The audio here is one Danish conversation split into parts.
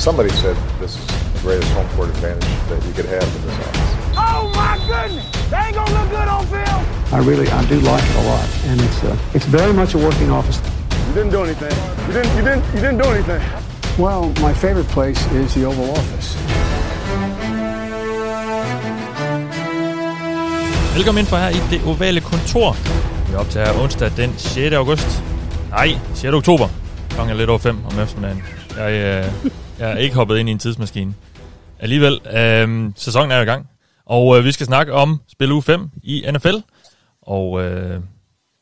Somebody said this is the greatest home court advantage that you could have in this office. Oh my goodness! They ain't gonna look good on film. I really, I do like it a lot, and it's uh, it's very much a working office. You didn't do anything. You didn't. You didn't. You didn't do anything. Well, my favorite place is the Oval Office. Velkommen ind for her i det ovale kontor. Vi optager onsdag den 6. august. Nej, 6. oktober. Klokken er lidt over 5 om eftermiddagen. Jeg, øh, jeg er ikke hoppet ind i en tidsmaskine. Alligevel, øh, sæsonen er i gang. Og øh, vi skal snakke om spil uge 5 i NFL. Og øh,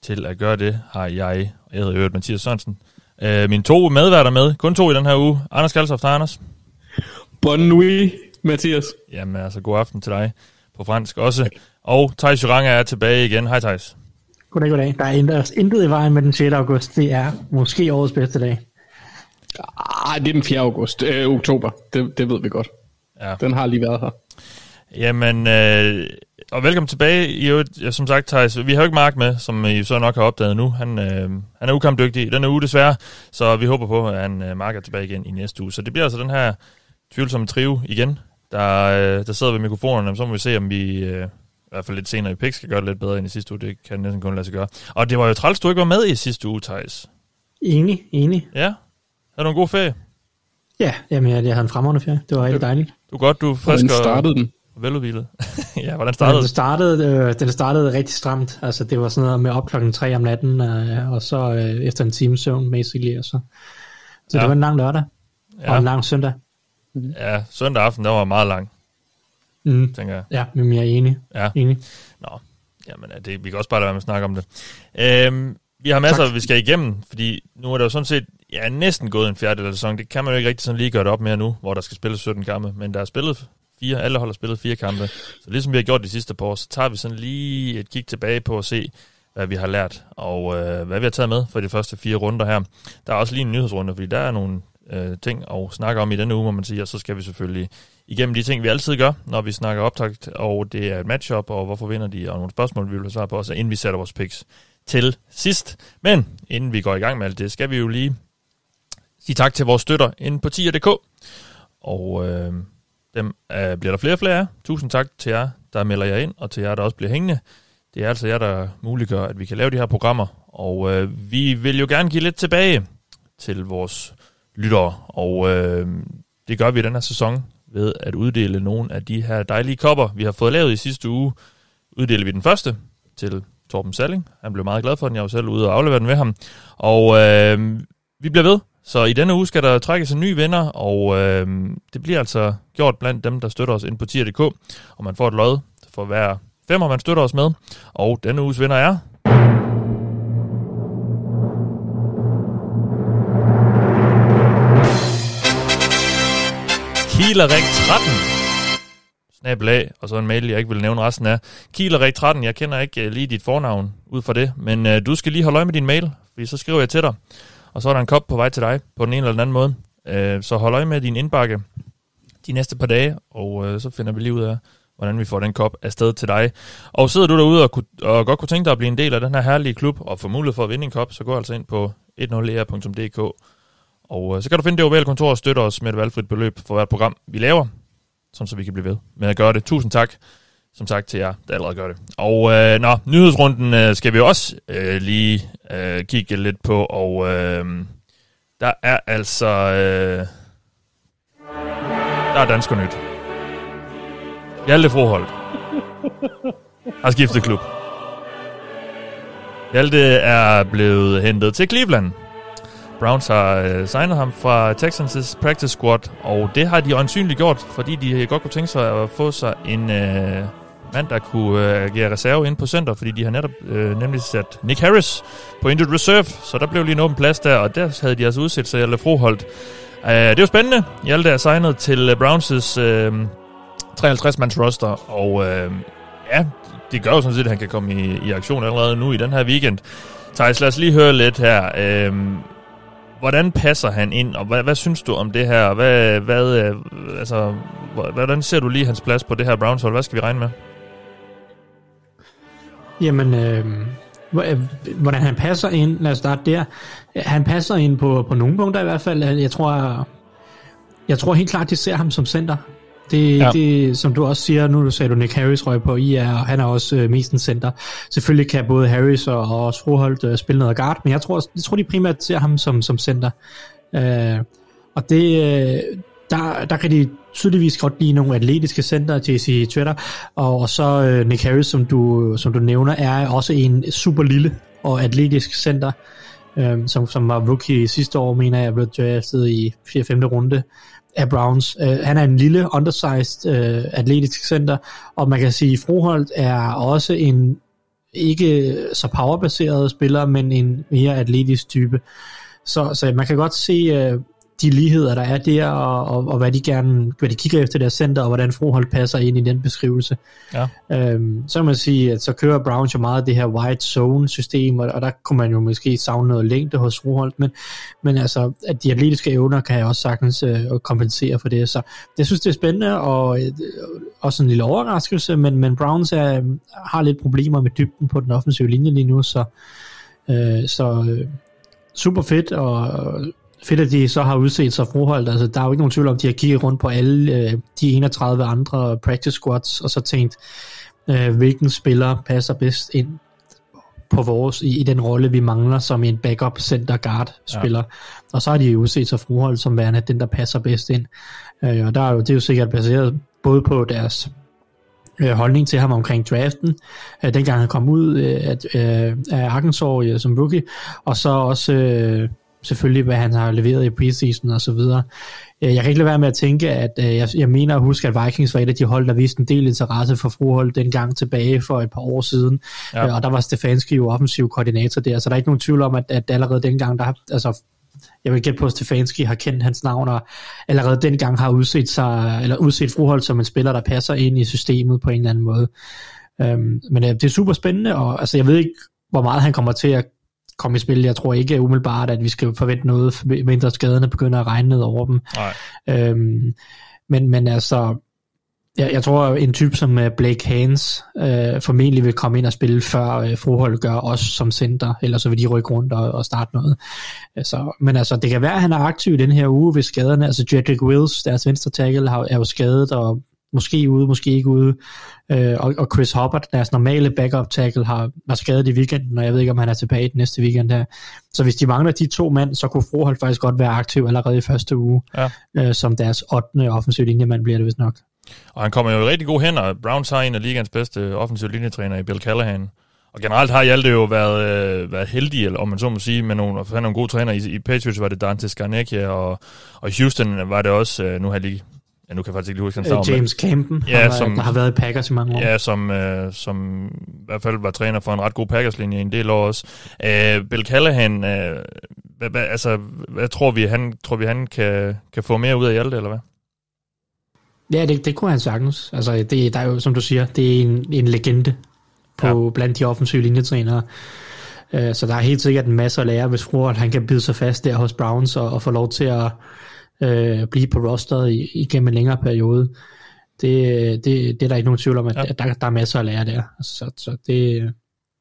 til at gøre det har jeg, og jeg hedder Øvrigt Mathias Sørensen, øh, mine to medværter med. Kun to i den her uge. Anders Kalsoft og Anders. Bonne nuit, Mathias. Jamen altså, god aften til dig på fransk også. Og Thijs Juranga er tilbage igen. Hej Thijs. Goddag, goddag. Der er intet, intet i vejen med den 6. august. Det er måske årets bedste dag. Ah, det er den 4. august, øh, oktober. Det, det ved vi godt. Ja. Den har lige været her. Jamen, øh, og velkommen tilbage. I øvrigt, som sagt, Thijs, vi har jo ikke Mark med, som I så nok har opdaget nu. Han, øh, han er ukampdygtig i denne uge desværre, så vi håber på, at han øh, Mark er tilbage igen i næste uge. Så det bliver altså den her tvivlsomme trio igen, der, øh, der sidder ved mikrofonerne. Så må vi se, om vi øh, i hvert fald lidt senere i PIK skal gøre det lidt bedre end i sidste uge. Det kan næsten kun lade sig gøre. Og det var jo træls, du ikke var med i sidste uge, Thijs. Enig, enig. Ja? Havde du en god ferie? Ja, jamen, jeg, jeg havde en fremragende ferie. Det var rigtig dejligt. Du er godt, du er frisk Hvordan startede den? og veludvilet. ja, hvordan Den startede startede, øh, den startede rigtig stramt. Altså, det var sådan noget med op klokken 3 om natten, øh, og så øh, efter en time søvn, basically. Og så. så Ja. det var en lang lørdag, ja. og en lang søndag. Ja, søndag aften, der var meget lang, Mm. tænker jeg. Ja, men jeg er enig. Ja. enig. Nå, jamen det, vi kan også bare lade være med at snakke om det. Øhm, vi har masser, Tak. vi skal igennem, fordi nu er der jo sådan set ja, næsten gået en fjerdedel af sæsonen. Det kan man jo ikke rigtig sådan lige gøre det op med nu, hvor der skal spilles 17 kampe. Men der er spillet fire, alle hold har spillet fire kampe. Så ligesom vi har gjort de sidste par år, så tager vi sådan lige et kig tilbage på at se, hvad vi har lært, og øh, hvad vi har taget med for de første fire runder her. Der er også lige en nyhedsrunde, fordi der er nogle øh, ting at snakke om i denne uge, må man sige, og så skal vi selvfølgelig igennem de ting, vi altid gør, når vi snakker optakt, og det er et matchup, og hvorfor vinder de, og nogle spørgsmål, vi vil have svar på, også inden vi sætter vores picks til sidst. Men inden vi går i gang med alt det, skal vi jo lige sige tak til vores støtter inde på tier.dk, og øh, dem øh, bliver der flere og flere af. Tusind tak til jer, der melder jer ind, og til jer, der også bliver hængende. Det er altså jer, der muliggør, at vi kan lave de her programmer, og øh, vi vil jo gerne give lidt tilbage til vores lyttere, og øh, det gør vi i den her sæson ved at uddele nogle af de her dejlige kopper, vi har fået lavet i sidste uge. Uddeler vi den første til Torben Salling. Han blev meget glad for den. Jeg var selv ude og aflevere den ved ham. Og øh, vi bliver ved. Så i denne uge skal der trækkes en ny vinder, og øh, det bliver altså gjort blandt dem, der støtter os ind på tier.dk. Og man får et lod for hver femmer, man støtter os med. Og denne uges vinder er... Kielerrik 13 snabelag, og så en mail, jeg ikke vil nævne resten af. Kielerrik13, jeg kender ikke øh, lige dit fornavn ud fra det, men øh, du skal lige holde øje med din mail, fordi så skriver jeg til dig, og så er der en kop på vej til dig på den ene eller den anden måde. Uh, så hold øje med din indbakke de næste par dage, og øh, så finder vi lige ud af, hvordan vi får den kop afsted til dig. Og sidder du derude og, kunne, og godt kunne tænke dig at blive en del af den her herlige klub, og få mulighed for at vinde en kop, så gå altså ind på 10er.dk, og øh, så kan du finde det ovale kontor og støtte os med et valgfrit beløb for hvert program, vi laver, sådan så vi kan blive ved med at gøre det. Tusind tak, som sagt, til jer, der allerede gør det. Og øh, nå, nyhedsrunden øh, skal vi også øh, lige øh, kigge lidt på, og øh, der er altså... Øh, der er dansker nyt. Hjalte Froholt har skiftet klub. Hjalte er blevet hentet til Cleveland. Browns har øh, signet ham fra Texans' practice squad, og det har de øjensynligt gjort, fordi de godt kunne tænke sig at få sig en øh, mand, der kunne øh, agere reserve ind på center, fordi de har netop øh, nemlig sat Nick Harris på injured reserve, så der blev lige en åben plads der, og der havde de altså udsat sig Hjalte Froholt. Øh, det var spændende. Hjalte er signet til øh, Browns' øh, 53-mands roster, og øh, ja, det gør jo sådan set, at han kan komme i, i aktion allerede nu i den her weekend. Thijs, lad os lige høre lidt her. Øh, hvordan passer han ind, og hvad, hvad synes du om det her? Hvad, hvad, øh, altså, hvordan ser du lige hans plads på det her Browns hold? Hvad skal vi regne med? Jamen, øh, øh, hvordan han passer ind, lad os starte der. Han passer ind på, på nogle punkter i hvert fald. Jeg tror, jeg tror helt klart, de ser ham som center. Det, Ja. det, som du også siger, nu sagde du Nick Harris røg på IR, og han er også øh, mest en center. Selvfølgelig kan både Harris og, og Froholt øh, spille noget guard, men jeg tror, jeg tror de primært ser ham som, som center. Øh, og det, øh, der, der kan de tydeligvis godt lide nogle atletiske center, JC Twitter, og, og så øh, Nick Harris, som du, som du nævner, er også en super lille og atletisk center, øh, som, som var rookie sidste år, mener jeg, blev draftet i 4. 5. runde af Browns. Øh, han er en lille, undersized øh, atletisk center, og man kan sige, at Froholt er også en ikke så powerbaseret spiller, men en mere atletisk type. Så, så man kan godt se øh, de ligheder, der er der, og, og, og hvad de gerne hvad de kigger efter deres center, og hvordan Froholt passer ind i den beskrivelse. Ja. Øhm, så kan man sige, at så kører Browns jo meget det her wide zone system, og, og der kunne man jo måske savne noget længde hos Froholt, men, men altså, at de atletiske evner kan jeg også sagtens øh, kompensere for det. Så jeg synes, det er spændende, og øh, også en lille overraskelse, men, men Browns er, har lidt problemer med dybden på den offensive linje lige nu, så, øh, så øh, super fedt, og fedt, at de så har udset sig froholdt. Altså, der er jo ikke nogen tvivl om, at de har kigget rundt på alle øh, de 31 andre practice squads, og så tænkt, øh, hvilken spiller passer bedst ind på vores, i, i den rolle, vi mangler som en backup center guard spiller. Ja. Og så har de jo udset sig froholdt som værende den, der passer bedst ind. Øh, og der er jo, det er jo sikkert baseret både på deres øh, holdning til ham omkring draften, øh, dengang han kom ud øh, at, øh, af Arkansas øh, som rookie, og så også øh, selvfølgelig, hvad han har leveret i preseason og så videre. Øh, Jeg kan ikke lade være med at tænke, at øh, jeg, jeg mener at huske, at Vikings var et af de hold, der viste en del interesse for Froholt dengang tilbage for et par år siden, Ja. ja. og der var Stefanski jo offensiv koordinator der, så der er ikke nogen tvivl om, at, at allerede dengang, der altså jeg vil gætte på, at Stefanski har kendt hans navn, og allerede dengang har udset sig, eller udset Froholt som en spiller, der passer ind i systemet på en eller anden måde. Øhm, men øh, det er super spændende, og altså, jeg ved ikke, hvor meget han kommer til at komme i spil. Jeg tror ikke umiddelbart, at vi skal forvente noget, mindre skaderne begynder at regne ned over dem. Nej. Øhm, men, men altså, jeg, jeg tror, en type som øh, Blake Hans øh, formentlig vil komme ind og spille, før øh, Froholt gør os som center, eller så vil de rykke rundt og, og starte noget. Altså, men altså, det kan være, at han er aktiv i den her uge ved skaderne. Altså, Jedrick Wills, deres venstre tackle, har, er jo skadet, og måske ude, måske ikke ude. Øh, og, og Chris Hubbard, deres normale backup tackle, har, var skadet i weekenden, og jeg ved ikke, om han er tilbage i den næste weekend her. Så hvis de mangler de to mænd, så kunne Froholt faktisk godt være aktiv allerede i første uge, Ja. øh, som deres 8. offensiv linjemand bliver det vist nok. Og han kommer jo i rigtig gode hænder. Browns har en af ligands bedste offensive linjetræner i Bill Callahan. Og generelt har Hjalte jo været, øh, været heldig, eller om man så må sige, med nogle, han er nogle gode træner. I, I Patriots var det Dante Scarnecchia, og, og Houston var det også, øh, nu har jeg lige, ja, nu kan jeg faktisk ikke huske hans navn, Øh, James Campen, Ja, som- som, der har været i Packers i mange år. Ja, som, øh, som i hvert fald var træner for en ret god Packers-linje i en del år også. Øh, Bill Callahan, øh, hvad, hvad, altså, hvad tror vi, han, tror vi, han kan, kan få mere ud af Hjalte, eller hvad? Ja, det, det kunne han sagtens. Altså, det, der er jo, som du siger, det er en, en legende på ja. blandt de offensive linjetrænere. Øh, Så der er helt sikkert en masse at lære, hvis Froholt han kan bide sig fast der hos Browns og, og få lov til at øh, blive på rosteret i, igennem en længere periode. Det, det, det er der ikke nogen tvivl om, at, Ja. der, der er masser at lære der. Altså, Så, så det, det,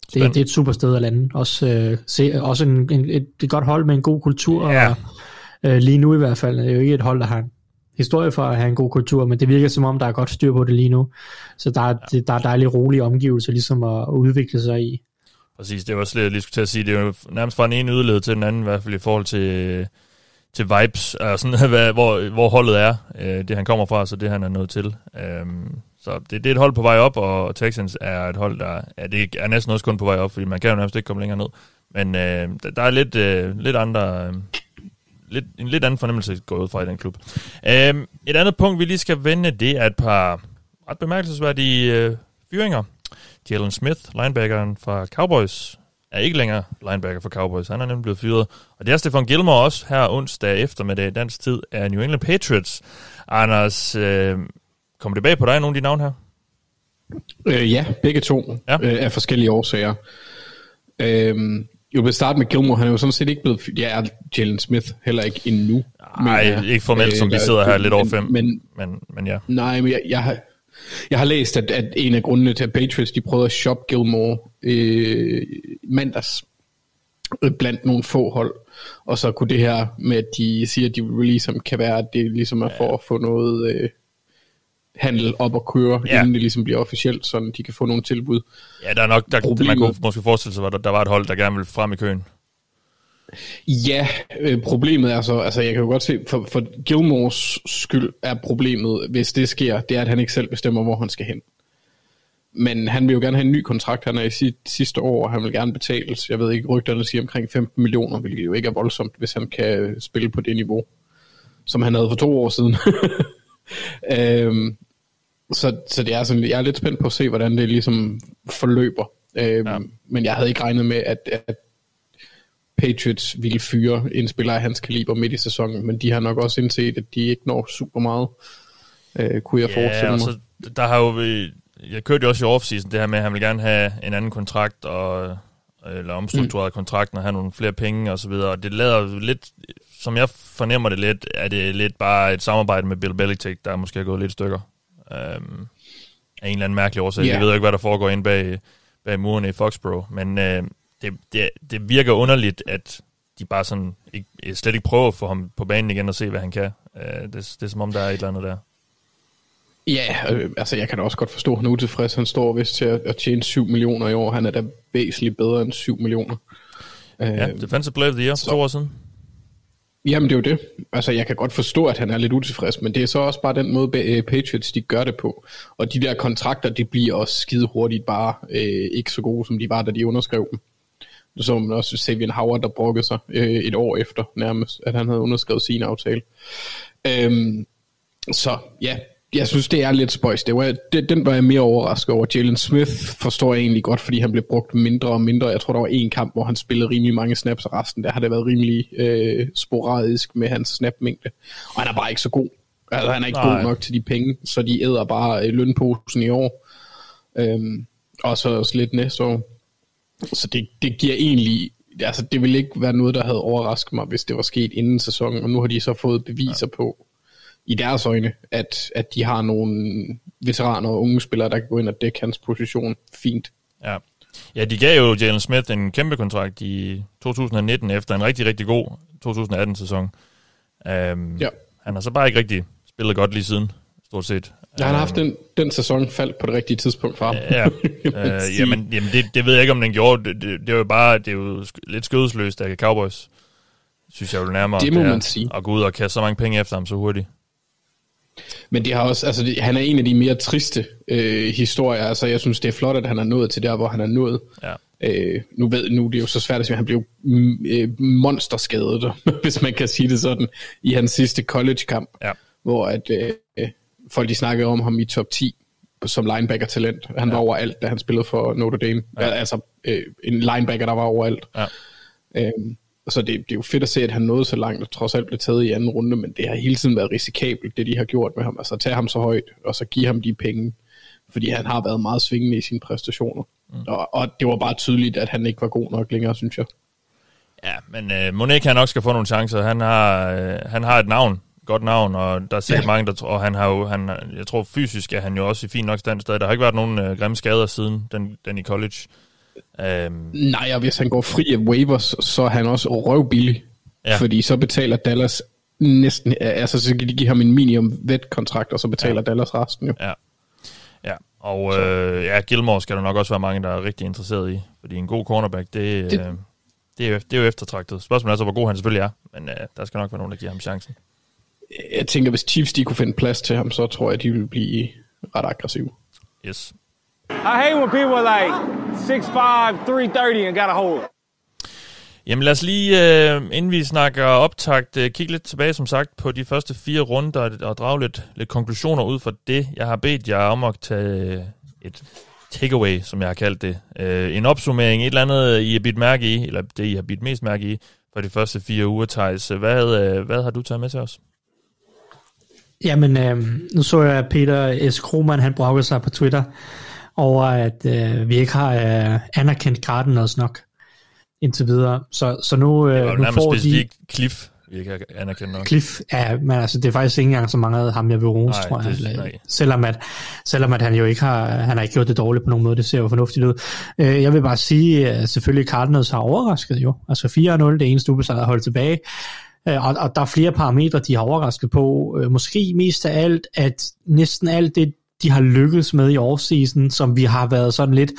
Spændende. det er et super sted at lande. Også, øh, se, også en, en, et, et godt hold med en god kultur. Ja. Og, øh, lige nu i hvert fald. Det er jo ikke et hold, der har en historie for at have en god kultur, men det virker som om, der er godt styr på det lige nu. Så der er, ja. der er dejlige rolige omgivelser ligesom at, udvikle sig i. Præcis, det var det, jeg lige skulle til at sige. Det er jo nærmest fra den ene yderled til den anden, i hvert fald i forhold til, til vibes, og sådan, hvad, hvor, hvor holdet er, øh, det han kommer fra, så det han er nået til. Øhm, så det, det er et hold på vej op, og Texans er et hold, der ja, det er næsten også kun på vej op, fordi man kan jo nærmest ikke komme længere ned. Men øh, der, der er lidt, øh, lidt andre... Øh, lidt, en lidt anden fornemmelse gået ud fra i den klub. Øhm, et andet punkt, vi lige skal vende, det er et par ret bemærkelsesværdige øh, fyringer. Jalen Smith, linebackeren fra Cowboys, er ikke længere linebacker for Cowboys. Han er nemlig blevet fyret. Og det er Stefan Gilmore også her onsdag eftermiddag dansk tid af New England Patriots. Anders, øh, kommer det bag på dig, nogle af de navne her? Øh, ja, begge to Ja. øh, af forskellige årsager. Øhm, jeg vil starte med Gilmore. Han er jo sådan set ikke blevet... fy- Ja, er Jalen Smith heller ikke endnu. Nej, ikke formelt, som vi der- sidder her lidt over men- fem. Men, Men, men ja. nej, men jeg, jeg, har, jeg har læst, at, at en af grundene til, at Patriots de prøvede at shoppe Gilmore øh, mandags, øh, blandt nogle få hold. Og så kunne det her med, at de siger, at de vil release ham, kan være, at det ligesom er for at få noget øh, handel op og køre, ja. inden det ligesom bliver officielt, så de kan få nogle tilbud. Ja, der er nok, der, Problemet- man kunne måske forestille sig, at der, der var et hold, der gerne ville frem i køen. Ja, øh, problemet er så, altså jeg kan jo godt se, for, for Gilmores skyld er problemet, hvis det sker, det er, at han ikke selv bestemmer, hvor han skal hen. Men han vil jo gerne have en ny kontrakt, han er i sit sidste år, og han vil gerne betales, jeg ved ikke, rygterne siger omkring 15 millioner, hvilket jo ikke er voldsomt, hvis han kan spille på det niveau, som han havde for to år siden. øhm, så, så det er sådan, jeg er lidt spændt på at se, hvordan det ligesom forløber. Øhm, Ja. Men jeg havde ikke regnet med, at, at Patriots ville fyre en spiller af hans kaliber midt i sæsonen, men de har nok også indset, at de ikke når super meget, øh, kunne jeg forestille Ja, og mig. så, der har jo, vi- jeg kørte jo også i offseason det her med, at han vil gerne have en anden kontrakt, og, eller omstruktureret mm. kontrakten, og have nogle flere penge og så videre. Og det lader lidt, som jeg fornemmer det lidt, er det lidt bare et samarbejde med Bill Belichick, der måske er gået lidt stykker. Um, af en eller anden mærkelig årsag. Ja. Jeg ved ikke, hvad der foregår inde bag, bag murene i Foxborough, men øh, det, det, det virker underligt, at de bare sådan ikke, slet ikke prøver at få ham på banen igen og se, hvad han kan. Uh, det, det er som om, der er et eller andet der. Ja, øh, altså jeg kan da også godt forstå, at han er utilfreds. Han står vist til at, at tjene 7 millioner i år. Han er da væsentligt bedre end 7 millioner. Ja, Øh, Defensive Player of the Year for så- to år siden. Jamen det er jo det. Altså jeg kan godt forstå, at han er lidt utilfreds, men det er så også bare den måde, øh, Patriots de gør det på. Og de der kontrakter, de bliver også skide hurtigt bare øh, ikke så gode, som de var, da de underskrev dem. Så man også Savian Howard, der brokkede sig øh, et år efter nærmest, at han havde underskrevet sin aftale. Øhm, så ja, jeg synes, det er lidt spøjs. Det var, det, den var jeg mere overrasket over. Jalen Smith forstår jeg egentlig godt, fordi han blev brugt mindre og mindre. Jeg tror, der var en kamp, hvor han spillede rimelig mange snaps, og resten der har det været rimelig øh, sporadisk med hans snapmængde. Og han er bare ikke så god. Altså, han er ikke Nej. god nok til de penge, så de æder bare øh, lønposen i år. Øhm, og så også lidt næste år. Så det, det giver egentlig... Altså, det ville ikke være noget, der havde overrasket mig, hvis det var sket inden sæsonen. Og nu har de så fået beviser ja. på, i deres øjne, at, at de har nogle veteraner og unge spillere, der kan gå ind og dække hans position fint. Ja. ja, de gav jo Jalen Smith en kæmpe kontrakt i 2019 efter en rigtig, rigtig god 2018-sæson. Um, Ja. Han har så bare ikke rigtig spillet godt lige siden, stort set. Ja, han har haft Øhm, den, den sæson faldt på det rigtige tidspunkt for ham. Ja, øh, jamen, jamen det, det ved jeg ikke, om den gjorde. Det, det, det er jo bare det er jo lidt skødesløst af Cowboys, synes jeg jo nærmere. Det må man sige. At gå ud og kaste så mange penge efter ham så hurtigt. Men det har også, altså det, han er en af de mere triste øh, historier. Altså jeg synes, det er flot, at han er nået til der, hvor han er nået. Ja. Øh, nu ved nu er det jo så svært at sige, at han blev mm, øh, monsterskadet, hvis man kan sige det sådan, i hans sidste college-kamp, Ja. hvor at øh, folk de snakkede om ham i top 10 som linebacker-talent. Han ja. var overalt, da han spillede for Notre Dame. Ja. Altså øh, en linebacker, der var overalt. Ja. Øhm, så det, det er jo fedt at se, at han nåede så langt, og trods alt blev taget i anden runde, men det har hele tiden været risikabelt, det de har gjort med ham. Altså at tage ham så højt, og så give ham de penge, fordi han har været meget svingende i sine præstationer. Mm. Og, og det var bare tydeligt, at han ikke var god nok længere, synes jeg. Ja, men øh, Monique han nok skal få nogle chancer. Han har, øh, han har et navn, godt navn, og der er sikkert ja. Ja. mange, der tror, og han har jo, han, jeg tror fysisk er han jo også i fin nok stand stadig. Der har ikke været nogen øh, grimme skader siden den, den i college. Øhm, Nej, og hvis han går fri af waivers, så er han også røvbillig. Ja. Fordi så betaler Dallas næsten, altså så kan de give ham en minimum vet-kontrakt, og så betaler ja. Dallas resten jo. ja. Ja, og øh, ja, Gilmore skal der nok også være mange, der er rigtig interesseret i, fordi en god cornerback, det, Det- øh, det, er, jo, det er jo eftertragtet. Spørgsmålet er så, hvor god han selvfølgelig er, men øh, der skal nok være nogen, der giver ham chancen. Jeg tænker, hvis Chiefs de kunne finde plads til ham, så tror jeg, de ville blive ret aggressive. Yes. I hate when people are like 6'5, 330 and got a hold. Jamen lad os lige, øh, inden vi snakker optakt, øh, kigge lidt tilbage, som sagt, på de første fire runder og drage lidt, lidt konklusioner ud fra det. Jeg har bedt jer om at tage et takeaway, som jeg har kaldt det. Øh, en opsummering, et eller andet, I har bidt mærke i, eller det, I har bidt mest mærke i, for de første fire uger, Thijs. Hvad, øh, hvad har du taget med til os? Jamen, øh, nu så jeg, at Peter S. Krohmann, han brokkede sig på Twitter over, at øh, vi ikke har øh, anerkendt Cardinals nok indtil videre. Så, så nu, Det øh, jo nu får de... Cliff, vi ikke anerkendt nok. Cliff, ja, men altså, det er faktisk ikke engang så mange af ham, jeg vil rose, Nej, tror jeg. det- nej. Selvom, at, selvom at han jo ikke har, han har ikke gjort det dårligt på nogen måde, det ser jo fornuftigt ud. Øh, jeg vil bare sige, at selvfølgelig Cardinals har overrasket jo. Altså 4-0, det eneste ubesejrede hold tilbage. Øh, Og, og der er flere parametre, de har overrasket på. Øh, Måske mest af alt, at næsten alt det, de har lykkedes med i offseason, som vi har været sådan lidt,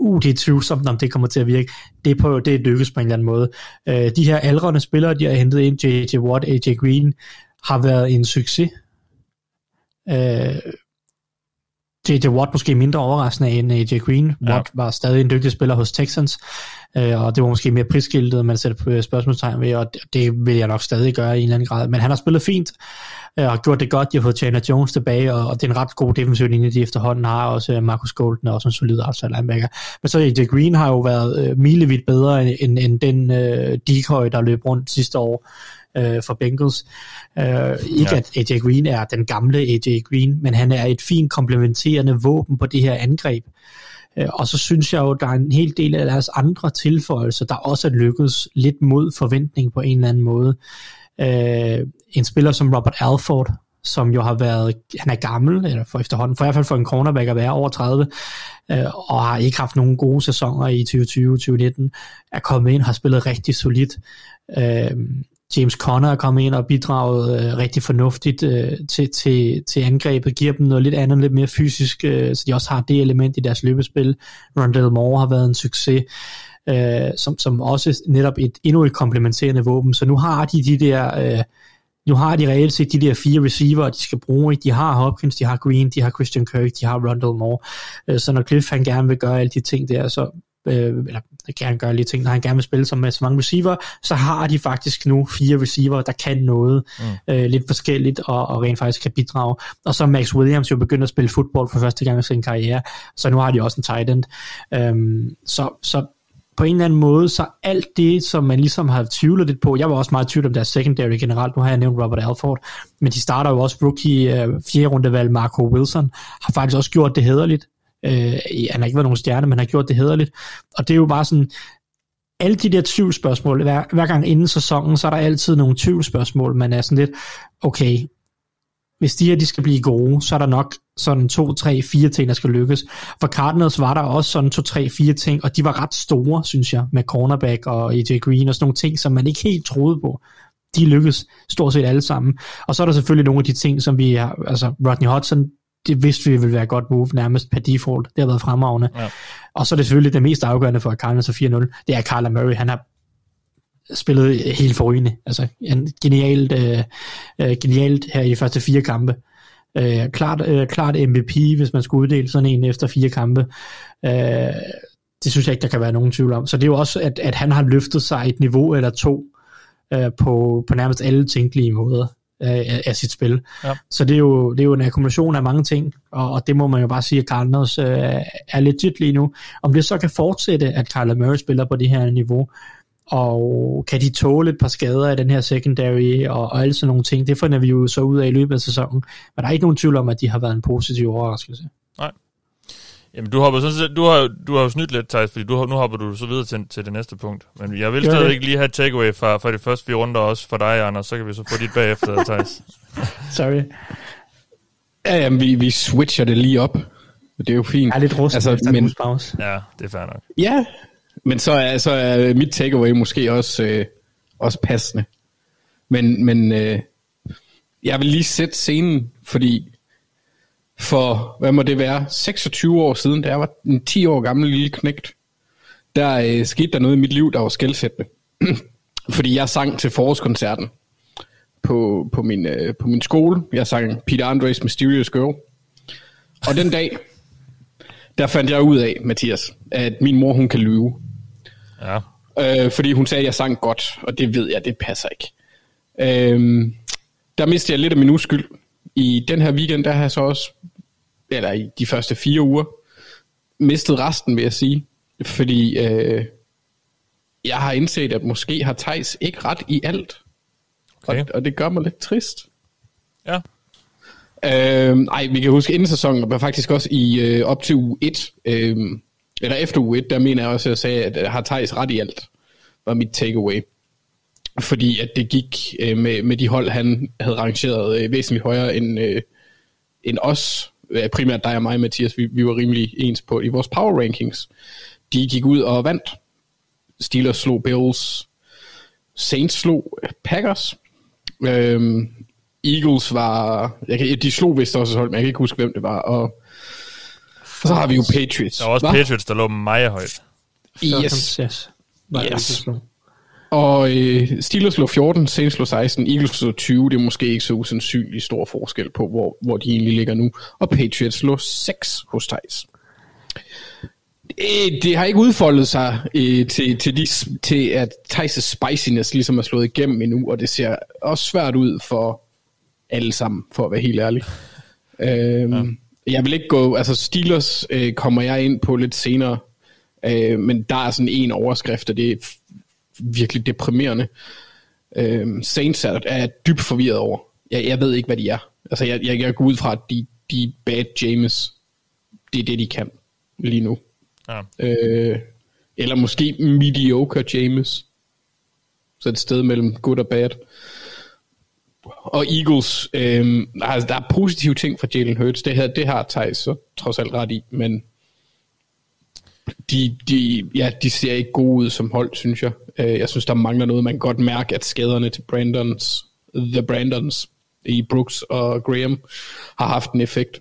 uh, det er tvivlsomt, om det kommer til at virke, det er, på, det er lykkes på en eller anden måde. Øh, de her aldrende spillere, de har hentet ind, J.J. Watt, A.J. Green, har været en succes. Øh, J.J. Watt måske mindre overraskende end A.J. Green. Ja. Watt var stadig en dygtig spiller hos Texans, øh, og det var måske mere prisskiltet, man sætter på spørgsmålstegn ved, og det, det vil jeg nok stadig gøre i en eller anden grad. Men han har spillet fint, øh, og gjort det godt. De har fået Chandler Jones tilbage, og, og det er en ret god defensiv linje, de efterhånden har. Også øh, Marcus Golden er også en solid outside linebacker. Men så A.J. Green har jo været øh, milevidt bedre end, end, end den øh, decoy, der løb rundt sidste år øh, for Bengals. Øh, ikke Ja. at AJ Green er den gamle AJ Green, men han er et fint komplementerende våben på det her angreb. Øh, og så synes jeg jo, der er en hel del af deres andre tilføjelser, der også er lykkedes lidt mod forventning på en eller anden måde. Øh, en spiller som Robert Alford, som jo har været, han er gammel, eller for efterhånden, for i hvert fald for en cornerback at være over 30, øh, og har ikke haft nogen gode sæsoner i 2020-2019, er kommet ind, har spillet rigtig solidt. Øh, James Conner er kommet ind og bidraget øh, rigtig fornuftigt øh, til, til, til angrebet, giver dem noget lidt andet, lidt mere fysisk, øh, så de også har det element i deres løbespil. Rondell Moore har været en succes, øh, som, som også netop et endnu et komplementerende våben, så nu har de de der... Øh, nu har de reelt set de der fire receiver, de skal bruge. De har Hopkins, de har Green, de har Christian Kirk, de har Rondell Moore. Øh, Så når Cliff han gerne vil gøre alle de ting der, så øh, eller gerne gøre de ting, når han gerne vil spille som med så mange receiver, så har de faktisk nu fire receiver, der kan noget mm. øh, lidt forskelligt, og, og rent faktisk kan bidrage. Og så Max Williams jo begyndt at spille fodbold for første gang i sin karriere, så nu har de også en tight end. Øhm, så, så på en eller anden måde, så alt det, som man ligesom har tvivlet lidt på, jeg var også meget i tvivl om deres secondary generelt, nu har jeg nævnt Robert Alford, men de starter jo også rookie øh, fjerde rundevalg Marco Wilson, har faktisk også gjort det hederligt. Øh, han har ikke været nogen stjerne, men har gjort det hederligt. Og det er jo bare sådan, alle de der tvivlsspørgsmål, hver, hver gang inden sæsonen, så er der altid nogle tvivlsspørgsmål, man er sådan lidt, okay, hvis de her de skal blive gode, så er der nok sådan to, tre, fire ting, der skal lykkes. For Cardinals var der også sådan to, tre, fire ting, og de var ret store, synes jeg, med cornerback og AJ Green og sådan nogle ting, som man ikke helt troede på. De lykkedes stort set alle sammen. Og så er der selvfølgelig nogle af de ting, som vi har, altså Rodney Hudson, det vidste vi ville være et godt move, nærmest per default. Det har været fremragende. Ja. Og så er det selvfølgelig det mest afgørende for Cardinals og 4-0, det er Kyler Murray. Han har spillet helt forrygende. Altså en genialt, øh, øh, genialt her i de første fire kampe. Øh, klart, øh, klart MVP, hvis man skulle uddele sådan en efter fire kampe. Øh, det synes jeg ikke, der kan være nogen tvivl om. Så det er jo også, at, at han har løftet sig et niveau eller to øh, på, på nærmest alle tænkelige måder af, af sit spil. Ja. Så det er, jo, det er jo en akkumulation af mange ting, og, og det må man jo bare sige, at Cardinals øh, er legit lige nu. Om det så kan fortsætte, at Kyler Murray spiller på det her niveau, og kan de tåle et par skader af den her secondary, og, og alle sådan nogle ting, det finder vi jo så ud af i løbet af sæsonen. Men der er ikke nogen tvivl om, at de har været en positiv overraskelse. Jamen, du hopper sådan du har, du har jo snydt lidt, Thijs, fordi du, har- nu hopper du så videre til, til det næste punkt. Men jeg vil det. stadigvæk lige have et takeaway fra, fra de første fire runder også for dig, Anders, så kan vi så få dit bagefter, Thijs. Sorry. Ja, jamen, vi, vi switcher det lige op. Det er jo fint. Jeg er lidt rustet Altså, men... pause. Ja, det er fair nok. Ja, men så er, så er mit takeaway måske også, øh, også passende. Men, men øh, jeg vil lige sætte scenen, fordi for, hvad må det være, 26 år siden, da jeg var en 10 år gammel lille knægt, der øh, skete der noget i mit liv, der var skældsættende. fordi jeg sang til forårskoncerten på, på, min, øh, på min skole. Jeg sang Peter Andres Mysterious Girl. Og den dag, der fandt jeg ud af, Mathias, at min mor, hun kan lyve. Ja. Øh, fordi hun sagde, at jeg sang godt, og det ved jeg, det passer ikke. Øh, der mistede jeg lidt af min uskyld. I den her weekend, der har jeg så også, eller i de første fire uger, mistet resten, vil jeg sige. Fordi øh, jeg har indset, at måske har Tejs ikke ret i alt. Okay. Og, og det gør mig lidt trist. Ja. Øh, ej, vi kan huske inden sæsonen, men faktisk også i øh, op til uge 1, øh, eller efter uge 1, der mener jeg også, at jeg sagde, at jeg har Thijs ret i alt, var mit takeaway. fordi at det gik øh, med, med de hold, han havde rangeret øh, væsentligt højere end, øh, end os. Primært dig og mig, Mathias, vi, vi var rimelig ens på i vores power rankings. De gik ud og vandt. Steelers slog Bills. Saints slog Packers. Øhm, Eagles var... Jeg kan, de slog vist også hold, men jeg kan ikke huske, hvem det var. Og så har vi jo Patriots. Der var også Hva? Patriots, der lå meget højt. Yes. yes. Yes. Og øh, Steelers slog 14, Saints slog 16, Eagles slog 20. Det er måske ikke så usandsynlig stor forskel på, hvor, hvor de egentlig ligger nu. Og Patriots slog 6 hos Thijs. Øh, Det har ikke udfoldet sig øh, til, til, de, til, at Thijs' spiciness ligesom er slået igennem endnu, og det ser også svært ud for alle sammen, for at være helt ærlig. Øhm, ja. Jeg vil ikke gå, altså Steelers øh, kommer jeg ind på lidt senere, øh, men der er sådan en overskrift, og det er virkelig deprimerende. Øh, Saints er, er dybt forvirret over. Jeg, jeg ved ikke, hvad de er. Altså, jeg, jeg, jeg går ud fra, at de, de bad James. Det er det, de kan lige nu. Ja. Øh, eller måske mediocre James. Så et sted mellem good og bad. Og Eagles, øh, altså, der er positive ting fra Jalen Hurts. Det her, det har Thijs så trods alt ret i, men de, de, ja, de ser ikke gode ud som hold, synes jeg. Øh, jeg synes, der mangler noget. Man kan godt mærke, at skaderne til Brandons, The Brandons i Brooks og Graham har haft en effekt.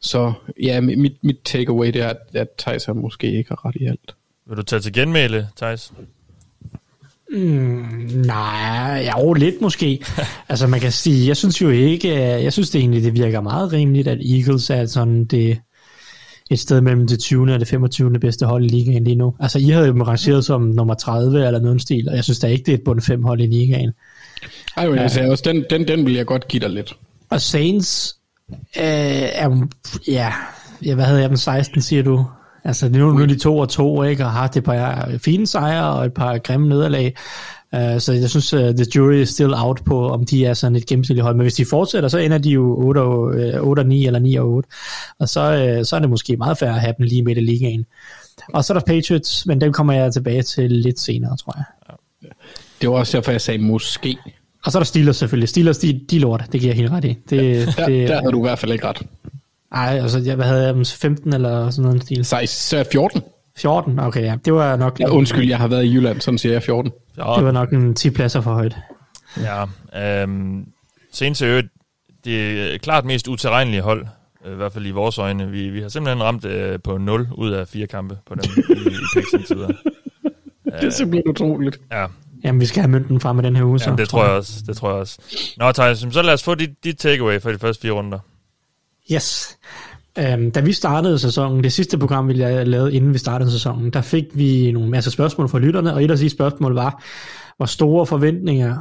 Så ja, mit, mit takeaway det er, at, at Thijs har måske ikke har ret i alt. Vil du tage til genmæle, Thijs? Nej, jo, lidt måske. altså man kan sige, jeg synes jo ikke, at- jeg synes det egentlig, det virker meget rimeligt, at Eagles er sådan det, et sted mellem det 20. og det 25. bedste hold i ligaen lige nu. Altså I havde jo dem rangeret som nummer 30 eller noget stil, og jeg synes da ikke, det er et bund 5 hold i ligaen. Ej, men altså, også, den, den, den vil jeg godt give dig lidt. Og Saints øh, er, ja, ja, hvad havde jeg dem 16, siger du? Altså, nu, nu er de to og to, ikke? Og har haft et par fine sejre og et par grimme nederlag. Uh, så jeg synes, uh, the jury is still out på, om de er sådan et gennemsnitligt hold. Men hvis de fortsætter, så ender de jo 8 og, øh, 8 og 9 eller 9 og 8. Og så, uh, så er det måske meget fair at have dem lige midt i ligaen. Og så er der Patriots, men dem kommer jeg tilbage til lidt senere, tror jeg. Det var også derfor, jeg sagde måske. Og så er der Steelers selvfølgelig. Steelers, de, de lort. Det giver jeg helt ret i. Det, Der, det, der havde du i hvert fald ikke ret. ej, altså, jeg, hvad havde jeg dem? 15 eller sådan noget stil? Så, så er 14. 14? Okay, ja. Det var nok, Ja, undskyld, jeg har været i Jylland, sådan siger jeg 14. Ja, det var nok en 10 pladser for højt. ja øhm, er jo det er klart mest uterrenlige hold, øh, i hvert fald i vores øjne. Vi, vi har simpelthen ramt øh, på 0 ud af fire kampe på dem i, i indtil videre. Det er simpelthen utroligt. Ja, Jamen, vi skal have mønten frem med den her uge, så. Jamen, det tror jeg også. Det tror jeg også. Nå, Thijs, så lad os få dit, dit takeaway for de første fire runder. Yes. Um, da vi startede sæsonen, det sidste program, vi la- lavede, inden vi startede sæsonen, der fik vi nogle masse spørgsmål fra lytterne, og et af de spørgsmål var, hvor store forventninger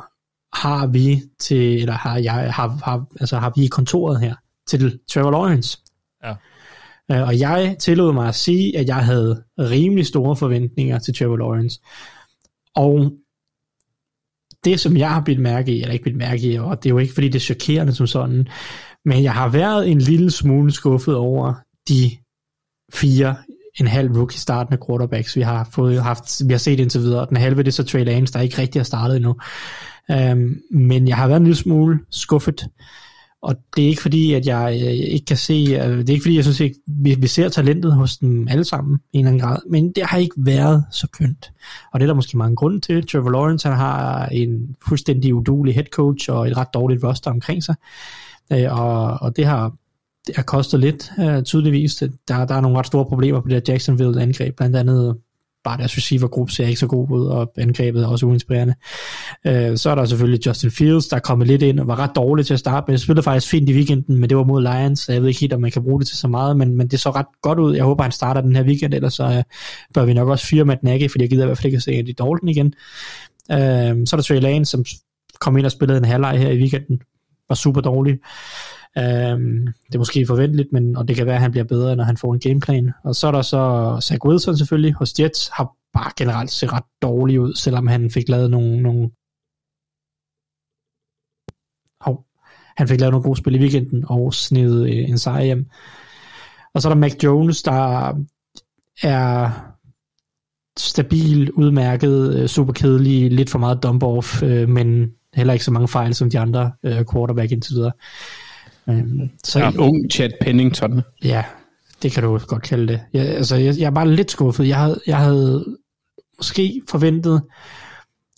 har vi til, eller har jeg, har, har, altså har vi i kontoret her, til Trevor Lawrence? Ja. Uh, og jeg tillod mig at sige, at jeg havde rimelig store forventninger til Trevor Lawrence. Og det, som jeg har bidt mærke i, eller ikke bidt mærke i, og det er jo ikke, fordi det er chokerende som sådan, men jeg har været en lille smule skuffet over de fire en halv rookie startende quarterbacks, vi har fået haft, vi har set indtil videre. Den halve det er så Trey Lance, der ikke rigtig har startet endnu. Um, men jeg har været en lille smule skuffet. Og det er ikke fordi, at jeg øh, ikke kan se, øh, det er ikke fordi, jeg synes ikke, vi, vi ser talentet hos dem alle sammen i en eller anden grad, men det har ikke været så kønt. Og det er der måske mange grunde til. Trevor Lawrence, han har en fuldstændig udulig head coach og et ret dårligt roster omkring sig. Øh, og, og det har, det har kostet lidt, øh, tydeligvis. Der, der er nogle ret store problemer på det der Jacksonville-angreb, blandt andet bare deres receivergruppe ser ikke så god ud, og angrebet er også uinspirerende. Øh, så er der selvfølgelig Justin Fields, der er kommet lidt ind og var ret dårlig til at starte med. Spillede faktisk fint i weekenden, men det var mod Lions, så jeg ved ikke helt, om man kan bruge det til så meget, men, men det så ret godt ud. Jeg håber, han starter den her weekend, ellers så øh, bør vi nok også fyre Matt Nagy, fordi jeg gider i hvert fald ikke at se Andy Dalton igen. Øh, så er der Trey Lane, som kom ind og spillede en halvleg her i weekenden, var super dårlig. Um, det er måske forventeligt, men, og det kan være, at han bliver bedre, når han får en gameplan. Og så er der så Zach Wilson selvfølgelig hos Jets, har bare generelt set ret dårlig ud, selvom han fik lavet nogle, nogle Hov. han fik lavet nogle gode spil i weekenden og snedet øh, en sejr hjem. Og så er der Mac Jones, der er stabil, udmærket, øh, super kedelig, lidt for meget dump-off, øh, men heller ikke så mange fejl som de andre øh, quarterback indtil videre. Øh, så Ja. En ung Chad Pennington. Ja, det kan du godt kalde det. Jeg, altså, jeg, jeg er bare lidt skuffet. Jeg havde, jeg havde måske forventet,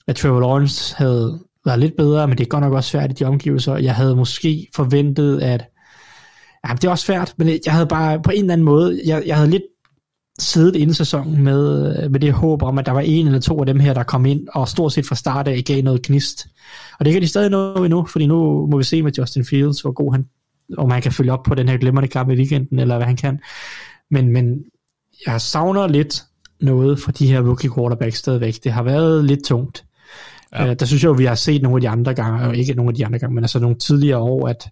at Trevor Lawrence havde været lidt bedre, men det er godt nok også svært i de omgivelser. Jeg havde måske forventet, at... Ja, det er også svært, men jeg havde bare på en eller anden måde... Jeg, jeg havde lidt siddet inden sæsonen med, med det håb om, at der var en eller to af dem her, der kom ind, og stort set fra start af gav noget knist. Og det kan de stadig nå endnu, fordi nu må vi se med Justin Fields, hvor god han om han kan følge op på den her glimrende kamp i weekenden, eller hvad han kan. Men, men jeg savner lidt noget fra de her rookie quarterbacks stadigvæk. Det har været lidt tungt. Ja. Uh, der synes jeg jo, vi har set nogle af de andre gange, og ikke nogle af de andre gange, men altså nogle tidligere år, at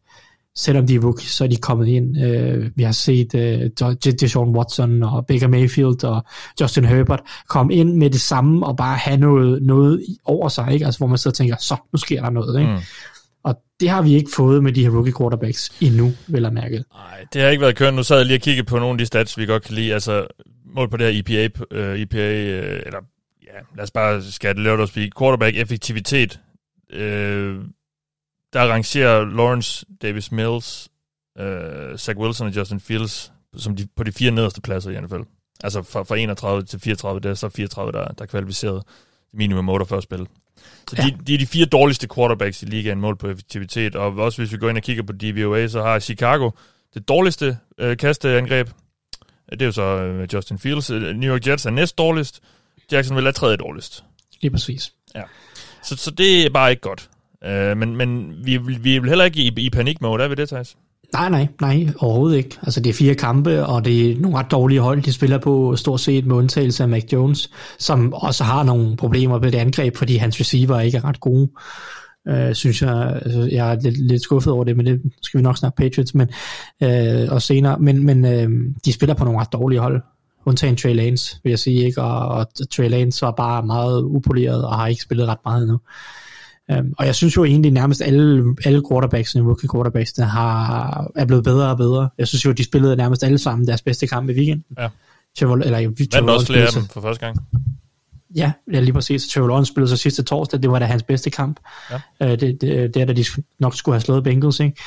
selvom de er rookies, så er de kommet ind. Uh, vi har set uh, Deshaun Watson og Baker Mayfield og Justin Herbert komme ind med det samme og bare have noget, noget over sig, ikke? Altså, hvor man sidder og tænker, så nu sker der noget. Ikke? Mm. Og det har vi ikke fået med de her rookie quarterbacks endnu, vel at mærke. Nej, det har ikke været kørt. Nu sad jeg lige og kiggede på nogle af de stats, vi godt kan lide. Altså, mål på det her EPA, uh, EPA uh, eller ja, lad os bare det lave speak. Quarterback effektivitet. Uh, der rangerer Lawrence, Davis Mills, uh, Zach Wilson og Justin Fields som de, på de fire nederste pladser i NFL. Altså fra, fra 31 til 34, det er så 34, der, der er kvalificeret minimum 48 spil. Så ja. de, de er de fire dårligste quarterbacks i ligaen mål på effektivitet, og også hvis vi går ind og kigger på DVOA, så har Chicago det dårligste øh, kasteangreb. Det er jo så øh, Justin Fields. New York Jets er næst dårligst. Jacksonville er tredje dårligst. Lige præcis. Ja. Så, så det er bare ikke godt. Øh, men men vi, vi er vel heller ikke i, i panikmode, er vi det, Thijs? Nej, nej, nej, overhovedet ikke. Altså det er fire kampe, og det er nogle ret dårlige hold, de spiller på stort set med undtagelse af Mac Jones, som også har nogle problemer med det angreb, fordi hans receiver ikke er ret gode. Øh, synes jeg, altså, jeg er lidt, lidt skuffet over det, men det skal vi nok snakke Patriots, men, øh, og senere, men, men øh, de spiller på nogle ret dårlige hold, undtagen Trey Lance, vil jeg sige, ikke? Og, og Trey Lance var bare meget upoleret, og har ikke spillet ret meget endnu. Um, og jeg synes jo egentlig nærmest alle, alle quarterbacks, rookie quarterbacks, der har, er blevet bedre og bedre. Jeg synes jo, de spillede nærmest alle sammen deres bedste kamp i weekenden. Ja. Trevor, eller, Men også flere af dem for første gang. Ja, ja lige præcis. Trevor Lawrence spillede så sidste torsdag, det var da hans bedste kamp. Ja. Uh, det, det, det er da de nok skulle have slået Bengals, ikke?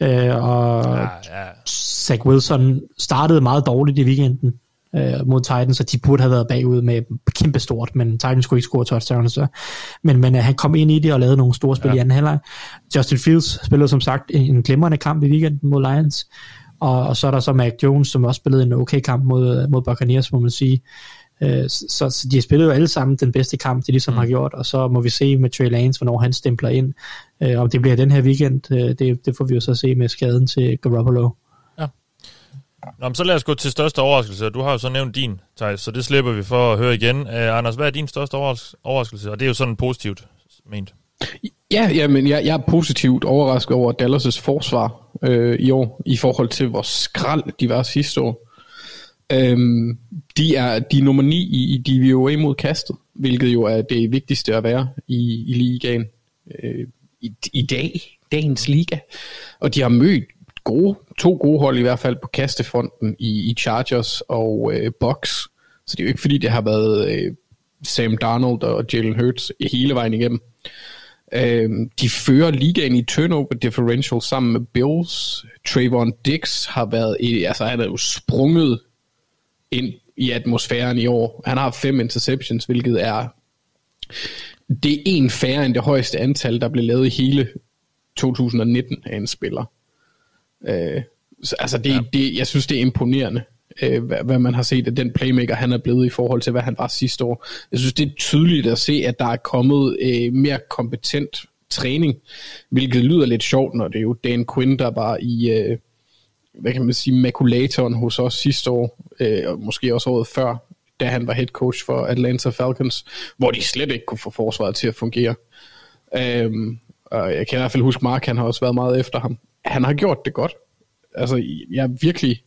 Uh, og ja, ja. Zach Wilson startede meget dårligt i weekenden øh, mod Titans, så de burde have været bagud med kæmpe stort, men Titans skulle ikke score touchdowns. Så. Men, men øh, han kom ind i det og lavede nogle store spil ja. i anden halvleg. Justin Fields spillede som sagt en, en glimrende kamp i weekenden mod Lions, og, og så er der så Mac Jones, som også spillede en okay kamp mod, mod Buccaneers, må man sige. Øh, så, så de spillede jo alle sammen den bedste kamp, de ligesom mm. har gjort, og så må vi se med Trey Lance, hvornår han stempler ind. Øh, om det bliver den her weekend, øh, det, det får vi jo så se med skaden til Garoppolo. Nå, men så lad os gå til største overraskelse. Du har jo så nævnt din, Thijs, så det slipper vi for at høre igen. Uh, Anders, hvad er din største overraskelse? Og det er jo sådan positivt ment. Ja, ja men jeg, jeg er positivt overrasket over Dallas' forsvar øh, i år, i forhold til hvor skrald de var sidste år. Øhm, de er de er nummer 9 i, i DVOA mod kastet, hvilket jo er det vigtigste at være i, i ligaen øh, i, i dag, dagens liga. Og de har mødt gode, to gode hold i hvert fald på kastefronten i, i Chargers og øh, Bucks. Så det er jo ikke fordi, det har været øh, Sam Darnold og Jalen Hurts hele vejen igennem. Øh, de fører ligaen i turnover differential sammen med Bills. Trayvon Dix har været, i, altså han er jo sprunget ind i atmosfæren i år. Han har fem interceptions, hvilket er det er en færre end det højeste antal, der blev lavet i hele 2019 af en spiller. Øh, så, altså det, ja. det, jeg synes, det er imponerende, øh, hvad, hvad man har set af den playmaker, han er blevet i forhold til, hvad han var sidste år. Jeg synes, det er tydeligt at se, at der er kommet øh, mere kompetent træning, hvilket lyder lidt sjovt, når det er jo Dan Quinn, der var i, øh, hvad kan man sige, makulatoren hos os sidste år, øh, og måske også året før, da han var head coach for Atlanta Falcons, hvor de slet ikke kunne få forsvaret til at fungere. Øhm, og jeg kan i hvert fald huske, Mark han har også været meget efter ham han har gjort det godt. Altså, jeg er virkelig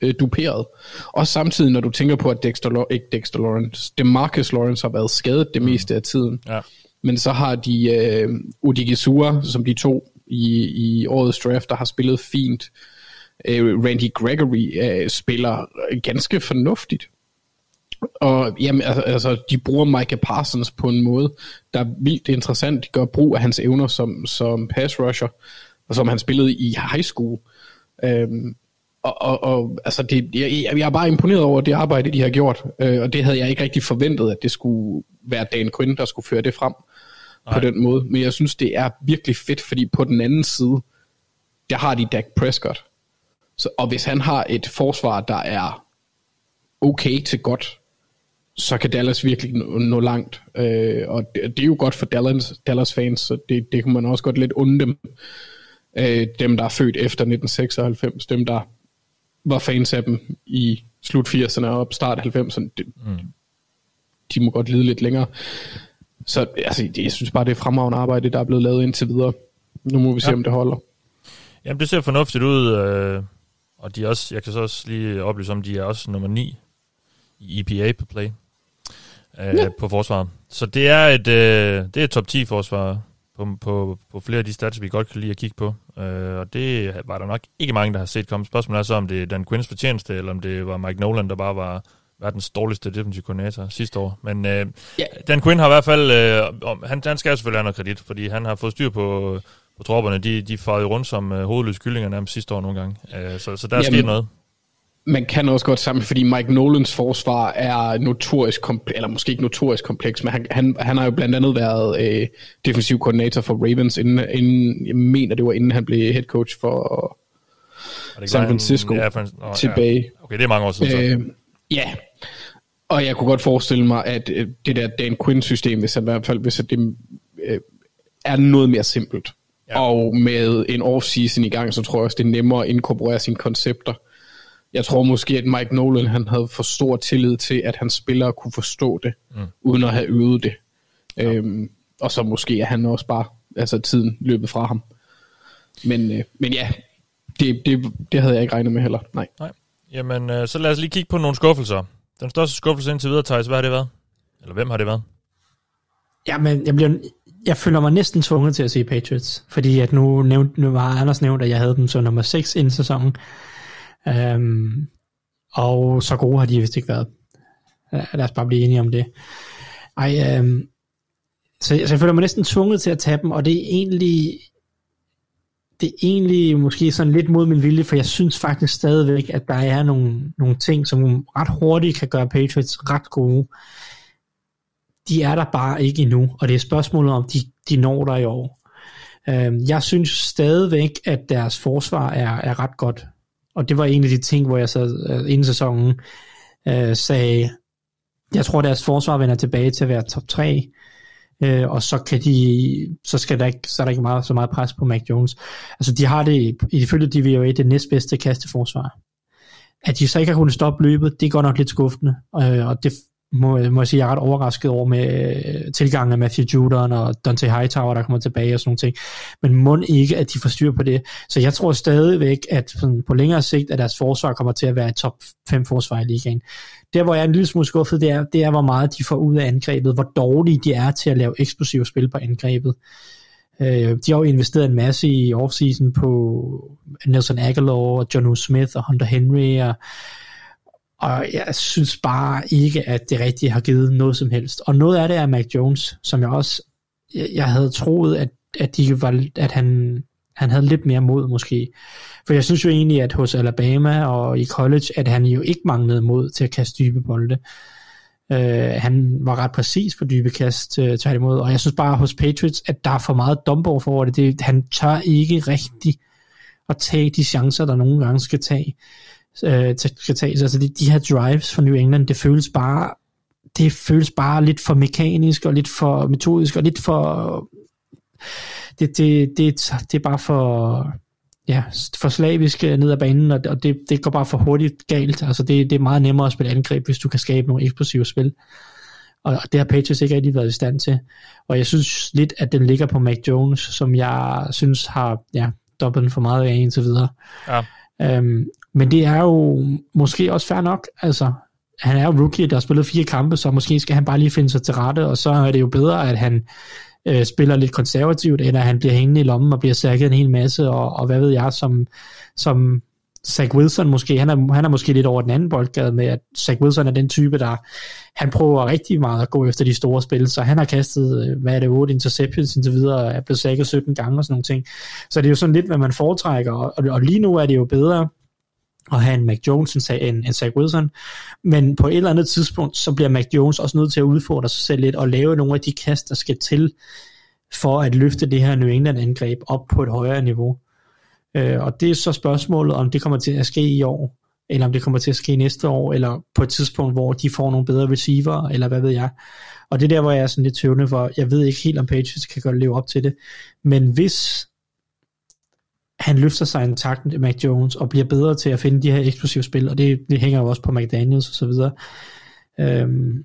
øh, duperet. Og samtidig, når du tænker på, at Dexter, ikke Dexter Lawrence, Demarcus Lawrence har været skadet det mm. meste af tiden. Ja. Men så har de øh, Udigisua, som de to i, i årets draft, der har spillet fint. Øh, Randy Gregory øh, spiller ganske fornuftigt. Og jamen, altså, de bruger Micah Parsons på en måde, der er vildt interessant. De gør brug af hans evner som, som pass rusher, og som han spillede i high school. Øhm, og, og, og altså det, jeg, jeg er bare imponeret over det arbejde, de har gjort, øh, og det havde jeg ikke rigtig forventet, at det skulle være Dan Quinn, der skulle føre det frem Nej. på den måde. Men jeg synes, det er virkelig fedt, fordi på den anden side, der har de Dak Prescott. Så, og hvis han har et forsvar, der er okay til godt, så kan Dallas virkelig nå, nå langt. Øh, og det, det er jo godt for Dallas, Dallas fans, så det, det kan man også godt lidt unde dem. Øh, dem, der er født efter 1996, dem, der var fans af dem i slut 80'erne og start 90'erne, det, mm. de må godt lide lidt længere. Så altså, jeg synes bare, det er fremragende arbejde, der er blevet lavet indtil videre. Nu må vi se, ja. om det holder. Jamen, det ser fornuftigt ud, øh, og de er også, jeg kan så også lige oplyse om, de er også nummer 9 i EPA på play øh, ja. på forsvaret. Så det er et, øh, det er et top 10 forsvar på, på, på flere af de stats, vi godt kan lide at kigge på. Øh, og det var der nok ikke mange, der har set komme. Spørgsmålet er så, om det er Dan Quinns fortjeneste, eller om det var Mike Nolan, der bare var verdens dårligste defensive koordinator sidste år. Men øh, yeah. Dan Quinn har i hvert fald, øh, han, han skal selvfølgelig have noget kredit, fordi han har fået styr på, på tropperne. De, de farede rundt som øh, hovedløse kyllinger nærmest sidste år nogle gange. Øh, så, så der er Jamen, sket noget man kan også godt sammen, fordi Mike Nolans forsvar er notorisk kompleks, eller måske ikke notorisk kompleks, men han, han, han har jo blandt andet været øh, defensiv koordinator for Ravens, inden, inden, jeg mener det var inden han blev head coach for San Francisco ja, for, oh, tilbage. Ja. Okay, det er mange år siden øh, Ja, og jeg kunne godt forestille mig, at øh, det der Dan Quinn-system, hvis, i hvert fald, hvis det øh, er noget mere simpelt, ja. og med en off-season i gang, så tror jeg også, det er nemmere at inkorporere sine koncepter jeg tror måske, at Mike Nolan han havde for stor tillid til, at hans spillere kunne forstå det, mm. uden at have øvet det. Ja. Øhm, og så måske er han også bare, altså tiden løbet fra ham. Men, øh, men ja, det, det, det havde jeg ikke regnet med heller. Nej. Nej. Jamen, øh, så lad os lige kigge på nogle skuffelser. Den største skuffelse indtil videre, Thijs, hvad har det været? Eller hvem har det været? Jamen, jeg, bliver, jeg føler mig næsten tvunget til at se Patriots, fordi at nu, nævnt, nu var Anders nævnt, at jeg havde dem som nummer 6 inden sæsonen. Øhm, og så gode har de vist ikke været. Lad os bare blive enige om det. Ej, øhm, så, så jeg føler mig næsten tvunget til at tage dem, og det er egentlig det er egentlig måske sådan lidt mod min vilje, for jeg synes faktisk stadigvæk, at der er nogle, nogle ting, som ret hurtigt kan gøre Patriots ret gode. De er der bare ikke endnu, og det er spørgsmålet om, de, de når der i år. Øhm, jeg synes stadigvæk, at deres forsvar er, er ret godt. Og det var en af de ting, hvor jeg så øh, inden sæsonen øh, sagde, jeg tror deres forsvar vender tilbage til at være top 3, øh, og så kan de, så skal der ikke, så er der ikke meget, så meget pres på Mac Jones. Altså de har det, ifølge DVOA, det næstbedste kasteforsvar. At de så ikke har kunnet stoppe løbet, det går nok lidt skuffende, øh, og det må, må jeg sige, jeg er ret overrasket over med øh, tilgangen af Matthew Judon og Dante Hightower, der kommer tilbage og sådan nogle ting. Men må ikke, at de får styr på det. Så jeg tror stadigvæk, at sådan, på længere sigt, at deres forsvar kommer til at være et top 5 forsvar i ligaen. Der, hvor jeg er en lille smule skuffet, det er, det er, hvor meget de får ud af angrebet, hvor dårlige de er til at lave eksplosive spil på angrebet. Øh, de har jo investeret en masse i offseason på Nelson Aguilar og John Smith og Hunter Henry og og jeg synes bare ikke, at det rigtigt har givet noget som helst. Og noget af det er Mac Jones, som jeg også, jeg havde troet, at, at, de var, at han, han havde lidt mere mod måske. For jeg synes jo egentlig, at hos Alabama og i college, at han jo ikke manglede mod til at kaste dybe bolde. Uh, han var ret præcis på dybe kast, uh, tværtimod. Og jeg synes bare hos Patriots, at der er for meget dump for det. det. Han tør ikke rigtig at tage de chancer, der nogle gange skal tage øh, skal tages. Altså de, de her drives fra New England, det føles bare det føles bare lidt for mekanisk og lidt for metodisk og lidt for det, det, det, det er bare for ja, for slavisk øh, ned ad banen, og det, det går bare for hurtigt galt. Altså det, det er meget nemmere at spille angreb, hvis du kan skabe nogle eksplosive spil. Og det har Patriots ikke rigtig været i stand til. Og jeg synes lidt, at den ligger på Mac Jones, som jeg synes har ja, dobbelt for meget af indtil videre. Ja. Øhm, men det er jo måske også fair nok. Altså, han er jo rookie, der har spillet fire kampe, så måske skal han bare lige finde sig til rette, og så er det jo bedre, at han øh, spiller lidt konservativt, end at han bliver hængende i lommen og bliver sækket en hel masse, og, og hvad ved jeg, som, som Zach Wilson måske, han er, han er måske lidt over den anden boldgade med, at Zach Wilson er den type, der han prøver rigtig meget at gå efter de store spil, så han har kastet, øh, hvad er det, 8 interceptions indtil videre, er blevet sækket 17 gange og sådan nogle ting. Så det er jo sådan lidt, hvad man foretrækker, og, og lige nu er det jo bedre at have en Mac Jones end, end, end Zach Wilson, men på et eller andet tidspunkt, så bliver Mac Jones også nødt til at udfordre sig selv lidt, og lave nogle af de kast, der skal til, for at løfte det her New England angreb op på et højere niveau. Øh, og det er så spørgsmålet, om det kommer til at ske i år, eller om det kommer til at ske næste år, eller på et tidspunkt, hvor de får nogle bedre receiver, eller hvad ved jeg. Og det er der, hvor jeg er sådan lidt tøvende, for jeg ved ikke helt, om Patriots kan godt leve op til det. Men hvis han løfter sig en takt med Mac Jones, og bliver bedre til at finde de her eksplosive spil, og det, det hænger jo også på McDaniels og så videre, øhm,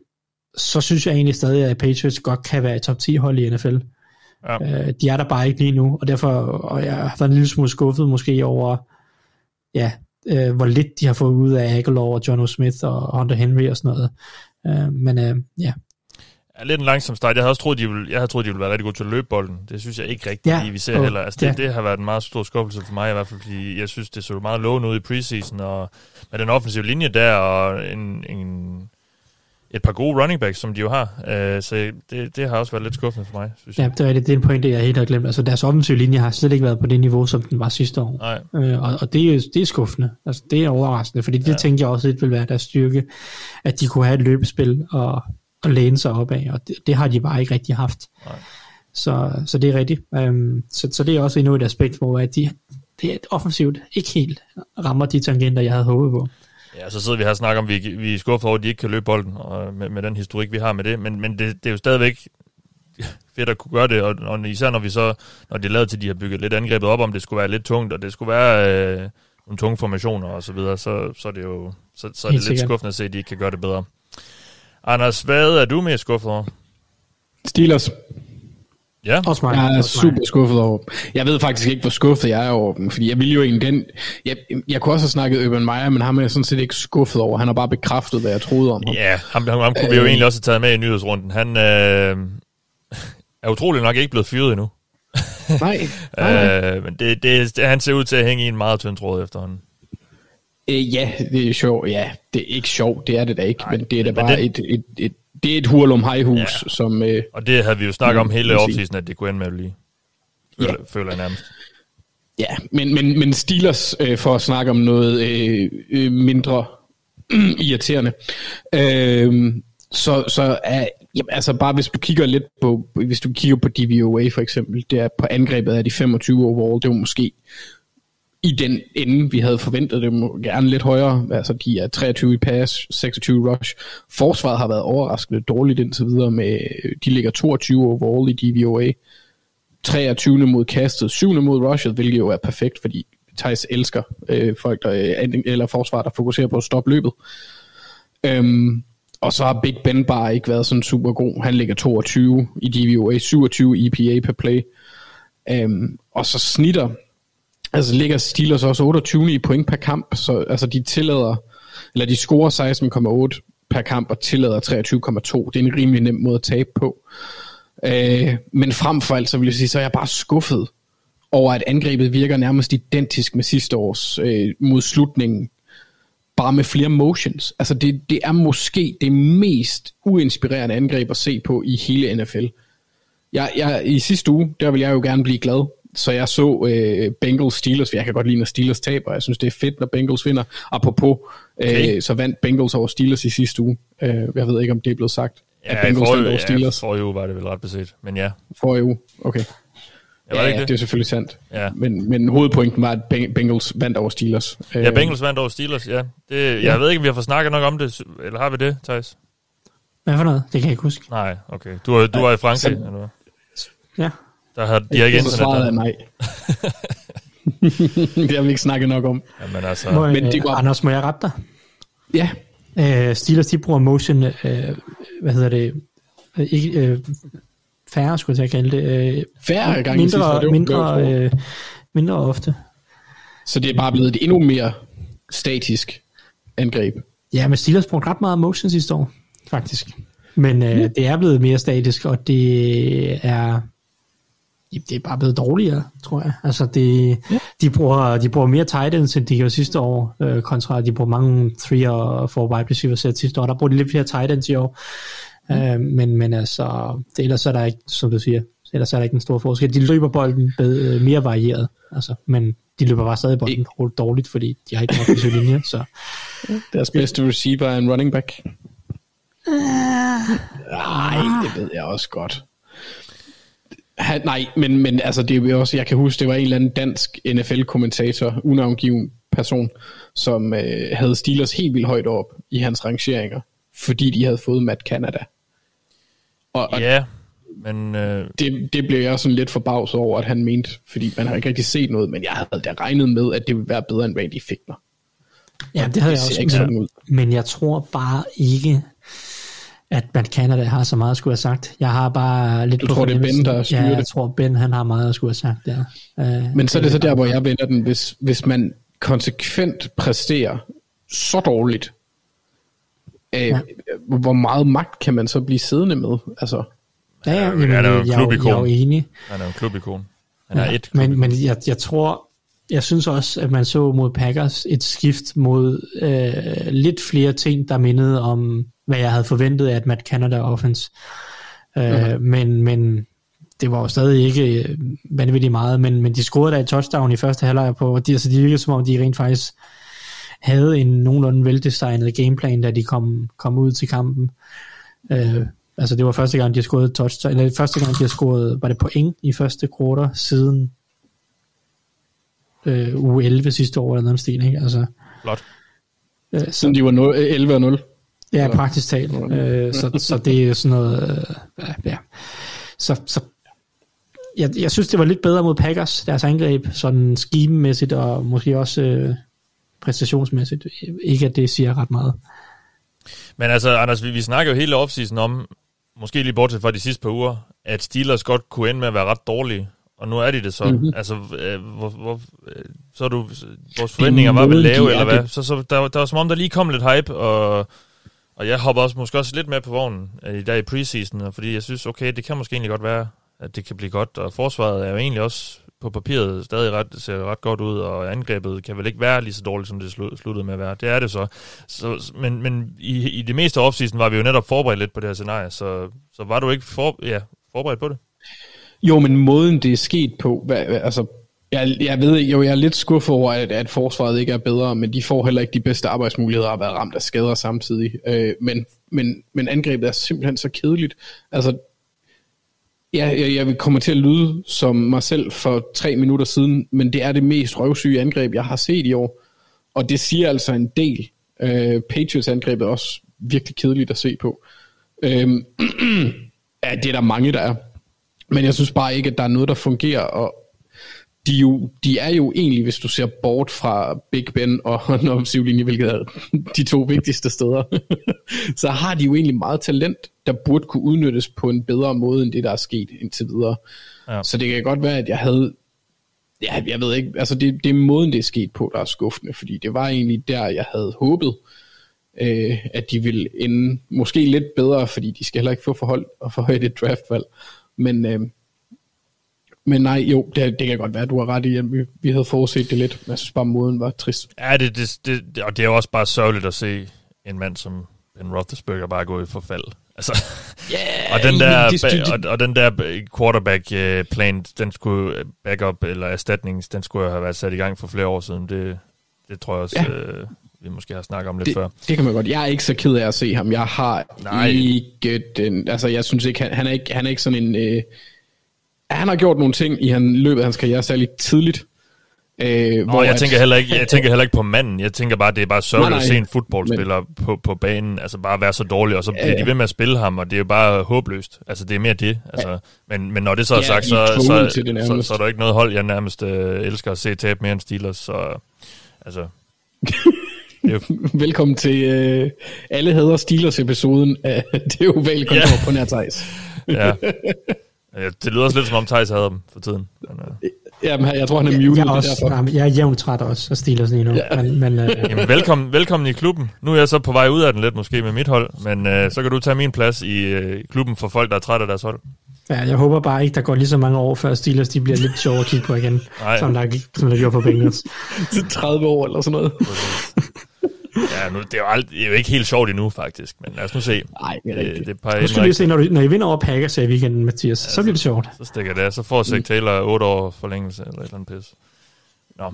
så synes jeg egentlig stadig, at Patriots godt kan være et top 10 hold i NFL. Ja. Øh, de er der bare ikke lige nu, og derfor og jeg har været en lille smule skuffet måske over, ja, øh, hvor lidt de har fået ud af Aguilar og John O. Smith og Hunter Henry og sådan noget. Øh, men øh, ja. Ja, lidt en langsom start. Jeg havde også troet, de ville, jeg havde troet, de ville være rigtig gode til at løbe bolden. Det synes jeg ikke rigtigt, Ja, vi ser og- heller. Altså, det, ja. det har været en meget stor skuffelse for mig i hvert fald, fordi jeg synes, det så meget lovende ud i preseason, og med den offensive linje der, og en, en, et par gode running backs, som de jo har. Uh, så det, det har også været lidt skuffende for mig, synes Ja, jeg. det er, det, det er en pointe, jeg helt har glemt. Altså deres offensive linje har slet ikke været på det niveau, som den var sidste år. Nej. Øh, og, og det, er, det er skuffende. Altså, det er overraskende, fordi det ja. tænkte jeg også lidt vil være deres styrke, at de kunne have et løbespil og, og læne sig op af, og det, det har de bare ikke rigtig haft. Nej. Så, så det er rigtigt. Um, så, så det er også endnu et aspekt, hvor at de, det er offensivt ikke helt rammer de tangenter, jeg havde håbet på. Ja, så sidder vi her og snakker om, at vi, vi er skuffet over, at de ikke kan løbe bolden, og med, med den historik, vi har med det. Men, men det, det er jo stadigvæk fedt at kunne gøre det, og, og især når vi så, når det er lavet til, at de har bygget lidt angrebet op, om det skulle være lidt tungt, og det skulle være øh, nogle tunge formationer og så videre, så, så er det jo så, så er det Helt lidt sikkert. skuffende at se, at de ikke kan gøre det bedre. Anders, hvad er du mest skuffet over? Steelers. Ja, Også mig. Jeg er også mig. super skuffet over dem. Jeg ved faktisk ikke, hvor skuffet jeg er over dem, fordi jeg ville jo egentlig den... Jeg, jeg kunne også have snakket Urban Meyer, men ham er jeg sådan set ikke skuffet over. Han har bare bekræftet, hvad jeg troede om ham. ja ham, ham, ham kunne vi jo Øh. egentlig også have taget med i nyhedsrunden. Han øh, er utrolig nok ikke blevet fyret endnu. Nej, nej, nej. Øh, men det, det, det, han ser ud til at hænge i en meget tynd tråd efterhånden. Øh, ja, det er sjovt. Ja, det er ikke sjovt, det er det da ikke, Nej, men det er da bare den- et, et, et, det er et hurlum hejhus, Ja. som... Øh, Og det havde vi jo snakket om hele offseason, at det kunne ende med at blive. Føler, ja. føler jeg nærmest. Ja, men, men, men Steelers, øh, for at snakke om noget øh, øh, mindre irriterende, øh, så, så er, jamen, altså bare hvis du kigger lidt på, hvis du kigger på DVOA for eksempel, det er på angrebet af de 25 overall, det var måske i den ende, vi havde forventet det, gerne lidt højere, altså de er 23 i pass, 26 rush. Forsvaret har været overraskende dårligt indtil videre med, øh, de ligger 22 overall i DVOA, 23. mod kastet, 7. mod rushet, hvilket jo er perfekt, fordi Thijs elsker øh, folk, der, øh, eller forsvar, der fokuserer på at stoppe løbet. Øhm, og så har Big Ben bare ikke været sådan super god. Han ligger 22 i DVOA, 27 EPA per play. Øhm, og så snitter, altså ligger Steelers også 28 i point per kamp, så altså de tillader, eller de scorer 16,8 per kamp og tillader 23,2. Det er en rimelig nem måde at tabe på. Øh, men frem for alt, så vil jeg sige, så er jeg bare skuffet over, at angrebet virker nærmest identisk med sidste års øh, mod slutningen. Bare med flere motions. Altså det, det er måske det mest uinspirerende angreb at se på i hele NFL. Jeg, jeg, I sidste uge, der vil jeg jo gerne blive glad. Så jeg så øh, Bengals Steelers, for jeg kan godt lide, når Steelers taber. Jeg synes, det er fedt, når Bengals vinder. Apropos, Okay. øh, så vandt Bengals over Steelers i sidste uge. Øh, jeg ved ikke, om det er blevet sagt. at Ja, i Bengals vandt over ja, Steelers. forrige uge var det vel ret beset. Men ja, Forrige uge, okay. ja, var det ikke det det? er selvfølgelig sandt. Ja. Men, men hovedpointen var, at Ben- Bengals vandt over Steelers. Ja, Øh, Bengals vandt over Steelers, ja. Det, jeg ved ikke, om vi har fået snakket nok om det, eller har vi det, Thijs? Hvad for noget? Det kan jeg ikke huske. Nej, okay. Du, er- du var i Frankrig, så- eller hvad? Ja. Der har, de ikke så svaret er internet nej. det har vi ikke snakket nok om. der. Jamen altså, Må, Men men det var- Anders, må jeg rette dig? Ja, Øh, Steelers, de bruger motion, øh, hvad hedder det, øh, ikke, øh, færre skulle jeg kalde det, øh, færre gange i sidste mindre, det mindre, øh, mindre ofte. Så det er bare blevet et endnu mere statisk angreb. Ja, men Steelers brugte ret meget motion sidste år, faktisk. Men øh, det er blevet mere statisk, og det er det er bare blevet dårligere, tror jeg. Altså, det, ja. de, bruger, de bruger mere tight ends, end de gjorde sidste år, øh, kontra de bruger mange 3 og 4 wide receivers sidste år. Der bruger de lidt flere tight ends i år. Mm. Øh, men, men altså, det, ellers er der ikke, som du siger, ellers er der ikke en stor forskel. De løber bolden bed, øh, mere varieret, altså, men de løber bare stadig bolden Ik- dårligt, fordi de har ikke nok på linje, så... Deres bedste receiver er en running back. Nej, det ved jeg også godt. Han, nej, men, men altså, det er også, jeg kan huske, det var en eller anden dansk NFL-kommentator, unavngiven person, som øh, havde Steelers helt vildt højt op i hans rangeringer, fordi de havde fået Matt Canada. Og, og ja, men... Øh... Det, det blev jeg sådan lidt forbavset over, at han mente, fordi man har ikke rigtig set noget, men jeg havde da regnet med, at det ville være bedre end Randy Fichtner. Ja, det havde det jeg også. Ikke sådan ud. Men jeg tror bare ikke, at man Canada har så meget at skulle have sagt. Jeg har bare lidt du på tror, det er Ben, der styrer ja, jeg det? tror, Ben han har meget at skulle have sagt, ja. Uh, Men så er det så der, hvor jeg vender den. Hvis, hvis man konsekvent præsterer så dårligt, uh, ja. hvor meget magt kan man så blive siddende med? Altså, ja, ja, jamen, han er jo en klubikon. Jeg er jo enig. Han er jo en klubikon. Han ja, er et men, men jeg, jeg tror, jeg synes også, at man så mod Packers et skift mod øh, lidt flere ting, der mindede om hvad jeg havde forventet af et Matt Canada offense. Øh, mm. men, men det var jo stadig ikke øh, vanvittigt meget, men, men de scorede da et touchdown i første halvleg på, de, altså de virkede som om, de rent faktisk havde en nogenlunde veldesignet gameplan, da de kom, kom ud til kampen. Øh, altså det var første gang, de har scoret touchdown, eller første gang, de har scoret, var det point i første quarter, siden øh, uge 11 sidste år, eller noget stil, ikke? Altså, Flot. Øh, så, Siden de var 0, 11 og 0. Ja, praktisk talt. Øh, så, så det er sådan noget... Øh, ja. Så, så jeg, jeg synes, det var lidt bedre mod Packers, deres angreb, sådan scheme-mæssigt og måske også øh, præstationsmæssigt. Ikke at det siger ret meget. Men altså, Anders, vi, vi snakker jo hele offseason om, måske lige bortset fra de sidste par uger, at Steelers godt kunne ende med at være ret dårlige. Og nu er de det så. Mm-hmm. Altså, øh, hvor, hvor, øh, så er du, vores forventninger var vel lave, eller hvad? Så, så der, der var som om, der lige kom lidt hype, og og jeg hopper også måske også lidt med på vognen øh, i dag i preseason, fordi jeg synes, okay, det kan måske egentlig godt være, at det kan blive godt, og forsvaret er jo egentlig også på papiret stadig ret, ser ret godt ud, og angrebet kan vel ikke være lige så dårligt, som det sluttede med at være. Det er det så. så men men i, i det meste offseason var vi jo netop forberedt lidt på det her scenarie, så, så var du ikke for, ja, forberedt på det? Jo, men måden det er sket på, hvad, altså jeg, jeg ved jo, jeg er lidt skuffet over, at, at forsvaret ikke er bedre, men de får heller ikke de bedste arbejdsmuligheder at være ramt af skader samtidig. Øh, men, men, men angrebet er simpelthen så kedeligt. Altså, ja, jeg, jeg kommer til at lyde som mig selv for tre minutter siden, men det er det mest røvsyge angreb, jeg har set i år. Og det siger altså en del. Øh, Patriots angrebet er også virkelig kedeligt at se på. Øh, ja, det er der mange, der er. Men jeg synes bare ikke, at der er noget, der fungerer, og, de, jo, de er jo egentlig, hvis du ser bort fra Big Ben og den offensive linje, hvilket er de to vigtigste steder, så har de jo egentlig meget talent, der burde kunne udnyttes på en bedre måde, end det, der er sket indtil videre. Ja. Så det kan godt være, at jeg havde Ja, jeg ved ikke, altså det, det er måden, det er sket på, der er skuffende, fordi det var egentlig der, jeg havde håbet, øh, at de ville ende måske lidt bedre, fordi de skal heller ikke få forhold og for højt et draftvalg. Men, øh, men nej, jo, det, det kan godt være, at du har ret i, at vi, vi havde forudset det lidt. Men jeg synes bare, måden var trist. Ja, det, det, det, og det er jo også bare sørgeligt at se en mand som Ben Roethlisberger bare gå i forfald. Altså, yeah, og, den der, de, og, og den der quarterback øh, plan, den skulle øh, backup eller erstatning, den skulle have været sat i gang for flere år siden. Det, det tror jeg også, ja. øh, vi måske har snakket om lidt det, før. Det kan man godt. Jeg er ikke så ked af at se ham. Jeg har Nej. ikke den, altså jeg synes ikke, han, han, er, ikke, han er ikke sådan en... Øh, han har gjort nogle ting i han, løbet af hans karriere, særligt tidligt. Øh, Nå, hvor jeg, at, tænker heller ikke, jeg tænker heller ikke på manden. Jeg tænker bare, det er bare sørgeligt at se en fodboldspiller men, på, på banen, altså bare være så dårlig, og så bliver ja, de ved med at spille ham, og det er jo bare håbløst. Altså, det er mere det. Altså, men, men når det så er ja, sagt, så, så, så, så, så, er der ikke noget hold, jeg nærmest øh, elsker at se tabe mere end Steelers, så altså... Velkommen til øh, alle hader Steelers-episoden af det ovale kontor ja. på Nærtejs. ja. Ja, det lyder også lidt som om Thijs havde dem for tiden. Men, uh... Jamen, jeg tror, han er muted. Jeg er, også, derfor. jeg er jævnt træt også af Steelers lige nu. Ja. Men, men, uh... Jamen, velkommen, velkommen i klubben. Nu er jeg så på vej ud af den lidt måske med mit hold, men uh, så kan du tage min plads i uh, klubben for folk, der er trætte af deres hold. Ja, jeg håber bare ikke, der går lige så mange år, før Steelers de bliver lidt sjove at kigge på igen, Nej. som der, som der gjorde for Bengals. Til 30 år eller sådan noget. Ja, nu, det, er jo alt, det er jo ikke helt sjovt endnu, faktisk. Men lad os nu se. Nej, det er Det, rigtigt. det peger Nu skal vi se, når, du, når I vinder over Packers i weekenden, Mathias, så bliver det sjovt. Så stikker det af. Så får Zach Taylor 8 år forlængelse eller et eller andet pis. Nå.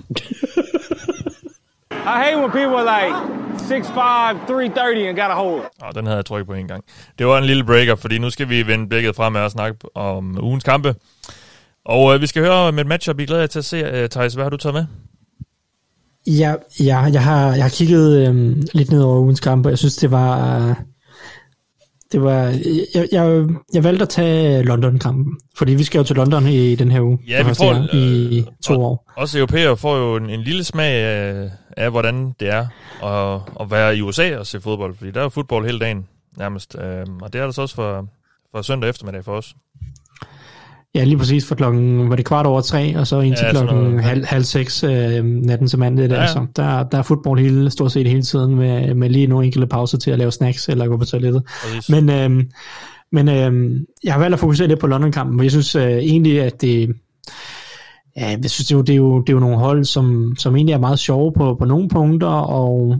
I hate when people are like 6'5", 330 and got a hold. Nå, den havde jeg trykket på en gang. Det var en lille breaker, fordi nu skal vi vende blikket fremad og snakke om ugens kampe. Og øh, vi skal høre med et matchup, I glæder jer til at se. Øh, Thijs, hvad har du taget med? Ja, ja jeg, har, jeg har kigget øhm, lidt ned over ugens kamp, og jeg synes, det var... Det var jeg, jeg, jeg valgte at tage London-kampen, fordi vi skal jo til London i den her uge. Ja, vi får, i øh, to og- år. Også europæer får jo en, en lille smag af, af, hvordan det er at, at være i USA og se fodbold, fordi der er jo fodbold hele dagen nærmest. Øhm, og det er der så også for, for søndag eftermiddag for os. Ja, lige præcis for klokken, var det kvart over tre, og så indtil Ja, klokken halv, halv seks øh, natten til mandag. Ja, ja. ja. Så der, der er fodbold hele, stort set hele tiden, med, med lige nogle enkelte pauser til at lave snacks eller gå på toilettet. Præcis. Men, øhm, men øhm, jeg har valgt at fokusere lidt på London-kampen, for jeg synes øh, egentlig, at det... Ja, jeg synes, det er, jo, det, er jo, det er jo nogle hold, som, som egentlig er meget sjove på, på nogle punkter, og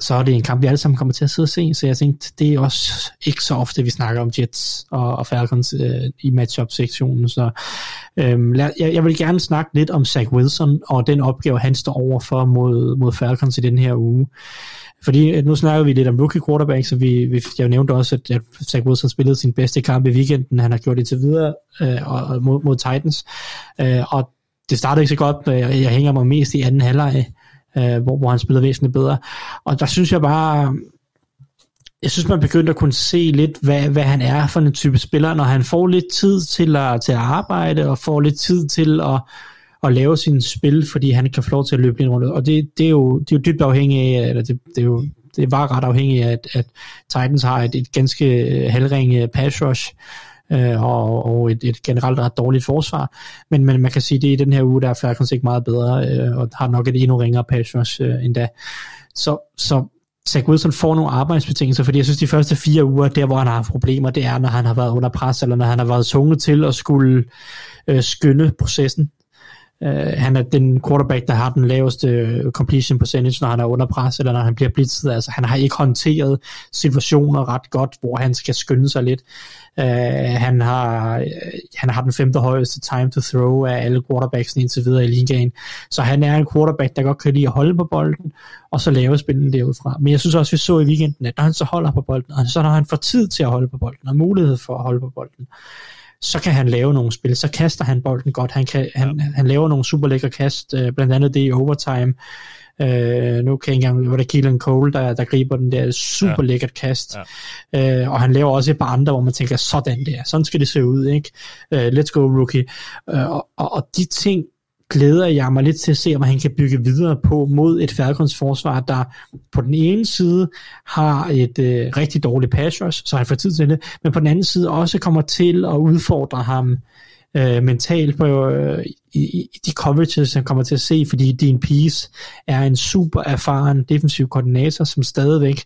så er det en kamp, vi alle sammen kommer til at sidde og se, så jeg tænkte, det er også ikke så ofte, vi snakker om Jets og, og Falcons øh, i matchup-sektionen, så øhm, lad, jeg, jeg vil gerne snakke lidt om Zach Wilson og den opgave, han står over for mod, mod Falcons i den her uge. Fordi øh, nu snakker vi lidt om rookie quarterback, så vi, vi, jeg nævnte også, at, at Zach Wilson spillede sin bedste kamp i weekenden. Han har gjort det til videre øh, og, og mod, mod Titans. Øh, og det startede ikke så godt. Jeg, jeg hænger mig mest i anden halvleg, øh, hvor, hvor han spillede væsentligt bedre. Og der synes jeg bare, jeg synes, man begyndte at kunne se lidt, hvad, hvad han er for en type spiller, når han får lidt tid til at, til at arbejde, og får lidt tid til at, at lave sin spil, fordi han kan få lov til at løbe lidt rundt. Og det, det, er, jo, det er jo dybt afhængigt af, eller det, det er jo det var ret afhængigt af, at, at Titans har et, et ganske øh, halvringe pass rush, øh, og, og et, et generelt ret dårligt forsvar. Men, men man kan sige, at det i den her uge, der er Falcons ikke meget bedre, øh, og har nok et endnu ringere pass rush øh, endda. Så, så Zach Wilson får nogle arbejdsbetingelser, fordi jeg synes, de første fire uger, der hvor han har haft problemer, det er, når han har været under pres, eller når han har været tvunget til at skulle øh, skynde processen. Øh, han er den quarterback, der har den laveste øh, completion percentage, når han er under pres, eller når han bliver blitzet. Altså, han har ikke håndteret situationer ret godt, hvor han skal skynde sig lidt. Uh, han, har, uh, han har den femte højeste time to throw af alle quarterbacks indtil videre i ligaen. Så han er en quarterback, der godt kan lide at holde på bolden, og så lave spillet derudfra. Men jeg synes også, vi så i weekenden, at når han så holder på bolden, og så når han får tid til at holde på bolden, og mulighed for at holde på bolden, så kan han lave nogle spil, så kaster han bolden godt, han, kan, han, han laver nogle super lækre kast, øh, blandt andet det i overtime, øh, nu kan jeg ikke engang, var det Keelan Cole, der, der griber den der super ja. lækkert kast, ja. øh, og han laver også et par andre, hvor man tænker, sådan der, sådan skal det se ud, ikke? Øh, let's go rookie, øh, og, og, og de ting, glæder jeg mig lidt til at se, om han kan bygge videre på mod et Falcons forsvar, der på den ene side har et øh, rigtig dårligt pass rush, så han får tid til det, men på den anden side også kommer til at udfordre ham øh, øh, mentalt på øh, i, i de coverages, han kommer til at se, fordi Dean Pease er en super erfaren defensiv koordinator, som stadigvæk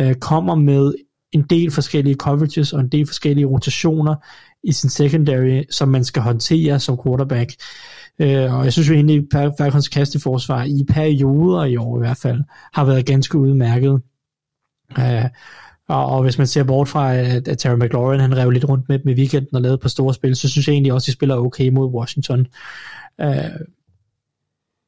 øh, kommer med en del forskellige coverages og en del forskellige rotationer i sin secondary, som man skal håndtere som quarterback. Øh, og jeg synes jo egentlig, at Falcons kasteforsvar i perioder i år i hvert fald, har været ganske udmærket. Øh, og, og hvis man ser bort fra, at, at Terry McLaurin han rev lidt rundt med dem i weekenden og lavede på store spil, så synes jeg egentlig også, at de spiller okay mod Washington. Øh,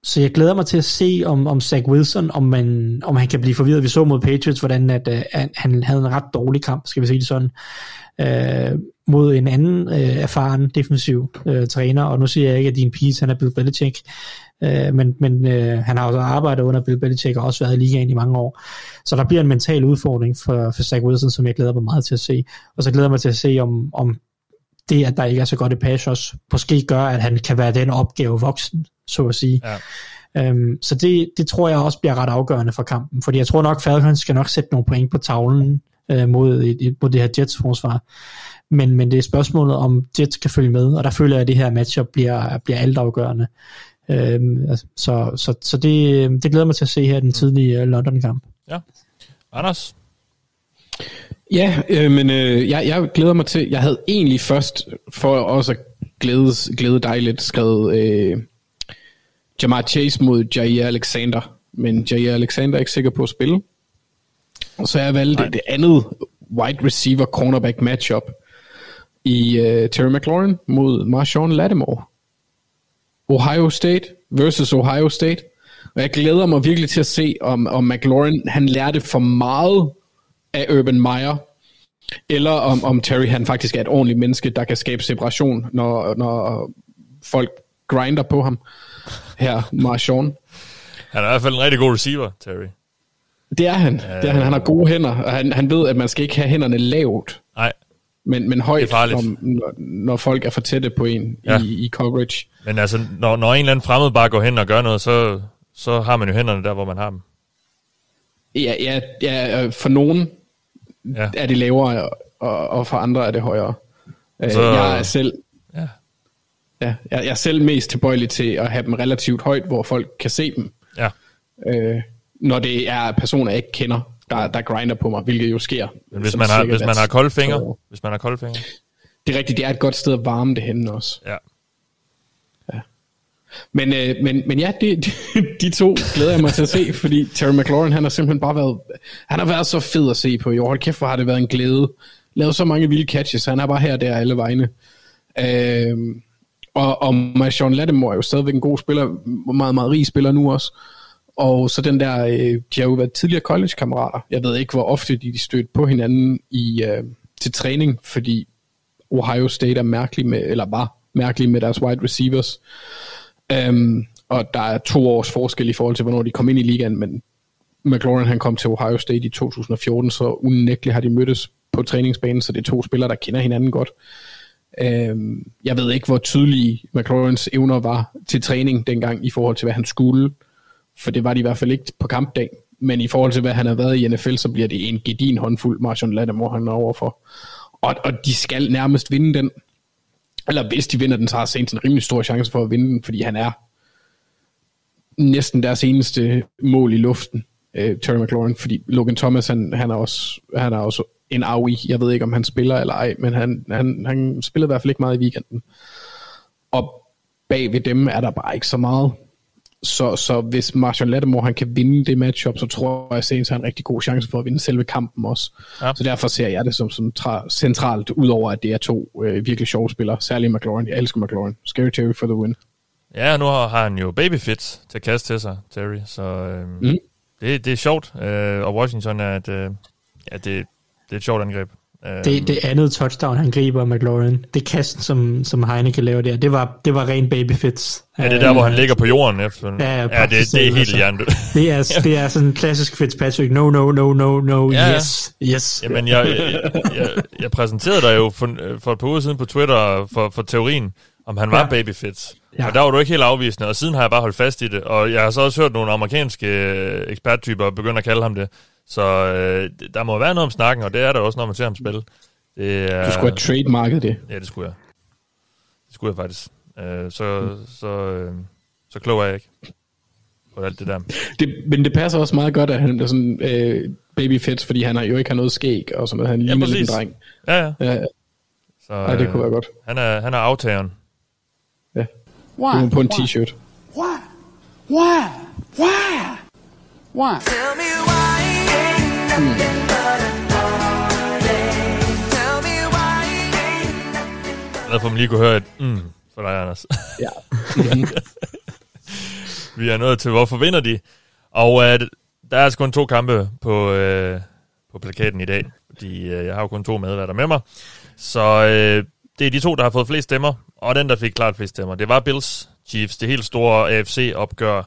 så jeg glæder mig til at se, om, om Zach Wilson, om, man, om han kan blive forvirret. Vi så mod Patriots, hvordan at, øh, at han havde en ret dårlig kamp, skal vi sige det sådan, øh, mod en anden øh, erfaren defensiv øh, træner, og nu siger jeg ikke, at din pige, han er Bill Belichick, øh, men, men øh, han har også arbejdet under Bill Belichick og også været i ligaen i mange år. Så der bliver en mental udfordring for, for Zach Wilson, som jeg glæder mig meget til at se. Og så glæder jeg mig til at se, om, om det, at der ikke er så godt i pass også, måske gør, at han kan være den opgave voksen, så at sige. Ja. Øhm, så det, det tror jeg også bliver ret afgørende for kampen, fordi jeg tror nok, Falcons skal nok sætte nogle point på tavlen øh, mod, et, mod det her Jets forsvar. Men, men det er spørgsmålet, om Jets kan følge med, og der føler jeg, at det her matchup bliver, bliver altafgørende. Øhm, altså, så så, så det, det glæder mig til at se her den tidlige London-kamp. Ja. Anders? Ja, øh, men øh, jeg, jeg glæder mig til, jeg havde egentlig først, for også at glæde, glæde dig lidt, skrevet øh, Jamar Chase mod Jair Alexander, men Jair Alexander er ikke sikker på at spille. Og så har jeg valgt det, det andet wide receiver cornerback matchup i øh, Terry McLaurin mod Marshawn Lattimore. Ohio State versus Ohio State. Og jeg glæder mig virkelig til at se, om, om McLaurin han lærte for meget af Urban Meyer, eller om, om Terry han faktisk er et ordentligt menneske, der kan skabe separation, når, når folk grinder på ham. Her, Marshawn. Han er i hvert fald en rigtig god receiver, Terry. Det er han. Det er han. Han har gode hænder, og han, han ved, at man skal ikke have hænderne lavt, Nej, men, men højt, når, når, når folk er for tætte på en Ja. i, i coverage. men altså, når, når en eller anden fremmed bare går hen og gør noget, så, så har man jo hænderne der, hvor man har dem. Ja, ja, ja øh, for nogen Ja. er det lavere, og, og for andre er det højere. Så, Så- jeg er selv Ja. ja, jeg, jeg er selv mest tilbøjelig til at have dem relativt højt, hvor folk kan se dem, Ja. øh, når det er personer, jeg ikke kender, der, der grinder på mig, hvilket jo sker. Men hvis man har, hvis man har kolde fingre, hvis man har kolde fingre, Det er rigtigt, det er et godt sted at varme det henne også. ja. Men, øh, men, men ja, de, de, to glæder jeg mig til at se, fordi Terry McLaurin, han har simpelthen bare været, han har været så fed at se på i år. Hold kæft, hvor har det været en glæde. Lavet så mange vilde catches, han er bare her og der alle vegne. Øh, og, og Marshawn Lattimore er jo stadigvæk en god spiller, meget, meget rig spiller nu også. Og så den der, øh, de har jo været tidligere college-kammerater. Jeg ved ikke, hvor ofte de, de stødte på hinanden i, øh, til træning, fordi Ohio State er mærkelig med, eller var mærkelig med deres wide receivers. Um, og der er to års forskel i forhold til, hvornår de kom ind i ligaen, men McLaurin han kom til Ohio State i 2014, så unægteligt har de mødtes på træningsbanen, så det er to spillere, der kender hinanden godt. Um, jeg ved ikke, hvor tydelige McLaurins evner var til træning dengang i forhold til, hvad han skulle, for det var de i hvert fald ikke på kampdag. Men i forhold til, hvad han har været i NFL, så bliver det en gedin håndfuld, Marshawn Lattimore han er overfor. Og, og de skal nærmest vinde den. Eller hvis de vinder den, så har Saints en rimelig stor chance for at vinde den, fordi han er næsten deres eneste mål i luften, øh, Terry McLaurin, fordi Logan Thomas, han, han, er også, han er også en aui. Jeg ved ikke, om han spiller eller ej, men han, han, han spillede i hvert fald ikke meget i weekenden. Og bag ved dem er der bare ikke så meget. Så, så hvis Marshall Lattimore han kan vinde det matchup, så tror jeg, at Saints har en rigtig god chance for at vinde selve kampen også. Ja. Så derfor ser jeg det som, som tra- centralt, udover at det er to øh, virkelig sjove spillere. Særligt McLaurin. Jeg elsker McLaurin. Scary Terry for the win. Ja, og nu har har han jo babyfit til at kaste til sig, Terry, så mm. Mm. det, det er sjovt. Øh, og Washington er et, øh, ja, det, det er et sjovt angreb. Øh, Det, det andet touchdown, han griber af McLaurin, det kast, som, som Heineke laver der, det var, det var ren babyfits. ja, det er der, hvor han ligger på jorden efter. Ja, ja, ja det, det er helt altså. hjernedødt. Det er, det er sådan en klassisk Fitzpatrick, no, no, no, no, no, Ja, yes, yes. Jamen, jeg, jeg, jeg, jeg præsenterede dig jo for, for et par uger siden på Twitter for, for teorien, om han var ja. Ja. babyfit. Ja. Ja. Og der var du ikke helt afvisende, og siden har jeg bare holdt fast i det. Og jeg har så også hørt nogle amerikanske øh, eksperttyper begynde at kalde ham det. Så øh, der må være noget om snakken, og det er der også, når man ser ham spille. Det er, Du skulle have trademarket det. Ja, det skulle jeg. Det skulle jeg faktisk. Øh, så, så, øh, så klog er jeg ikke på alt det der. det. Men det passer også meget godt, at han er sådan øh, babyfits, fordi han har jo ikke har noget skæg og sådan noget. Han ligner lidt en præcis. dreng. Ja, ja. Ja, Så, ej, det kunne være godt. Han er, han er aftageren. Ja. Du må på en t-shirt. Why? Why? Why? Why? Tell me why er glad for, at man lige kunne høre et mm for dig, Anders. Ja. Vi er nået til, hvorfor vinder de? Og øh, der er altså kun to kampe på, øh, på plakaten i dag, fordi øh, jeg har jo kun to medværter med mig. Så øh, det er de to, der har fået flest stemmer, og den, der fik klart flest stemmer, det var Bills Chiefs, det helt store AFC-opgør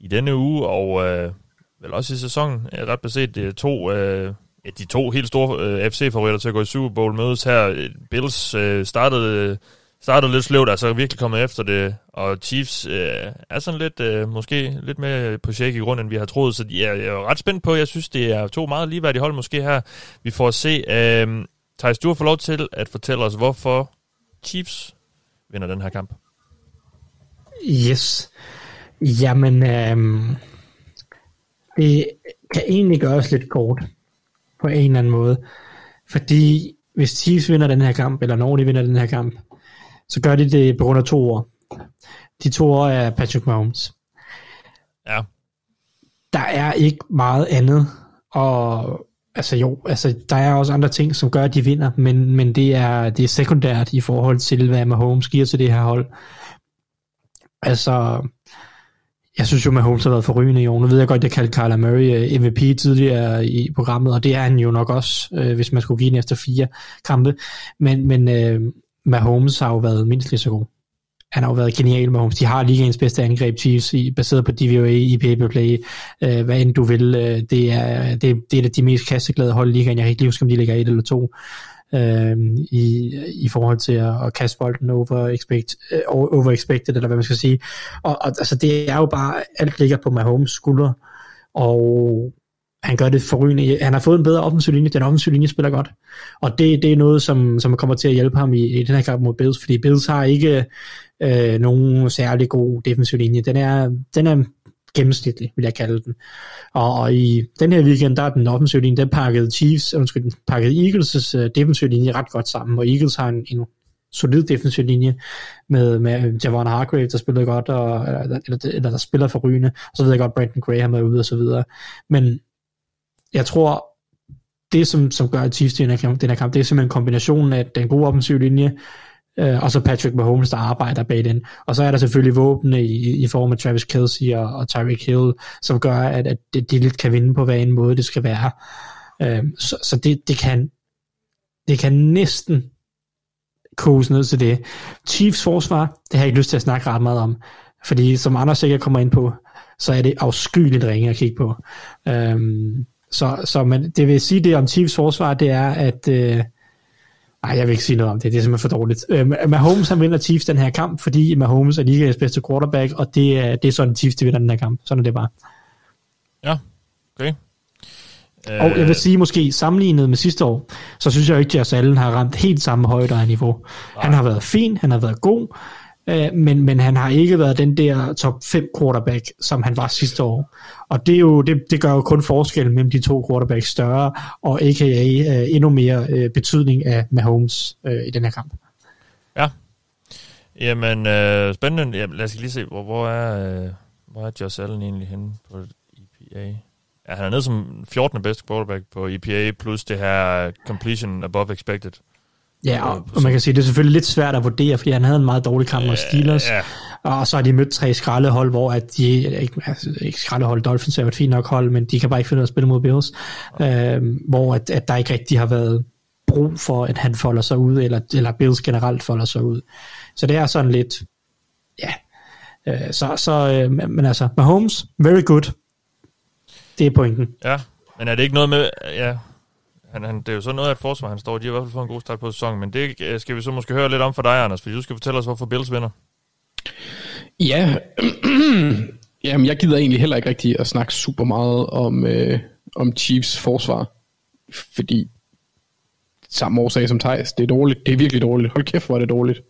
i denne uge, og øh, vel også i sæsonen, er ret beset, det er to, øh, ja, de to helt store øh, FC-favoritter til at gå i Super Bowl mødes her. Bills øh, startede, startede lidt sløvt, altså virkelig kommet efter det, og Chiefs øh, er sådan lidt, øh, måske lidt mere på shaky grund, end vi har troet, så de er, jeg er ret spændt på, jeg synes, det er to meget ligeværdige hold måske her. Vi får se, øh, Thijs, du får lov til at fortælle os, hvorfor Chiefs vinder den her kamp. Yes. Jamen, øh, det kan egentlig gøres lidt kort på en eller anden måde. Fordi hvis Chiefs vinder den her kamp, eller når de vinder den her kamp, så gør de det på grund af to år. De to år er Patrick Mahomes. Ja. Der er ikke meget andet, og altså jo, altså der er også andre ting, som gør, at de vinder, men, men det, er, det er sekundært i forhold til, hvad Mahomes giver til det her hold. Altså, jeg synes jo, Mahomes har været forrygende i år. Nu ved jeg godt, jeg kaldte Kyler Murray øh, MVP tidligere i programmet, og det er han jo nok også, øh, hvis man skulle give den efter fire kampe. Men, men øh, Mahomes har jo været mindst lige så god. Han har jo været genial, Mahomes. De har ligaens bedste angreb, Chiefs, i, baseret på DVOA, i play, øh, hvad end du vil. Øh, det, er, det, det er de mest kasteglade hold i ligaen. Jeg kan ikke lige huske, om de ligger et eller to øh, i, i forhold til at, at kaste bolden over, expect, øh, over expected, eller hvad man skal sige. Og, og altså, det er jo bare, alt ligger på Mahomes skuldre, og han gør det forrygende. Han har fået en bedre offensiv linje. Den offensiv linje spiller godt. Og det, det er noget, som, som kommer til at hjælpe ham i, i den her kamp mod Bills, fordi Bills har ikke øh, nogen særlig god defensiv linje. Den er, den er gennemsnitlig, vil jeg kalde den. Og, og i den her weekend, der er den offensive linje, den pakkede Chiefs, undskyld, den pakkede Eagles' uh, defensive linje ret godt sammen, og Eagles har en, en solid defensiv linje med, med øh, Javon Hargrave, der spillede godt, og, eller, eller, eller der spiller for rygende, og så ved jeg godt, Brandon Graham er ude og så videre. Men jeg tror, det som, som gør Chiefs til den her, kamp, den her kamp, det er simpelthen kombinationen af den gode offensive linje, øh, og så Patrick Mahomes, der arbejder bag den. Og så er der selvfølgelig våbne i, i form af Travis Kelsey og, og Tyreek Hill, som gør, at, at de lidt kan vinde på, hver en måde det skal være. Øh, så så det, det, kan, det kan næsten koges ned til det. Chiefs forsvar, det har jeg ikke lyst til at snakke ret meget om, fordi som Anders sikkert kommer ind på, så er det afskyeligt ringe at kigge på. Øhm, så, så men det vil sige det om Chiefs forsvar, det er, at øh, Nej, jeg vil ikke sige noget om det. Det er simpelthen for dårligt. Øh, Mahomes han vinder Chiefs den her kamp, fordi Mahomes er ligaens bedste quarterback, og det er, det er sådan, Chiefs de vinder den her kamp. Sådan er det bare. Ja, okay. Og jeg vil sige måske, sammenlignet med sidste år, så synes jeg ikke, at Josh Allen har ramt helt samme højde og niveau. Han har været fin, han har været god, øh, men, men han har ikke været den der top 5 quarterback, som han var sidste år. Og det, er jo, det, det gør jo kun forskel mellem de to quarterbacks større, og a.k.a. Øh, endnu mere øh, betydning af Mahomes øh, i den her kamp. Ja. Jamen, øh, spændende. Jamen, lad os lige se, hvor, hvor er, øh, hvor er Josh Allen egentlig henne på EPA? Ja, han er nede som 14. bedste quarterback på EPA, plus det her completion above expected. Ja, og, og man kan sige, det er selvfølgelig lidt svært at vurdere, fordi han havde en meget dårlig kamp mod Steelers, ja. og så har de mødt tre skraldehold, hvor at de, ikke, altså, ikke skraldehold, Dolphins er jo et fint nok hold, men de kan bare ikke finde ud af at spille mod Bills, øh, hvor at, at der ikke rigtig har været brug for, at han folder sig ud, eller, eller Bills generelt folder sig ud. Så det er sådan lidt, ja, øh, så, så øh, men altså, Mahomes, very good, det er pointen. Ja, men er det ikke noget med, ja, han, han, det er jo så noget af et forsvar, han står. De har i hvert fald fået en god start på sæsonen, men det øh, skal vi så måske høre lidt om for dig, Anders, for du skal fortælle os, hvorfor Bills vinder. Ja, Jamen, jeg gider egentlig heller ikke rigtig at snakke super meget om, øh, om Chiefs forsvar, fordi samme årsag som Thijs, det er dårligt, det er virkelig dårligt, hold kæft hvor er det dårligt.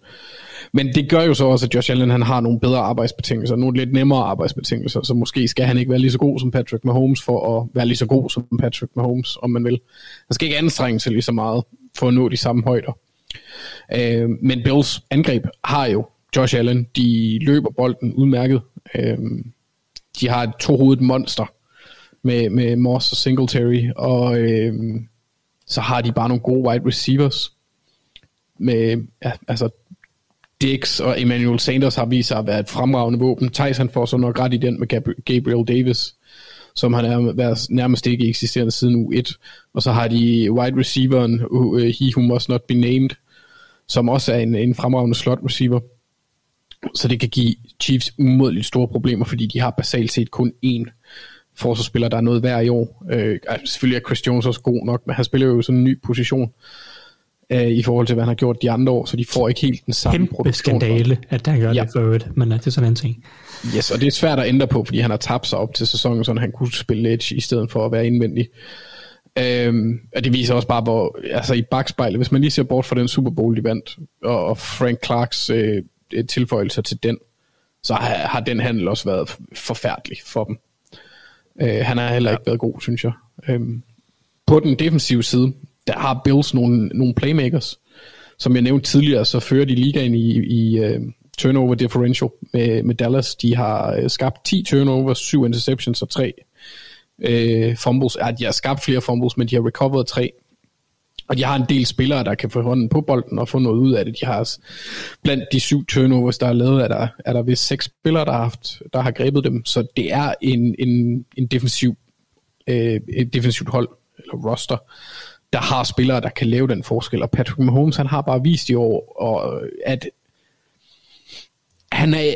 Men det gør jo så også, at Josh Allen han har nogle bedre arbejdsbetingelser, nogle lidt nemmere arbejdsbetingelser, så måske skal han ikke være lige så god som Patrick Mahomes for at være lige så god som Patrick Mahomes, om man vil. Han skal ikke anstrenge sig lige så meget for at nå de samme højder. Øh, men Bills angreb har jo Josh Allen, de løber bolden udmærket. Øh, de har et to-hovedet monster med, med Moss og Singletary, og øh, så har de bare nogle gode wide receivers med, ja, altså Dix og Emmanuel Sanders har vist sig at være et fremragende våben. Thijs han får så nok ret i den med Gabriel Davis, som han er været nærmest ikke eksisterende siden U1. Og så har de wide receiveren, uh, He Who Must Not Be Named, som også er en, en fremragende slot receiver. Så det kan give Chiefs umådeligt store problemer, fordi de har basalt set kun én forsvarsspiller, der er noget værd i år. Øh, altså, selvfølgelig er Chris Jones også god nok, men han spiller jo sådan en ny position øh, i forhold til, hvad han har gjort de andre år, så de får ikke helt den samme Kæmpe produktion. skandale, at han gør ja. det for øvrigt, men det er sådan en ting. Yes, og det er svært at ændre på, fordi han har tabt sig op til sæsonen, så han kunne spille edge i stedet for at være indvendig. Øhm, og det viser også bare, hvor, altså i bagspejlet, hvis man lige ser bort fra den Super Bowl, de vandt, og, og Frank Clarks øh, tilføjelser til den, så har, har den handel også været forfærdelig for dem. Øh, han har heller ikke været god, synes jeg. Øhm, på den defensive side, der har Bills nogle, nogle playmakers. Som jeg nævnte tidligere, så fører de ligaen i, i uh, turnover differential med, med Dallas. De har uh, skabt 10 turnovers, 7 interceptions og 3 uh, øh, fumbles. Ja, de har skabt flere fumbles, men de har recovered 3. Og de har en del spillere, der kan få hånden på bolden og få noget ud af det. De har blandt de syv turnovers, der er lavet, er der, er der vist seks spillere, der har, haft, der har grebet dem. Så det er en, en, en defensiv, øh, et defensivt hold, eller roster, der har spillere, der kan lave den forskel. Og Patrick Mahomes, han har bare vist i år, og, at han er,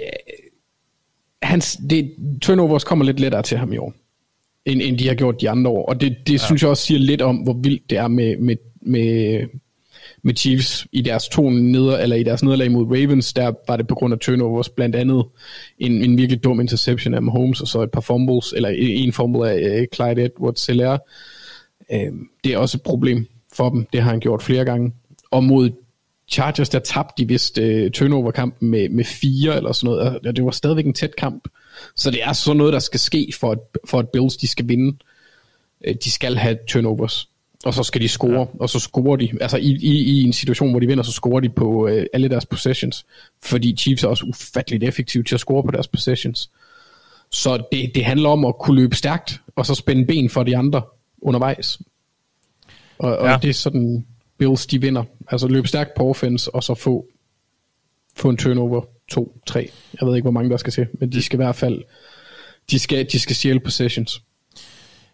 hans, det, turnovers kommer lidt lettere til ham i år, end, end de har gjort de andre år. Og det, det ja. synes jeg også siger lidt om, hvor vildt det er med, med, med, med Chiefs i deres to neder, eller i deres nederlag mod Ravens, der var det på grund af turnovers, blandt andet en, en virkelig dum interception af Mahomes, og så et par fumbles, eller en fumble af uh, Clyde Edwards-Helaire. Uh, det er også et problem for dem, det har han gjort flere gange. Og mod Chargers, der tabte de vist uh, turnover-kampen med, med fire eller sådan noget, og det var stadigvæk en tæt kamp. Så det er sådan noget, der skal ske, for at, for at Bills de skal vinde. Øh, De skal have turnovers, og så skal de score, ja. og så scorer de. Altså i, i, i en situation, hvor de vinder, så scorer de på øh, alle deres possessions, fordi Chiefs er også ufatteligt effektive til at score på deres possessions. Så det, det handler om at kunne løbe stærkt, og så spænde ben for de andre undervejs. Og, og Ja. det er sådan, Bills de vinder. Altså løbe stærkt på offense, og så få, få en turnover, to, tre. Jeg ved ikke, hvor mange der skal til, men de skal i hvert fald, de skal, de skal stjæle possessions.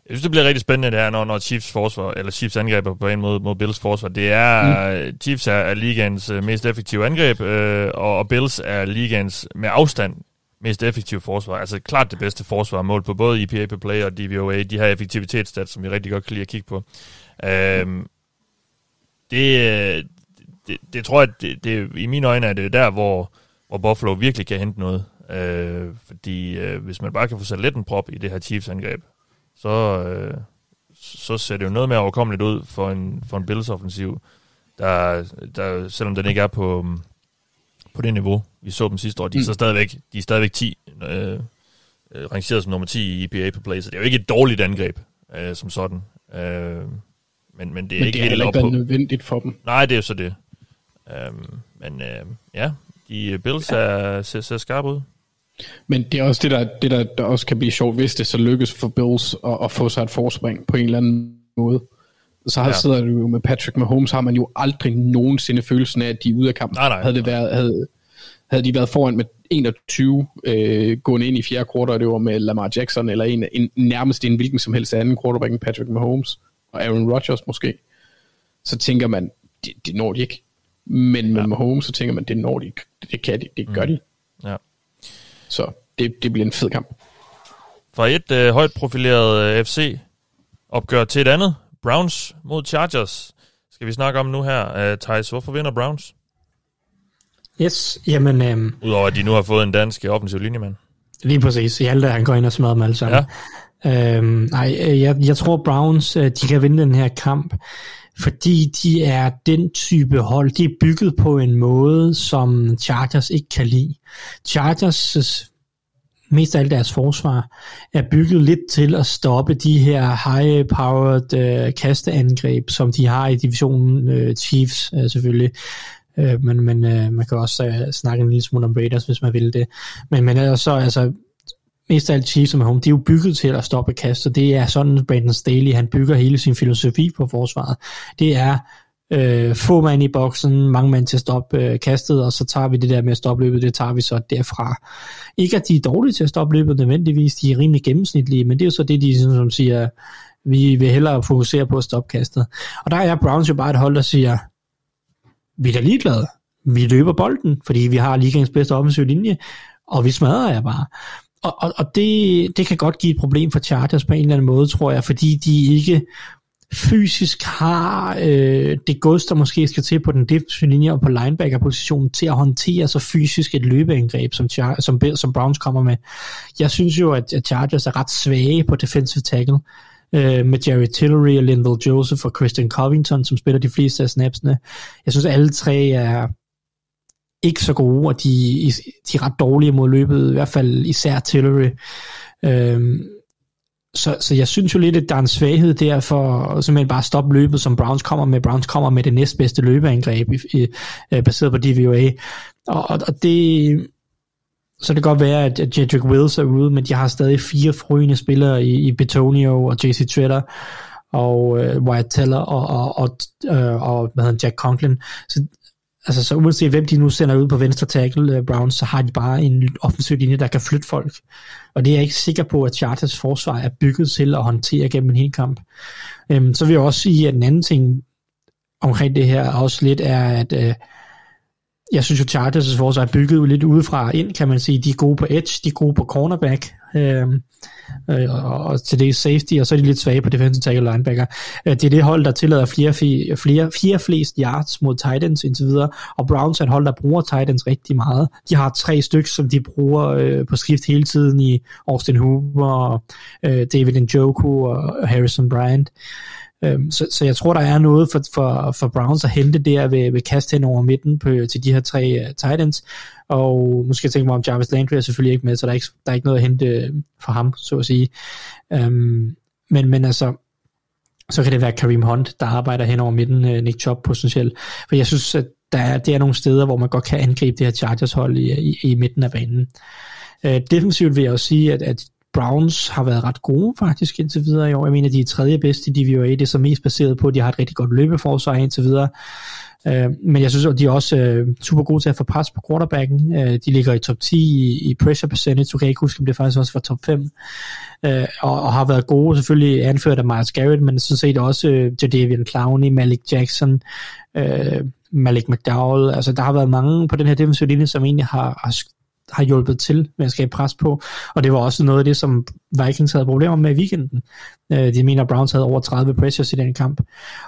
Jeg synes, det bliver rigtig spændende, det her, når, når Chiefs forsvar, eller Chiefs angreb på en mod, mod Bills forsvar. Det er, mm. Chiefs er, er ligaens øh, mest effektive angreb, øh, og, og Bills er ligaens med afstand mest effektive forsvar. Altså klart det bedste forsvar mål på både EPA per play og DVOA. De har effektivitetsstats, som vi rigtig godt kan lide at kigge på. Øhm, det, det, det tror jeg, det, det, i mine øjne er det der, hvor, hvor Buffalo virkelig kan hente noget. Øh, fordi øh, hvis man bare kan få sat lidt en prop i det her Chiefs-angreb, så, øh, så ser det jo noget mere overkommeligt ud for en, for en Bills-offensiv, der, der, selvom den ikke er på, på det niveau, vi så dem sidste år, de er, så stadigvæk, de er stadigvæk 10, øh, øh, rangeret som nummer 10 i EPA per play, så det er jo ikke et dårligt angreb øh, som sådan. Øh, men, men det er Men ikke det har helt op på. nødvendigt for dem. Nej, det er jo så det. Øhm, men øh, ja, de øh, Bills er, ser, ser skarpe ud. Men det er også det, der, det der, der også kan blive sjovt, hvis det så lykkes for Bills at, at få sig et forspring på en eller anden måde. Så har Ja. sidder du jo med Patrick Mahomes, har man jo aldrig nogensinde følelsen af, at de er ude af kampen. Nej, nej, havde, det været, havde, havde de været foran med 21 øh, gående ind i fjerde kvartal, det var med Lamar Jackson, eller en, en, nærmest en hvilken som helst anden quarterback end Patrick Mahomes, og Aaron Rodgers måske, så tænker man, det, det når de ikke. Men med ja. Mahomes, så tænker man, det når de ikke. Det kan de, det gør de. Ja. Så det, det bliver en fed kamp. Fra et øh, højt profileret øh, FC opgør til et andet. Browns mod Chargers skal vi snakke om nu her. Uh, Thijs, hvorfor vinder Browns? Yes, jamen øhm, Udover at de nu har fået en dansk offensiv linjemand. lige præcis. Hjalte, han går ind og smadrer dem alle sammen. Ja. Øhm, nej, øh, jeg, jeg tror Browns, øh, de kan vinde den her kamp, fordi de er den type hold, de er bygget på en måde, som Chargers ikke kan lide. Chargers mest af alt deres forsvar, er bygget lidt til at stoppe de her high-powered øh, kasteangreb, som de har i divisionen øh, Chiefs øh, selvfølgelig. Øh, men men øh, man kan også øh, snakke en lille smule om Raiders, hvis man vil det. Men, men ellers så, altså, mest af alt Chiefs som er home, de er jo bygget til at stoppe kast, og det er sådan, Brandon Staley, han bygger hele sin filosofi på forsvaret. Det er øh, få mand i boksen, mange mand til at stoppe øh, kastet, og så tager vi det der med at stoppe løbet, det tager vi så derfra. Ikke at de er dårlige til at stoppe løbet nødvendigvis, de er rimelig gennemsnitlige, men det er jo så det, de sådan, som siger, vi vil hellere fokusere på at stoppe kastet. Og der er Browns jo bare et hold, der siger, vi er da ligeglade. Vi løber bolden, fordi vi har ligegangs bedste offensiv linje, og vi smadrer jer bare. Og, og, og det, det kan godt give et problem for Chargers på en eller anden måde, tror jeg, fordi de ikke fysisk har øh, det gods, der måske skal til på den defensive linje og på linebacker-positionen til at håndtere så fysisk et løbeangreb, som, Char- som, som Browns kommer med. Jeg synes jo, at, at Chargers er ret svage på defensive tackle, øh, med Jerry Tillery og Linville Joseph og Christian Covington, som spiller de fleste af snapsene. Jeg synes, alle tre er ikke så gode, og de, de er ret dårlige mod løbet, i hvert fald især Tillery. Øh, så, så jeg synes jo lidt, at der er en svaghed der for simpelthen bare at stoppe løbet, som Browns kommer med. Browns kommer med det næstbedste løbeangreb i, i, øh, baseret på DVOA. Og, og, og det, så det kan godt være, at, Jedrick Wills er ude, men de har stadig fire frygende spillere i, i Betonio og JC Tretter og øh, Wyatt Teller og, og, og, øh, og hvad hedder Jack Conklin. Så, altså, så uanset hvem de nu sender ud på venstre tackle, øh, Browns, så har de bare en offensiv linje, der kan flytte folk. Og det er jeg ikke sikker på, at Chargers forsvar er bygget til at håndtere gennem en hel kamp. Øhm, så vil jeg også sige, at en anden ting omkring det her også lidt er, at øh, jeg synes jo, Chargers' forsvar er bygget lidt udefra ind, kan man sige. De er gode på edge, de er gode på cornerback, øh, øh, og, og til det safety, og så er de lidt svage på defensive tackle og linebacker. Øh, det er det hold, der tillader flere, flere, flere, flere flest yards mod Titans indtil videre, og Browns er et hold, der bruger Titans rigtig meget. De har tre stykker, som de bruger øh, på skift hele tiden i Austin Hoover, øh, David Njoku og Harrison Bryant. Øhm, så, så jeg tror, der er noget for, for, for Browns at hente der ved, ved kast hen over midten på, til de her tre øh, uh, Titans. Og nu skal jeg tænke mig om Jarvis Landry er selvfølgelig ikke med, så der er ikke, der er ikke noget at hente øh, for ham, så at sige. Øhm, men, men altså, så kan det være Kareem Hunt, der arbejder hen over midten, uh, Nick Chubb potentielt. For jeg synes, at der er, det er nogle steder, hvor man godt kan angribe det her Chargers hold i, i, i midten af banen. Uh, defensivt vil jeg også sige, at, at Browns har været ret gode faktisk indtil videre i år. Jeg mener, de er tredje bedste i DVOA. Det er så mest baseret på, at de har et rigtig godt løbeforsvar indtil videre. Uh, men jeg synes, at de er også øh, super gode til at få pres på quarterbacken. Uh, de ligger i top 10 i, i pressure percentage. Du kan ikke huske, om det faktisk også var top 5. Uh, og, og har været gode, selvfølgelig anført af Miles Garrett, men sådan set også uh, Jadavian Clowney, Malik Jackson, uh, Malik McDowell. Altså, der har været mange på den her defensive linje, som egentlig har, har har hjulpet til med at skabe pres på, og det var også noget af det, som Vikings havde problemer med i weekenden. Øh, de mener, at Browns havde over 30 pressures i den kamp.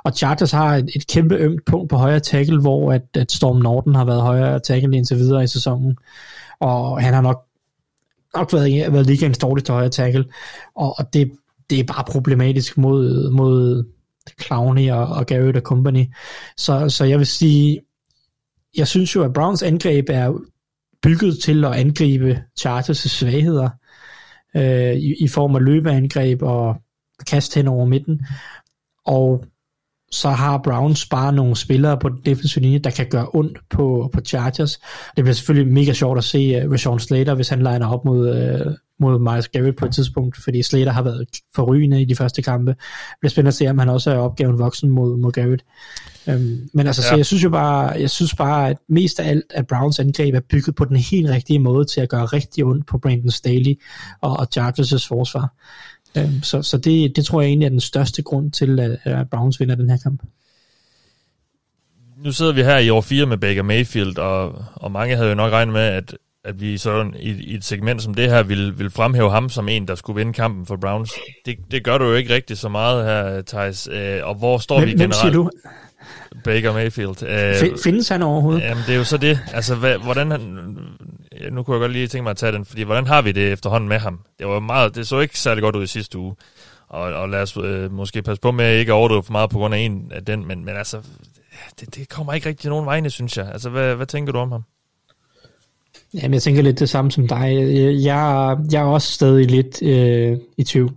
Og Chargers har et, et kæmpe ømt punkt på højre tackle, hvor at, at Storm Norton har været højre tackle indtil videre i sæsonen, og han har nok, nok været, været ligegens dårligt højre tackle, og, og det, det er bare problematisk mod, mod Clowney og, og Garrett og company. Så, så jeg vil sige, jeg synes jo, at Browns angreb er bygget til at angribe Chargers' svagheder øh, i, i form af løbeangreb og kast hen over midten. Og så har Browns bare nogle spillere på den defensive linje, der kan gøre ondt på, på Chargers. Det bliver selvfølgelig mega sjovt at se uh, Rashawn Slater, hvis han liner op mod, uh, mod Miles Garrett på et tidspunkt, fordi Slater har været forrygende i de første kampe. Det bliver spændende at se, om han også er opgaven voksen mod, mod Garrett. Um, men altså, ja. så jeg synes jo bare, jeg synes bare, at mest af alt, at Browns angreb er bygget på den helt rigtige måde til at gøre rigtig ondt på Brandon Staley og, og Chargers' forsvar. Um, så så det, det tror jeg egentlig er den største grund til, at, at Browns vinder den her kamp. Nu sidder vi her i år 4 med Baker Mayfield, og, og mange havde jo nok regnet med, at, at vi sådan i, i et segment som det her ville, ville fremhæve ham som en, der skulle vinde kampen for Browns. Det, det gør du jo ikke rigtig så meget her, Thijs. Øh, og hvor står Hvem, vi hvem generelt? siger du? Baker Mayfield. Øh, Fin- Findes han overhovedet? Jamen, det er jo så det. Altså, hvad, hvordan han... ja, Nu kunne jeg godt lige tænke mig at tage den, fordi hvordan har vi det efterhånden med ham? Det var meget... Det så ikke særlig godt ud i sidste uge. Og, og lad os øh, måske passe på med at ikke overdrive for meget på grund af en af den, men, men altså, det, det kommer ikke rigtig nogen vegne, synes jeg. Altså, hvad, hvad tænker du om ham? Jamen, jeg tænker lidt det samme som dig. Jeg, jeg er også stadig lidt øh, i tvivl.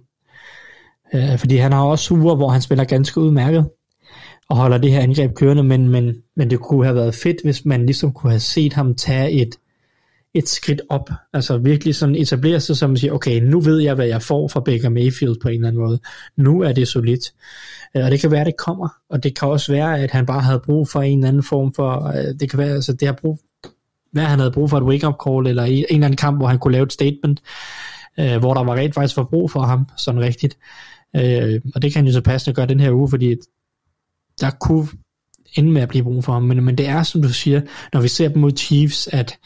Øh, fordi han har også uger, hvor han spiller ganske udmærket og holder det her angreb kørende, men, men, men det kunne have været fedt, hvis man ligesom kunne have set ham tage et, et skridt op. Altså virkelig sådan etablere sig, som siger, okay, nu ved jeg, hvad jeg får fra Baker Mayfield på en eller anden måde. Nu er det solidt. Øh, og det kan være, at det kommer. Og det kan også være, at han bare havde brug for en eller anden form for, øh, det kan være, altså det har brug, hvad han havde brug for et wake-up call, eller en eller anden kamp, hvor han kunne lave et statement, øh, hvor der var rent faktisk for brug for ham, sådan rigtigt. Øh, og det kan han jo så passende gøre den her uge, fordi der kunne ende med at blive brug for ham, men, men det er, som du siger, når vi ser dem mod Chiefs, at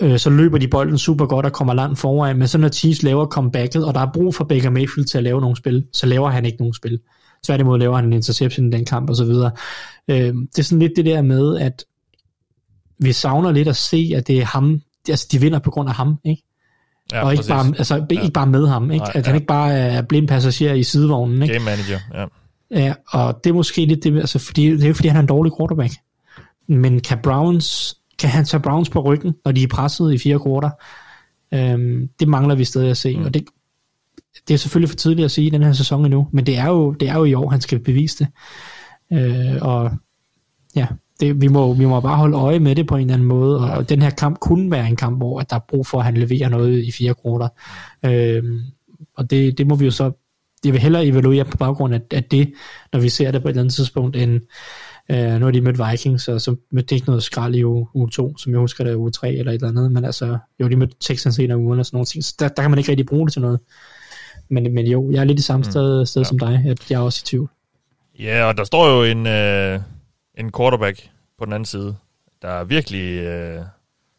øh, så løber de bolden super godt og kommer langt foran, men så når Chiefs laver comebacket, og der er brug for Baker Mayfield til at lave nogle spil, så laver han ikke nogen spil. Tværtimod laver han en interception i den kamp og så videre. Øh, det er sådan lidt det der med, at vi savner lidt at se, at det er ham, altså de vinder på grund af ham, ikke? Ja, og ikke præcis. bare, altså, ikke bare med ham, ikke? Nej, at han ja. ikke bare er blind passager i sidevognen, ikke? Game manager, ja. Ja, og det er måske lidt det, altså fordi, det er jo fordi, han er en dårlig quarterback. Men kan Browns, kan han tage Browns på ryggen, når de er presset i fire quarter? Øhm, det mangler vi stadig at se, mm. og det, det er selvfølgelig for tidligt at sige i den her sæson endnu, men det er jo, det er jo i år, han skal bevise det. Øh, og ja, det, vi, må, vi må bare holde øje med det på en eller anden måde, og, den her kamp kunne være en kamp, hvor at der er brug for, at han leverer noget i fire kroner. Øh, og det, det må vi jo så, jeg vil hellere evaluere på baggrund af, af det, når vi ser det på et eller andet tidspunkt, end øh, nu har de mødt Vikings, og så mødte de ikke noget skrald i uge, uge 2, som jeg husker, det er uge 3 eller et eller andet, men altså, jo, de mødte Texans en af ugerne og sådan nogle ting, så der, der kan man ikke rigtig bruge det til noget. Men, men jo, jeg er lidt i samme sted, sted ja. som dig, at jeg er også i tvivl. Ja, og der står jo en, øh, en quarterback på den anden side, der virkelig øh,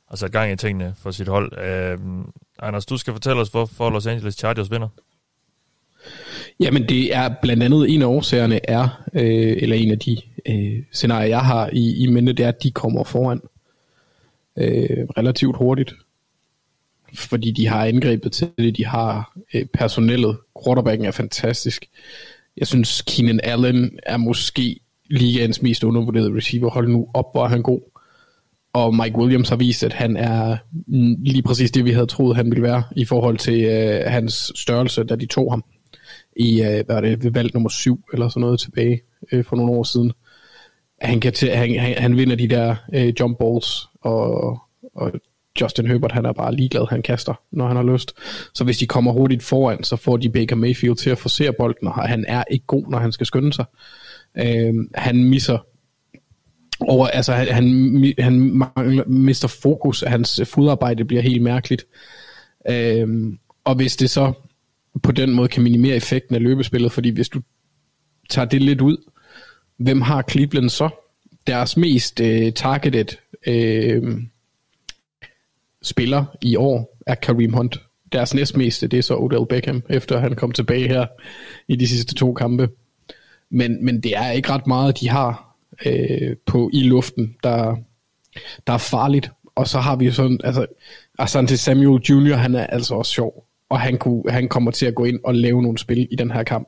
har sat gang i tingene for sit hold. Øh, Anders, du skal fortælle os, hvorfor Los Angeles Chargers vinder. Jamen det er blandt andet en af årsagerne er, øh, eller en af de øh, scenarier jeg har i, i mente, det er, at de kommer foran øh, relativt hurtigt. Fordi de har angrebet til det, de har øh, personellet. Quarterbacken er fantastisk. Jeg synes, Keenan Allen er måske ligaens mest undervurderede receiver. Hold nu op, hvor er han god. Og Mike Williams har vist, at han er lige præcis det, vi havde troet, han ville være, i forhold til øh, hans størrelse, da de tog ham i, øh, hvad er det, ved valg nummer syv, eller sådan noget tilbage øh, for nogle år siden. Han, kan til, han, han, han vinder de der øh, jump balls, og, og Justin Herbert, han er bare ligeglad, han kaster, når han har lyst. Så hvis de kommer hurtigt foran, så får de Baker Mayfield til at forsere bolden, og han er ikke god, når han skal skynde sig. Øh, han misser over, altså han, han, han mangler, mister fokus, hans fodarbejde bliver helt mærkeligt. Øhm, og hvis det så på den måde kan minimere effekten af løbespillet, fordi hvis du tager det lidt ud, hvem har Cleveland så? Deres mest øh, targeted øh, spiller i år er Kareem Hunt. Deres næstmeste, det er så Odell Beckham, efter han kom tilbage her i de sidste to kampe. Men, men det er ikke ret meget, de har øh, på i luften, der, der er farligt. Og så har vi jo sådan, altså, Asante Samuel Jr., han er altså også sjov og han, kunne, han kommer til at gå ind og lave nogle spil i den her kamp.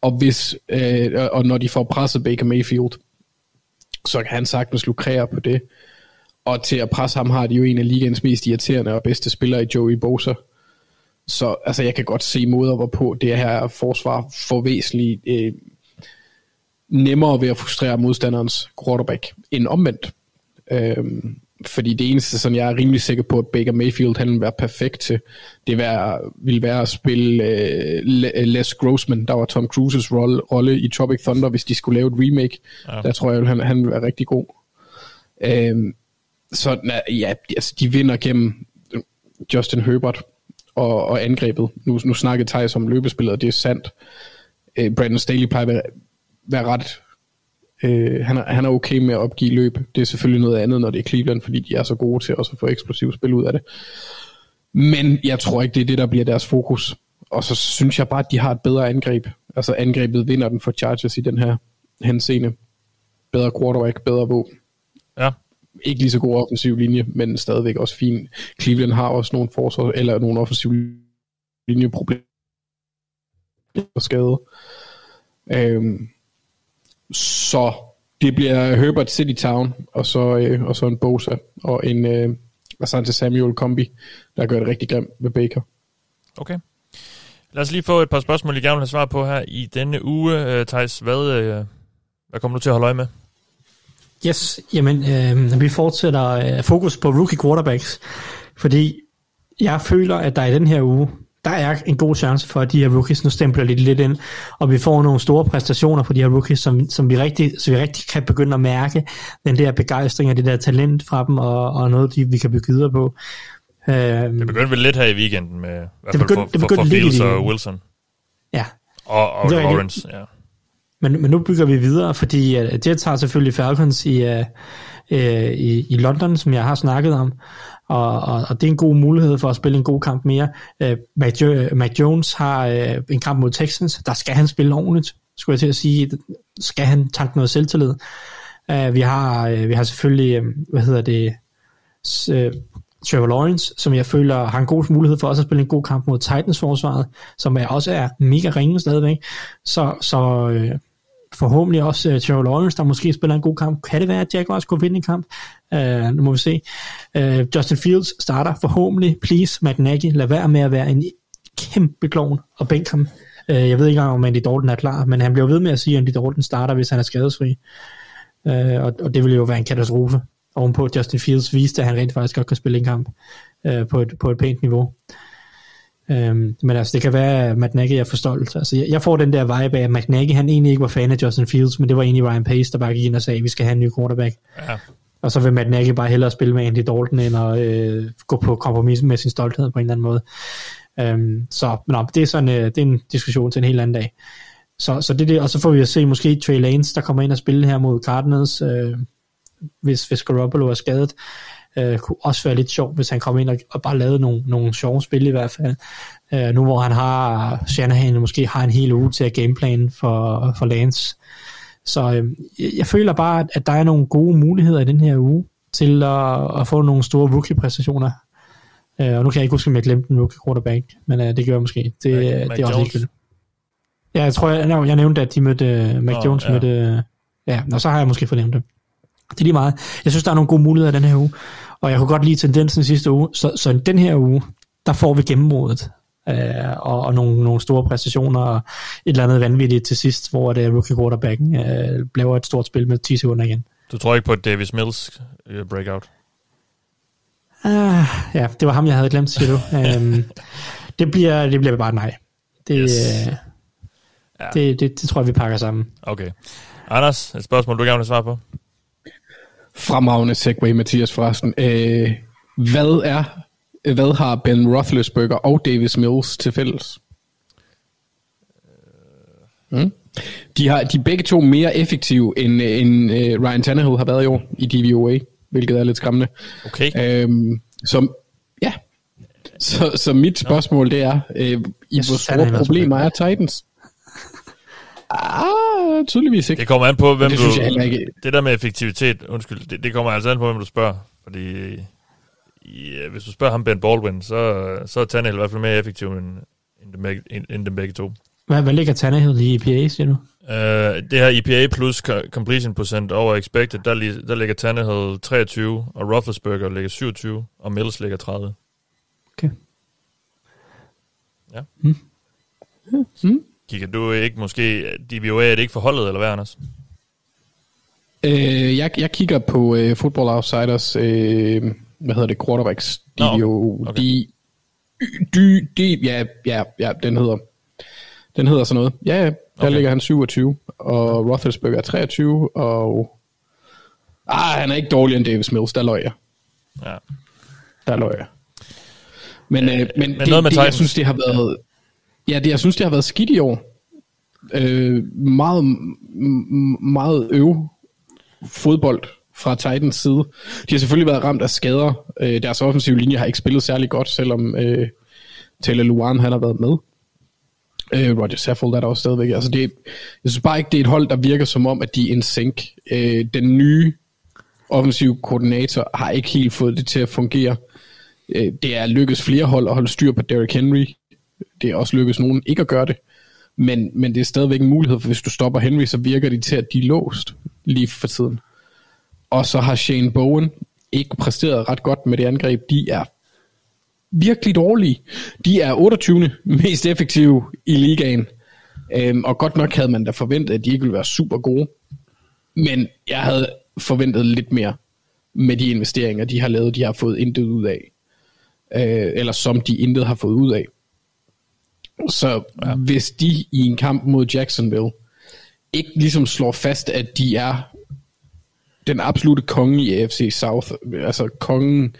Og, hvis, øh, og når de får presset Baker Mayfield, så kan han sagtens lukrere på det. Og til at presse ham har de jo en af ligens mest irriterende og bedste spillere i Joey Bosa. Så altså, jeg kan godt se måder, hvorpå det her forsvar får væsentligt øh, nemmere ved at frustrere modstanderens quarterback end omvendt. Øhm, fordi det eneste, som jeg er rimelig sikker på, at Baker Mayfield han vil være perfekt til, det være, vil være at spille uh, Les Grossman, der var Tom Cruises rolle, rolle i Tropic Thunder, hvis de skulle lave et remake. Ja. Der tror jeg, han, han vil være rigtig god. Um, så ja, altså, de vinder gennem Justin Herbert og, og angrebet. Nu, nu snakkede Thijs om løbespillet, og det er sandt. Uh, Brandon Staley plejer at være, være ret Øh, han, er, han er okay med at opgive løb. Det er selvfølgelig noget andet, når det er Cleveland, fordi de er så gode til også at få eksplosivt spil ud af det. Men jeg tror ikke, det er det, der bliver deres fokus. Og så synes jeg bare, at de har et bedre angreb. Altså angrebet vinder den for Chargers i den her henseende. Bedre quarterback, bedre våben. Ja. Ikke lige så god offensiv linje, men stadigvæk også fin. Cleveland har også nogle forsvar, eller nogle offensiv linjeproblemer og skade. Øhm, så det bliver Herbert City Town, og så, øh, og så en Bosa, og en øh, Asante Samuel kombi, der gør det rigtig grimt med Baker. Okay. Lad os lige få et par spørgsmål, I gerne vil have svar på her i denne uge. Uh, Thijs, hvad, uh, hvad kommer du til at holde øje med? Yes, jamen øh, vi fortsætter øh, fokus på rookie quarterbacks, fordi jeg føler, at der i den her uge, der er en god chance for, at de her rookies nu stempler lidt, lidt ind, og vi får nogle store præstationer for de her rookies, som, som vi rigtig, så vi rigtig kan begynde at mærke den der begejstring og det der talent fra dem, og, og noget, de, vi kan bygge videre på. Øhm, det begyndte vel lidt her i weekenden med, det begyndte, for, det for, for begyndte lidt Fields og. Wilson. Ja. Og, og Det Lawrence, ja. Men, men nu bygger vi videre, fordi uh, Jets har selvfølgelig Falcons i, uh, uh, i, i London, som jeg har snakket om, og, og, og det er en god mulighed for at spille en god kamp mere. Uh, Mac, jo, Mac Jones har uh, en kamp mod Texans, der skal han spille ordentligt, skulle jeg til at sige. Skal han tanke noget selvtillid? Uh, vi, har, uh, vi har selvfølgelig, uh, hvad hedder det, s- uh, Trevor Lawrence, som jeg føler har en god mulighed for også at spille en god kamp mod Titans forsvaret, som er, også er mega ringe stadigvæk. Så, så øh, forhåbentlig også uh, Trevor Lawrence, der måske spiller en god kamp. Kan det være, at Jaguars kunne vinde en kamp? Uh, nu må vi se. Uh, Justin Fields starter forhåbentlig. Please, Matt Nagy, lad være med at være en kæmpe klovn og bænk ham. Uh, jeg ved ikke engang, om Andy Dalton er klar, men han bliver ved med at sige, at Andy Dalton starter, hvis han er skadesfri. Uh, og, og det ville jo være en katastrofe. Ovenpå Justin Fields viste, at han rent faktisk godt kan spille en kamp øh, på, et, på et pænt niveau. Øhm, men altså, det kan være, at Matt Nagy er for stolt. Altså, jeg, jeg får den der vibe af, at Matt Nagy, han egentlig ikke var fan af Justin Fields, men det var egentlig Ryan Pace, der bare gik ind og sagde, at vi skal have en ny quarterback. Ja. Og så vil Matt Nagy bare hellere spille med Andy Dalton, end at øh, gå på kompromis med sin stolthed på en eller anden måde. Øhm, så nå, det, er sådan, øh, det er en diskussion til en helt anden dag. Så, så det det, og så får vi at se måske Trey Lance, der kommer ind og spille her mod Cardinals, øh, hvis, hvis Garoppolo er skadet. Øh, kunne også være lidt sjovt, hvis han kommer ind og, og bare lavede nogle, nogle sjove spil i hvert fald. Øh, nu hvor han har, Shanahan måske har en hel uge til at gameplan for, for Lance. Så øh, jeg, føler bare, at, der er nogle gode muligheder i den her uge til at, at få nogle store rookie-præstationer. Øh, og nu kan jeg ikke huske, om jeg glemte en rookie quarterback, men øh, det gør jeg måske. Det, Mac- det Mac er også Jones. ligegyldigt. Ja, jeg tror, jeg, jeg, jeg nævnte, at de mødte, Mac Nå, Jones ja. mødte, ja, og så har jeg måske fornemt det. Det er lige meget. Jeg synes, der er nogle gode muligheder den her uge, og jeg kunne godt lide tendensen sidste uge, så, så den her uge, der får vi gennemmodet, øh, og, og nogle, nogle store præstationer, og et eller andet vanvittigt til sidst, hvor det er rookie quarterbacken øh, laver et stort spil med 10 sekunder igen. Du tror ikke på Davis Mills øh, breakout? Ah, ja, det var ham, jeg havde glemt, siger du. um, det, bliver, det bliver bare nej. Det, Yes. yes. Ja. det, det, det tror jeg, vi pakker sammen. Okay. Anders, et spørgsmål, du gerne vil svare på? Fremragende segway, Mathias, forresten. Øh, hvad er, hvad har Ben Roethlisberger og Davis Mills til fælles? Mm. De, har, de er begge to mere effektive, end, end uh, Ryan Tannehill har været i år i DVOA, hvilket er lidt skræmmende. Okay. Øhm, så, ja. Så, så mit spørgsmål det er, øh, i hvor store er problemer er Titans? Ah, tydeligvis ikke. Det kommer an på, hvem det du... synes jeg heller ikke. Det der med effektivitet, undskyld, det, det kommer altså an på, hvem du spørger. Fordi ja, hvis du spørger ham Ben Baldwin, så, så er Tannehill i hvert fald mere effektiv end, end, dem, begge, end, end dem begge to. Hvad, hvad ligger Tannehill i EPA, siger du? Uh, det her EPA plus co- completion procent over expected, der, li- der ligger Tannehill 23, og Roethlisberger ligger 27, og Mills ligger 30. Okay. Ja. Mm. Mm. Kigger du ikke måske, DVOA er det ikke forholdet, eller hvad, Anders? Øh, jeg, jeg kigger på øh, Football Outsiders, øh, hvad hedder det, quarterbacks, Nå, okay. DVO, Okay. de, de, de, ja, ja, ja, den hedder, den hedder sådan noget. Ja, ja, der Okay. ligger han 27, og Roethlisberger er 23, og ah, han er ikke dårligere end Davis Mills, der løg jeg. Ja. Der løg jeg. Men, øh, men, men det, noget med det, jeg synes, det har været, ja, det, jeg synes, det har været skidt i år. Øh, meget, meget øv fodbold fra Titans side. De har selvfølgelig været ramt af skader. Øh, deres offensive linje har ikke spillet særlig godt, selvom øh, Taylor Luan han har været med. Øh, Roger Saffold er der også stadigvæk. Altså det, jeg synes bare ikke, det er et hold, der virker som om, at de er en sink. Øh, den nye offensive koordinator har ikke helt fået det til at fungere. Øh, det er lykkedes flere hold at holde styr på Derrick Henry. Det er også lykkedes nogen ikke at gøre det. Men, men det er stadigvæk en mulighed, for hvis du stopper Henry, så virker det til, at de er låst lige for tiden. Og så har Shane Bowen ikke præsteret ret godt med det angreb. De er virkelig dårlige. De er 28. mest effektive i ligaen. Øhm, og godt nok havde man da forventet, at de ikke ville være super gode. Men jeg havde forventet lidt mere med de investeringer, de har lavet, de har fået intet ud af. Øh, eller som de intet har fået ud af. Så ja. hvis de i en kamp mod Jacksonville ikke ligesom slår fast, at de er den absolute konge i AFC South, altså kongen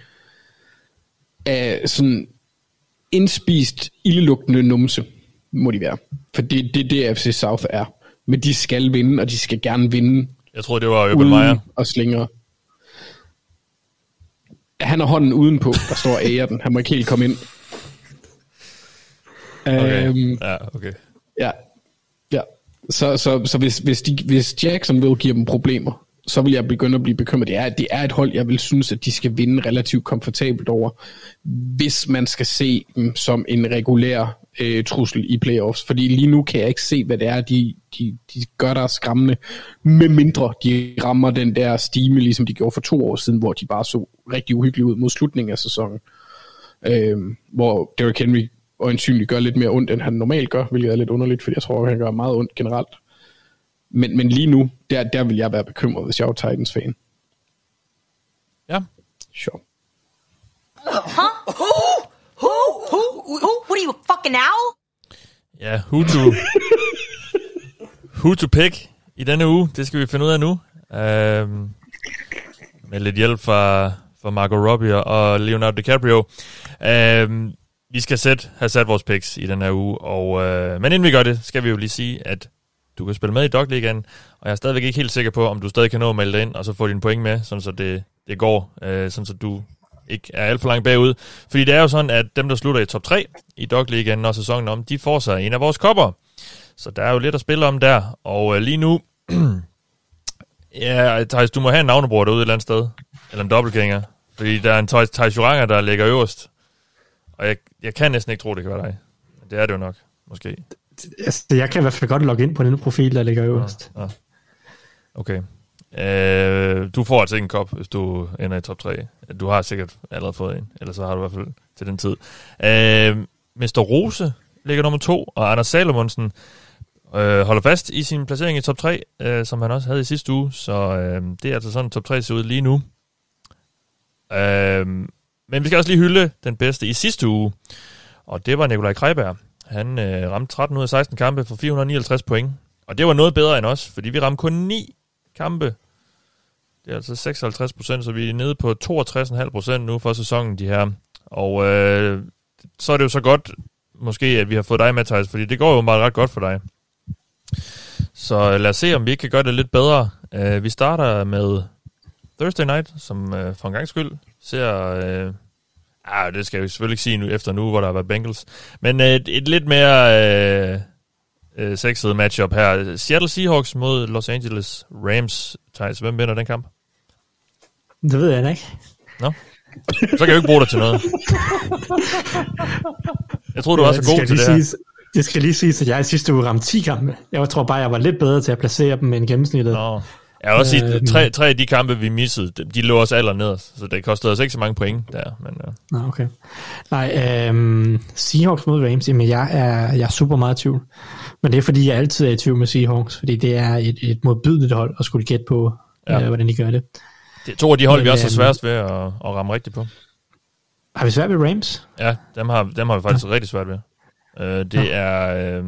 af sådan indspist, ildelugtende numse, må de være. For det er det, det AFC South er. Men de skal vinde, og de skal gerne vinde Jeg tror, det var Urban Meyer. og slingre. Han har hånden udenpå, der står og ærer den. Han må ikke helt komme ind. Okay. Øhm, ja, okay. Ja. ja. Så, så, så hvis, hvis, de, hvis Jacksonville giver dem problemer, så vil jeg begynde at blive bekymret. Det er, det er et hold, jeg vil synes, at de skal vinde relativt komfortabelt over, hvis man skal se dem som en regulær øh, trussel i playoffs. Fordi lige nu kan jeg ikke se, hvad det er, de, de, de gør, der er skræmmende, med mindre de rammer den der stime, ligesom de gjorde for to år siden, hvor de bare så rigtig uhyggeligt ud mod slutningen af sæsonen. Øh, hvor Derrick Henry øjensynligt gør lidt mere ondt, end han normalt gør, hvilket er lidt underligt, fordi jeg tror, han gør meget ondt generelt. Men, men lige nu, der, der vil jeg være bekymret, hvis jeg var Titans-fan. Ja. Sure. Huh? Who? Who? Who? Who? What are you, a fucking owl? Ja, who to, who to pick i denne uge, det skal vi finde ud af nu. Øhm, med lidt hjælp fra, fra Margot Robbie og Leonardo DiCaprio. Øhm, vi skal sæt, have sat vores picks i den her uge, og, øh, men inden vi gør det, skal vi jo lige sige, at du kan spille med i Dogligaen, og jeg er stadigvæk ikke helt sikker på, om du stadig kan nå at melde dig ind, og så få dine point med, sådan så det, det går, øh, sådan så du ikke er alt for langt bagud. Fordi det er jo sådan, at dem, der slutter i top 3 i Dogligaen, når sæsonen om, de får sig en af vores kopper. Så der er jo lidt at spille om der, og øh, lige nu, ja, Thijs, du må have en navnebror derude et eller andet sted, eller en dobbeltgænger, fordi der er en Thijs Juranger, der ligger øverst, og jeg, jeg kan næsten ikke tro, det kan være dig. Men det er det jo nok, måske. Altså, jeg kan i hvert fald godt logge ind på den profil, der ligger øverst. Ja. Okay. Øh, du får altså ikke en kop, hvis du ender i top 3. Du har sikkert allerede fået en, eller så har du i hvert fald til den tid. Øh, Mester Rose ligger nummer 2, og Anders Salomonsen øh, holder fast i sin placering i top 3, øh, som han også havde i sidste uge, så øh, det er altså sådan, top 3 ser ud lige nu. Øh, men vi skal også lige hylde den bedste i sidste uge, og det var Nikolaj Kreiberg. Han øh, ramte 13 ud af 16 kampe for 459 point, og det var noget bedre end os, fordi vi ramte kun 9 kampe. Det er altså 56 procent, så vi er nede på 62,5 procent nu for sæsonen, de her. Og øh, så er det jo så godt, måske, at vi har fået dig med, Thijs, fordi det går jo meget ret godt for dig. Så øh, lad os se, om vi ikke kan gøre det lidt bedre. Uh, vi starter med Thursday Night, som uh, for en gang skyld ser... Uh, ah, det skal jeg jo selvfølgelig ikke sige nu, efter nu, hvor der har været Bengals. Men uh, et, et lidt mere... Uh, uh, sexet matchup her. Seattle Seahawks mod Los Angeles Rams. Thijs, hvem vinder den kamp? Det ved jeg ikke. Nå. Så kan jeg jo ikke bruge dig til noget. Jeg troede, du var så god til det her. siges, det skal lige siges, at jeg sidste uge ramte 10 kampe. Jeg tror bare, jeg var lidt bedre til at placere dem end gennemsnittet. Nå. Jeg vil også Øhm. tre, tre af de kampe, vi missede, de- de lå os aller nederst, så det kostede os ikke så mange point der. Men, uh, Nå, okay. Nej, øhm, Seahawks mod Rams, jamen jeg er, jeg er super meget i tvivl. Men det er fordi, jeg altid er i tvivl med Seahawks, fordi det er et, et modbydeligt hold at skulle gætte på, Ja. ja. øh, hvordan de gør det. det er to af de hold, Men, vi også har øhm, sværest ved at, at ramme rigtigt på. Har vi svært ved Rams? Ja, dem har, dem har vi faktisk rigtig svært ved. Uh, det er... Uh,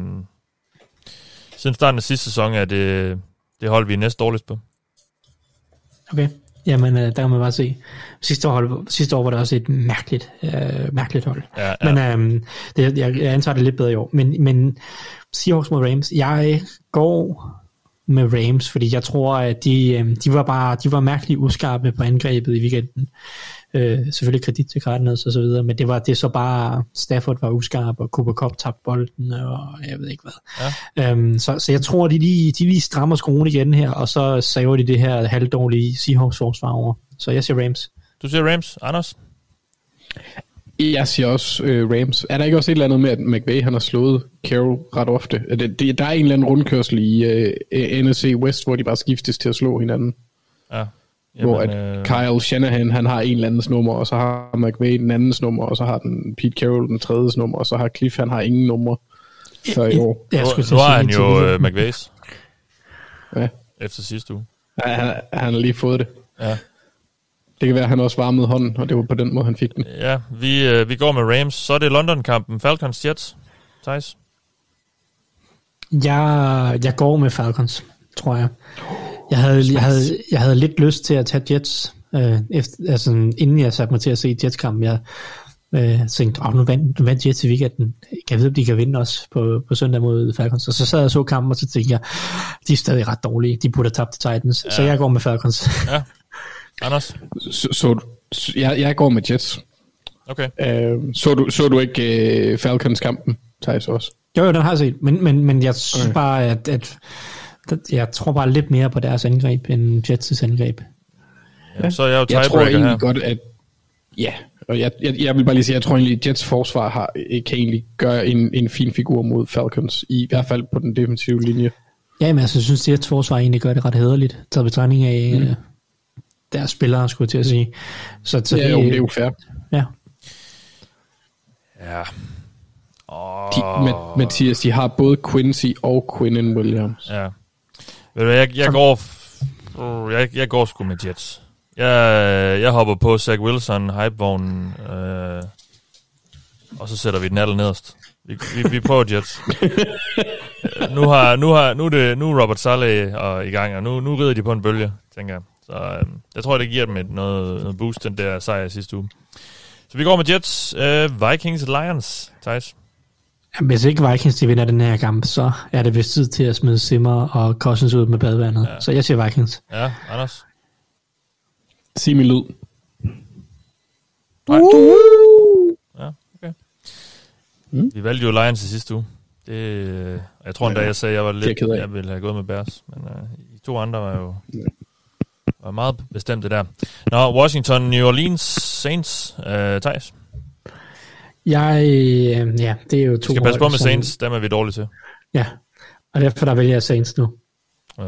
siden starten af sidste sæson er det, det hold, vi er næst dårligst på. Okay. Jamen, øh, der kan man bare se. Sidste år, sidste år var det også et mærkeligt, øh, mærkeligt hold. Ja, ja. Men øhm, det, jeg, jeg antager det lidt bedre i år. Men, men Seahawks mod Rams, jeg går med Rams, fordi jeg tror, at de, øhm, de var bare de var mærkeligt uskarpe på angrebet i weekenden. Øh, selvfølgelig kredit til Cardinals og så videre, men det var det så bare, Stafford var uskarp, og Cooper Cup tabte bolden, og jeg ved ikke hvad. Ja. Øhm, så, så jeg tror, de lige, de lige strammer skruen igen her, og så saver de det her halvdårlige Seahawks forsvar over. Så jeg siger Rams. Du siger Rams, Anders? Jeg siger også øh, Rams. Er der ikke også et eller andet med, at McVay han har slået Carroll ret ofte? Det, det, der er en eller anden rundkørsel i øh, NFC West, hvor de bare skiftes til at slå hinanden. Ja. Jamen, hvor at øh... Kyle Shanahan, han har en eller andens nummer, og så har McVay den andens nummer, og så har den Pete Carroll den tredje nummer, og så har Cliff, han har ingen nummer før i år. Jeg skulle nu har han jo uh, McVays Ja, efter sidste uge. han, han, han har lige fået det. Ja. Det kan være, at han også varmede hånden, og det var på den måde, han fik den. Ja, vi, øh, vi går med Rams. Så er det London-kampen. Falcons Jets. Thijs? Jeg, jeg går med Falcons, tror jeg. Jeg havde, jeg havde, jeg havde lidt lyst til at tage Jets, øh, efter, altså, inden jeg satte mig til at se Jets-kampen. Jeg øh, tænkte, oh, nu, vandt, nu vandt Jets i weekenden. Kan jeg vide, om de kan vinde også på, på søndag mod Falcons? Og så sad jeg og så kampen, og så tænkte jeg, de er stadig ret dårlige. De burde have tabt til Titans. Ja. Så jeg går med Falcons. Ja. Anders? Så, så, så jeg, jeg går med Jets. Okay. Øh, så, du, så du ikke øh, Falcons kampen, Thijs også? Jo, jo, den har jeg set, men, men, men jeg synes Okay. bare, at, at jeg tror bare lidt mere på deres angreb, end Jets' angreb. Ja, så er jeg jo Jeg tror egentlig her. godt, at... Ja, og jeg, jeg, jeg vil bare lige sige, jeg tror egentlig, at Jets forsvar har, kan egentlig gøre en, en fin figur mod Falcons, i hvert fald på den defensive linje. Ja, men altså, jeg synes, at Jets forsvar egentlig gør det ret hederligt, taget betragtning af mm. deres spillere, skulle jeg til at sige. Så, så Ja, jo, det er jo fair. Ja. Ja. De, Ma- Mathias, de har både Quincy og Quinnen Williams. Ja. Ved du jeg, jeg går... uh, Jeg, jeg går sgu med Jets. Jeg, jeg hopper på Zach Wilson, hypevognen, øh, og så sætter vi den aller nederst. Vi, vi, vi prøver Jets. Øh, nu, har, nu, har, nu, det, nu er Robert Saleh og i gang, og nu, nu rider de på en bølge, tænker jeg. Så øh, jeg tror, det giver dem et, noget, noget boost, den der sejr sidste uge. Så vi går med Jets, øh, Vikings, Lions, Thijs. Jamen, Hvis ikke Vikings de vinder den her kamp, så er det vist tid til at smide Simmer og Cousins ud med badevandet. Ja. Så jeg siger Vikings. Ja, Anders. Sig min lyd. Nej. Ja, okay. Mm. Vi valgte jo Lions i sidste uge. Det, øh, jeg tror endda, jeg sagde, at jeg var jeg lidt, af. jeg ville have gået med Bears. Men uh, I to andre var jo var meget bestemte der. Nå, Washington, New Orleans, Saints, uh, Thijs. Jeg, øh, ja, det er jo to Vi skal passe på med som- Saints, dem er vi dårlige til. Ja, og derfor der vælger jeg Saints nu, Uh.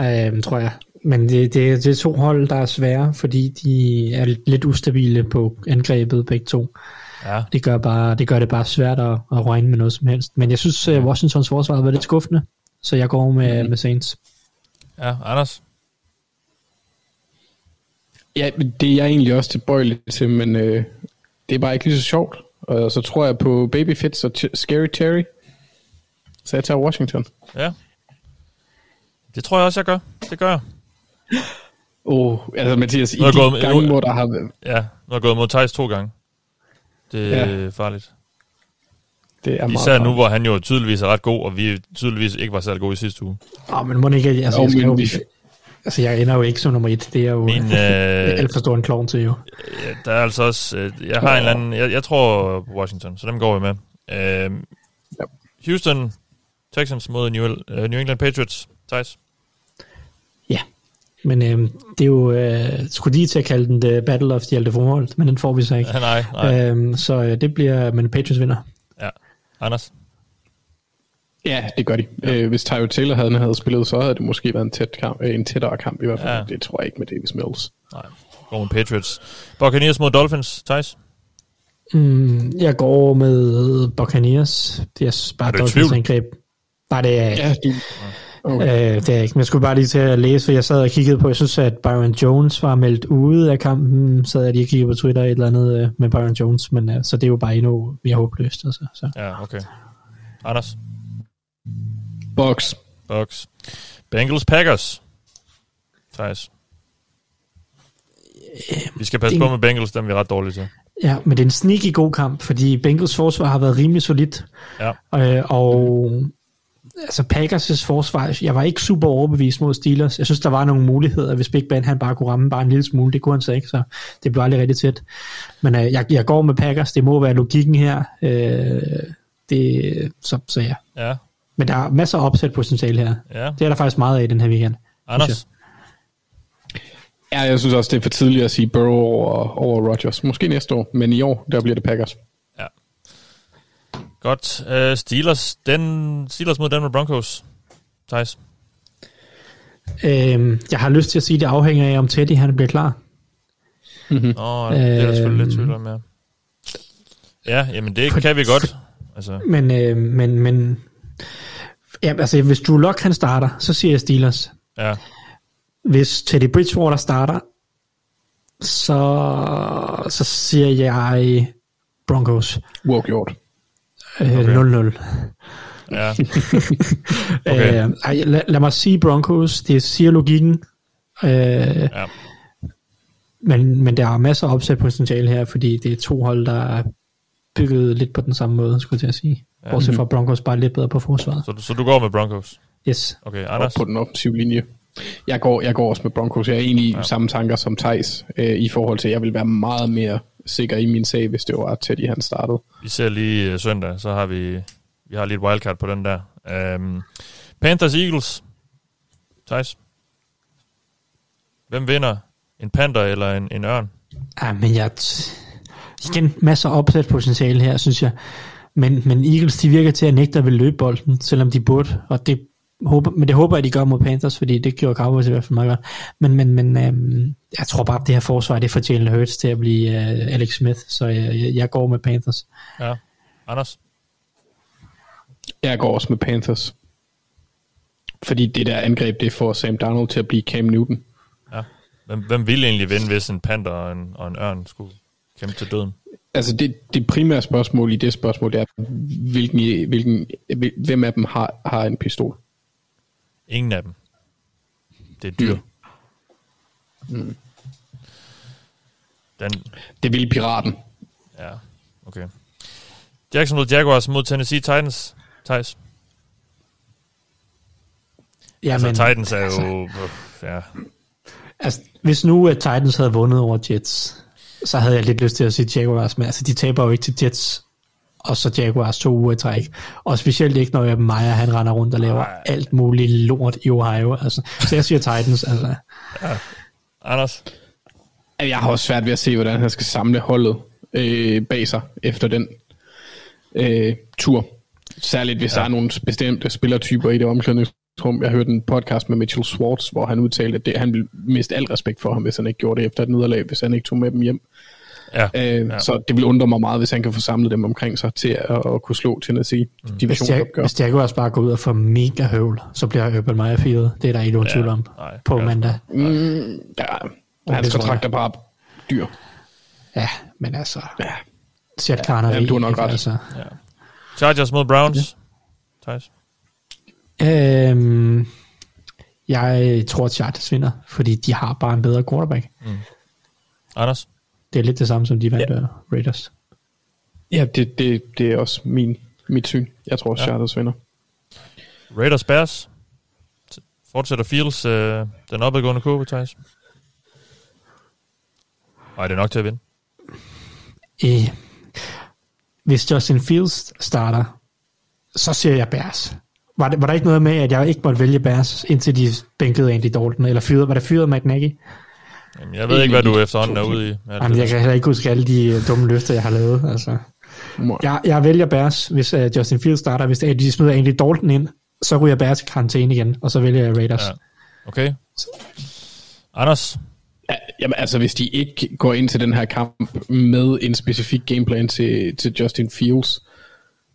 øh, tror jeg. Men det, det, det er to hold, der er svære, fordi de er lidt ustabile på angrebet begge to. Ja, Det gør, bare, det gør det bare svært at, at regne med noget som helst. Men jeg synes, at Washingtons forsvar har været lidt skuffende, så jeg går med, mm. med Saints. ja, Anders. Ja, det er jeg egentlig også tilbøjelig til, men øh, det er bare ikke lige så sjovt. Og så tror jeg på Baby Fitz og Ch- Scary Terry. Så jeg tager Washington. Ja. Det tror jeg også, jeg gør. Det gør jeg. Åh, oh, altså Mathias, i Nu er de gået gange, nu- hvor der har været... Ja, nu har jeg gået mod Thijs to gange. Det er Ja. farligt. Det er meget Især nu, farligt. hvor han jo tydeligvis er ret god, og vi tydeligvis ikke var særlig gode i sidste uge. Oh, men må ikke, altså, Jo, jeg, skal men jo, vi- altså, jeg ender jo ikke som nummer et. Det er jo Min, øh, øh, alt for stor en klovn til jo. Der er altså også... Øh, jeg har en eller anden... Jeg, jeg tror Washington, så dem går vi med. Øh, Ja. Houston Texans mod New, uh, New England Patriots. Thijs? Ja, men øh, det er jo, øh, skulle lige til at kalde den The Battle of the Alte Forhold, men den får vi så ikke. Ja, nej, nej. Øhm, så øh, det bliver, men Patriots vinder. Ja. Anders? Ja, det gør de. Ja. Øh, hvis Tyro Taylor havde, havde spillet, så havde det måske været en, tæt kamp, øh, en tættere kamp i hvert fald. Ja. Det tror jeg ikke med Davis Mills. Nej. Går med Patriots. Buccaneers mod Dolphins. Thijs? Mm, jeg går med Buccaneers. Det er bare Er du Dolphins angreb. Nej, det er jeg. Ja, de, okay. Øh, det er jeg ikke. Men jeg skulle bare lige til at læse, for jeg sad og kiggede på, jeg synes, at Byron Jones var meldt ude af kampen, sad jeg lige og kiggede på Twitter et eller andet øh, med Byron Jones, men øh, så det er jo bare endnu mere håbløst. Altså, så. Ja, okay. Anders? Box. Bucks. Bengals Packers. Thijs? Vi skal passe det- på med Bengals, dem er vi ret dårlige til. Ja, men det er en sneaky god kamp, fordi Bengals forsvar har været rimelig solidt. Ja. Øh, og altså Packers' forsvar, jeg var ikke super overbevist mod Steelers. Jeg synes, der var nogle muligheder, hvis Big Ben han bare kunne ramme bare en lille smule. Det kunne han så ikke, så det blev aldrig rigtig tæt. Men øh, jeg, jeg går med Packers. Det må være logikken her. Øh, det, så, så ja. Ja. Men der er masser af opsat potentiale her. Ja. Det er der faktisk meget af i den her weekend. Anders? Ja, jeg synes også, det er for tidligt at sige Burrow over, over Rodgers. Måske næste år, men i år, der bliver det Packers. Godt. Uh, Steelers, den, Steelers mod Denver Broncos. Thijs? Øh, jeg har lyst til at sige, at det afhænger af, om Teddy han bliver klar. Åh, oh, det er der selvfølgelig lidt Øhm. tvivl om, ja. Ja, jamen det kan vi godt. Altså, Men, øh, men, men ja, altså, hvis Drew Lock han starter, så siger jeg Steelers. ja. Hvis Teddy Bridgewater starter, så, så siger jeg Broncos. Uafgjort. Øh, Okay. 0-0. Ja. Okay. Øh, lad, lad mig sige Broncos. Det siger logikken. Øh, ja. men, men der er masser af opsat potentiale her, fordi det er to hold, der er bygget lidt på den samme måde, skulle jeg til at sige. Bortset fra Broncos bare lidt bedre på forsvaret. Så, du- så du går med Broncos? Yes. Okay, Anders? på den offensive linje. Jeg går, jeg går også med Broncos. Jeg er egentlig i ja. samme tanker som Thijs øh, i forhold til, at jeg vil være meget mere sikker i min sag, hvis det var Teddy, han startede. Vi ser lige uh, søndag, så har vi, vi har lige et wildcard på den der. Um, Panthers Eagles. Thijs? Hvem vinder? En panther eller en, en ørn? Ja, men jeg... Igen, masser af opsat potentiale her, synes jeg. Men, men Eagles, de virker til at nægte at vil løbe bolden, selvom de burde. Og det håber, men det håber jeg, de gør mod Panthers, fordi det gjorde Cowboys i hvert fald meget godt. Men, men, men øhm, jeg tror bare, at det her forsvar, det får Jalen Hurts til at blive øh, Alex Smith, så jeg, jeg, jeg går med Panthers. Ja. Anders? Jeg går også med Panthers. Fordi det der angreb, det får Sam Darnold til at blive Cam Newton. Ja. Hvem, hvem ville egentlig vinde, hvis en panter og en, og en ørn skulle kæmpe til døden? Altså det, det primære spørgsmål i det spørgsmål, det er, hvilken, hvilken, hvil- hvem af dem har, har en pistol? Ingen af dem. Det er dyr. Mm. Den, Det vil piraten. ja, okay. Jacksonville Jaguars mod Tennessee Titans. Thijs. Ja, altså, men, Titans er altså, jo... Ja, Altså, hvis nu at Titans havde vundet over Jets, så havde jeg lidt lyst til at sige Jaguars, men altså, de taber jo ikke til Jets, og så Jaguars to uger i træk. Og specielt ikke, når Meyer, han render rundt og laver Nej. alt muligt lort i Ohio. Altså. Så jeg siger Titans, altså. Anders. Jeg har også svært ved at se, hvordan han skal samle holdet øh, bag sig efter den øh, tur. Særligt hvis ja. der er nogle bestemte spillertyper i det omklædningsrum. Jeg hørte en podcast med Mitchell Schwartz, hvor han udtalte, at det, han ville miste al respekt for ham, hvis han ikke gjorde det efter et nederlag, hvis han ikke tog med dem hjem. Ja, Øh, ja. Så det vil undre mig meget, hvis han kan få samlet dem omkring sig til at, at kunne slå Tennessee Mm. Hvis, Jag, divisionsopgør. hvis Jaguars bare går ud og får mega høvl, så bliver Urban Meyer fyret. Det er der ikke nogen Ja, tvivl om nej, på ja. mandag. Mm, ja, hans det tror kontrakt er bare dyr. Ja, men altså, Ja. Chet Karner jamen, du har nok ret. Altså. ja. Chargers mod Browns. Thijs. Øhm, jeg tror, at Chargers vinder, fordi de har bare en bedre quarterback. Anders. Det er lidt det samme, som de vandt ja. Raiders. Ja, det, det, det er også min, mit syn. Jeg tror også, Ja. Chargers vinder. Raiders Bears. Fortsætter Fields øh, den opadgående kurve, Thijs? Nej, det er nok til at vinde. Øh, hvis Justin Fields starter, så siger jeg Bears. Var, det, var der ikke noget med, at jeg ikke måtte vælge Bears, indtil de bænkede Andy Dalton, eller fyrede, var det fyret Matt Nagy? Jamen, jeg ved ikke, hvad du efterhånden er ude i. Ja, Jamen, jeg kan heller ikke huske alle de øh, dumme løfter, jeg har lavet. Altså. Jeg, jeg vælger Bears, hvis uh, Justin Fields starter. Hvis uh, de smider Andy Dalton ind, så ryger Bears i karantæne igen, og så vælger jeg Raiders. Ja. Ja. Okay. Anders. Ja, jamen, altså, hvis de ikke går ind til den her kamp med en specifik gameplan til, til Justin Fields,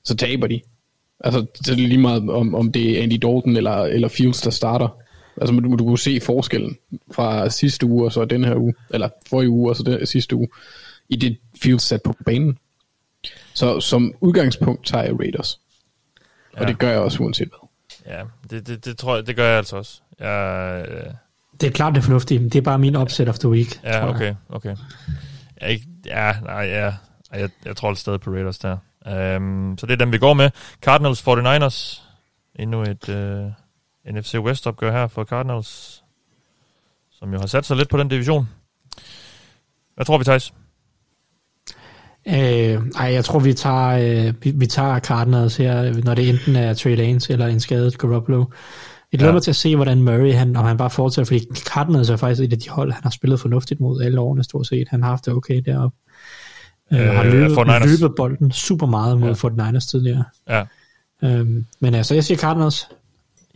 så taber de. Altså, det er lige meget, om, om det er Andy Dalton eller, eller Fields, der starter. Altså, du, du kunne se forskellen fra sidste uge og så den her uge, eller forrige uge og så den, sidste uge, i det Fields sat på banen. Så som udgangspunkt tager jeg Raiders. Og Ja. det gør jeg også uanset hvad. Ja, det, det, det tror jeg, det gør jeg altså også. Jeg, øh, Det er klart, det er fornuftigt, men det er bare min upset of the week. ja, okay, okay. Jeg, ikke, ja, nej, ja, jeg, jeg tror stadig på Raiders der. Um, så det er dem, vi går med. Cardinals 49ers. Endnu et uh, NFC West opgør her for Cardinals, som jo har sat sig lidt på den division. Hvad tror vi, Thijs? Øh, ej, jeg tror, vi tager, øh, vi, vi tager Cardinals her, når det enten er Trey Lance eller en skadet Garoppolo. Jeg glæder Ja. mig til at se, hvordan Murray, han, om han bare fortsætter, fordi Cardinals er faktisk et af de hold, han har spillet fornuftigt mod alle årene stort set. Han har haft det okay deroppe. Øh, Øh, har løbet, 49ers. løbet bolden super meget mod Ja. ja. 49ers tidligere. Ja. Øhm, men altså, jeg siger Cardinals.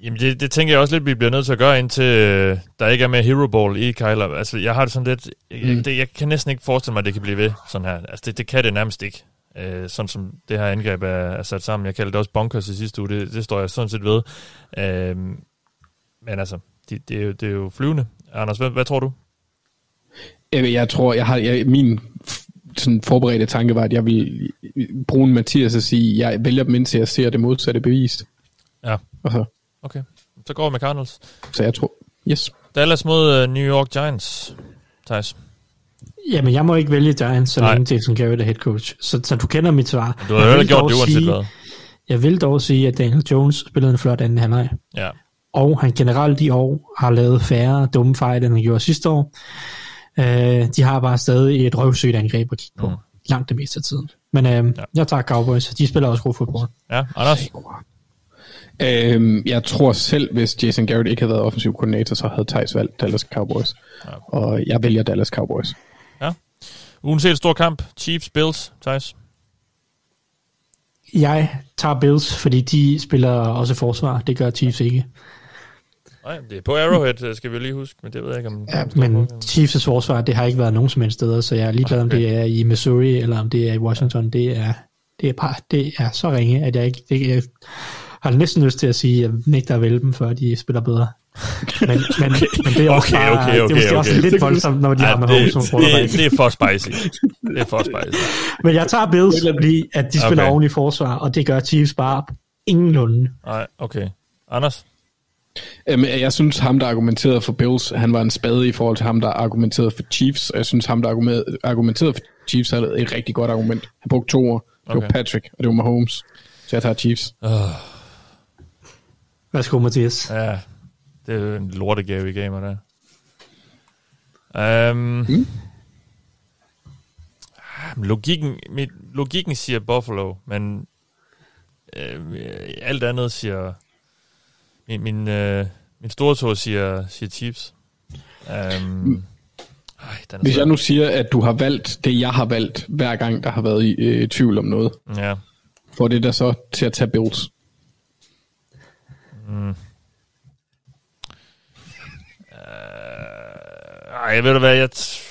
Jamen, det, det tænker jeg også lidt, vi bliver nødt til at gøre, indtil øh, der ikke er mere hero ball i Kyler. Altså, jeg har det sådan lidt... Jeg, Mm. det, jeg kan næsten ikke forestille mig, at det kan blive ved sådan her. Altså, det, det kan det nærmest ikke. Øh, sådan som det her angreb er, er sat sammen. Jeg kaldte det også bunkers i sidste uge. Det, det står jeg sådan set ved. Øh, men altså, det, det, er jo, det er jo flyvende. Anders, hvad, hvad tror du? Jeg, jeg tror, jeg har, jeg, min sådan forberedte tanke var, at jeg vil bruge en Mathias og sige, jeg vælger dem indtil jeg ser det modsatte bevist. Ja. Og så, Okay, så går vi med Cardinals. så jeg tror, yes. Dallas mod uh, New York Giants. Thijs. Jamen, jeg må ikke vælge Giants, så længe Jason Garrett er head coach. Så, så du kender mit svar. Du har jo gjort det uanset sige- hvad. Jeg vil dog sige, at Daniel Jones spillede en flot anden halvleg. Ja. og han generelt i år har lavet færre dumme fejl, end han gjorde sidste år. Øh, de har bare stadig et røvsøgt angreb at kigge på, Mm. langt det meste af tiden. Men øh, Ja. ja. jeg tager Cowboys, de spiller også god fodbold. Ja, Anders. Øhm, jeg tror selv, hvis Jason Garrett ikke havde været offensiv koordinator, så havde Thijs valgt Dallas Cowboys. Ja. Og jeg vælger Dallas Cowboys. Ugens helt stor kamp. Chiefs, Bills, Thijs. Jeg tager Bills, fordi de spiller også forsvar. Det gør Chiefs ikke. Nej, det er på Arrowhead, øh, skal vi lige huske, men det ved jeg ikke, om... Ja, men på. Chiefs' forsvar, det har ikke været nogen som helst steder, så jeg er ligeglad, om Okay. det er i Missouri, eller om det er i Washington. Det er, Det er bare, det er så ringe, at jeg ikke, det, jeg har næsten lyst til at sige, at jeg nægter at vælge dem, før de spiller bedre. Men, men, men det er også Okay, bare, okay, det er okay, måske også okay. lidt voldsomt, når de har med Holmes som det, det, er for spicy. Det er for spicy. Men jeg tager Bills, fordi at de spiller Okay. okay. oven i forsvar, og det gør Chiefs bare ingenlunde. Nej, okay. Anders? Øhm, jeg synes, ham, der argumenterede for Bills, han var en spade i forhold til ham, der argumenterede for Chiefs. Og jeg synes, ham, der argumenterede, for Chiefs, havde et rigtig godt argument. Han brugte to ord. Det var Okay. Patrick, og det var Mahomes. Så jeg tager Chiefs. Værsgo, Mathias. Ja, det er en lortegave, I gav mig der. Um, mm. logikken, mit, logikken siger Buffalo, men øh, alt andet siger... Min, min, øh, min store tog siger, siger Chiefs. Um, ej, den er Hvis jeg nu siger, at du har valgt det, jeg har valgt, hver gang, der har været i øh, tvivl om noget, Ja. får det der så til at tage Bills. Mm. Uh, ej, jeg ved du hvad, jeg, t-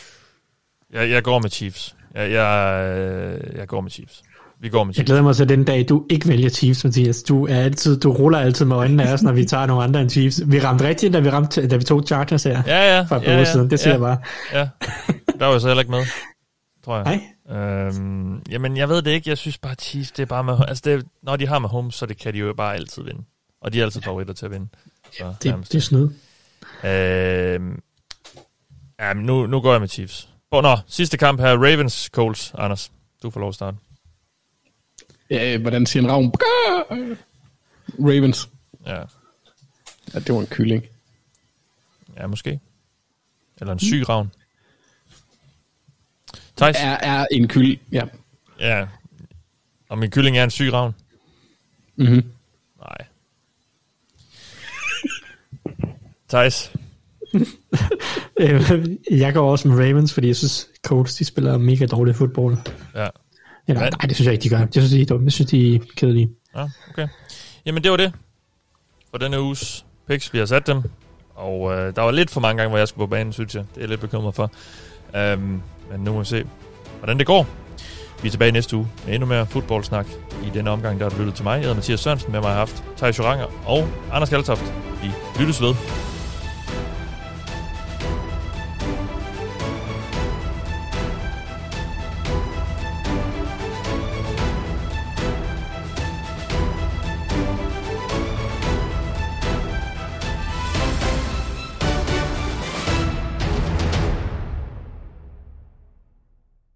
jeg, jeg går med Chiefs. Jeg, jeg, øh, jeg går med Chiefs. Vi går med Jeg Chiefs. glæder mig til den dag, du ikke vælger Chiefs, Mathias. Du, er altid, du ruller altid med øjnene af os, når vi tager nogle andre end Chiefs. Vi ramte rigtigt, da vi, ramte, da vi tog Chargers her. Ja, ja. For et ja, ja, siden. Det siger ja, jeg bare. Ja, der var jeg så heller ikke med, tror jeg. Nej. Øhm, jamen, jeg ved det ikke. Jeg synes bare, Chiefs, det er bare med... Altså, det, når de har med home, så det kan de jo bare altid vinde. Og de er altid favoritter til at vinde. Så, Det, det er snyd. Øhm, ja, men nu, nu går jeg med Chiefs. Oh, nå, sidste kamp her. Ravens Colts. Anders, du får lov at starte. Ja, hvordan siger en ravn? Ravens. Ja, Ja, det var en kylling. ja måske. Eller en syg ravn. Thijs? Er, er en kyld, ja. Ja. Og min kylling er en syg ravn? Mm-hmm. Nej. Thijs? Øh, Jeg går også med Ravens, fordi jeg synes, Colts de spiller mega dårlig fodbold. Ja. Eller, Hvad? nej, det synes jeg ikke, de gør. Jeg synes, de er dumme. Jeg synes, de er kedelige. Ja, okay. Jamen, det var det for denne uges picks. Vi har sat dem. Og øh, der var lidt for mange gange, hvor jeg skulle på banen, synes jeg. Det er jeg lidt bekymret for. Um, men nu må vi se, hvordan det går. Vi er tilbage næste uge med endnu mere fodboldsnak. I denne omgang, der har du lyttet til mig. Jeg hedder Mathias Sørensen. Med mig har haft Thijs Joranger og Anders Kaltoft. Vi lyttes ved.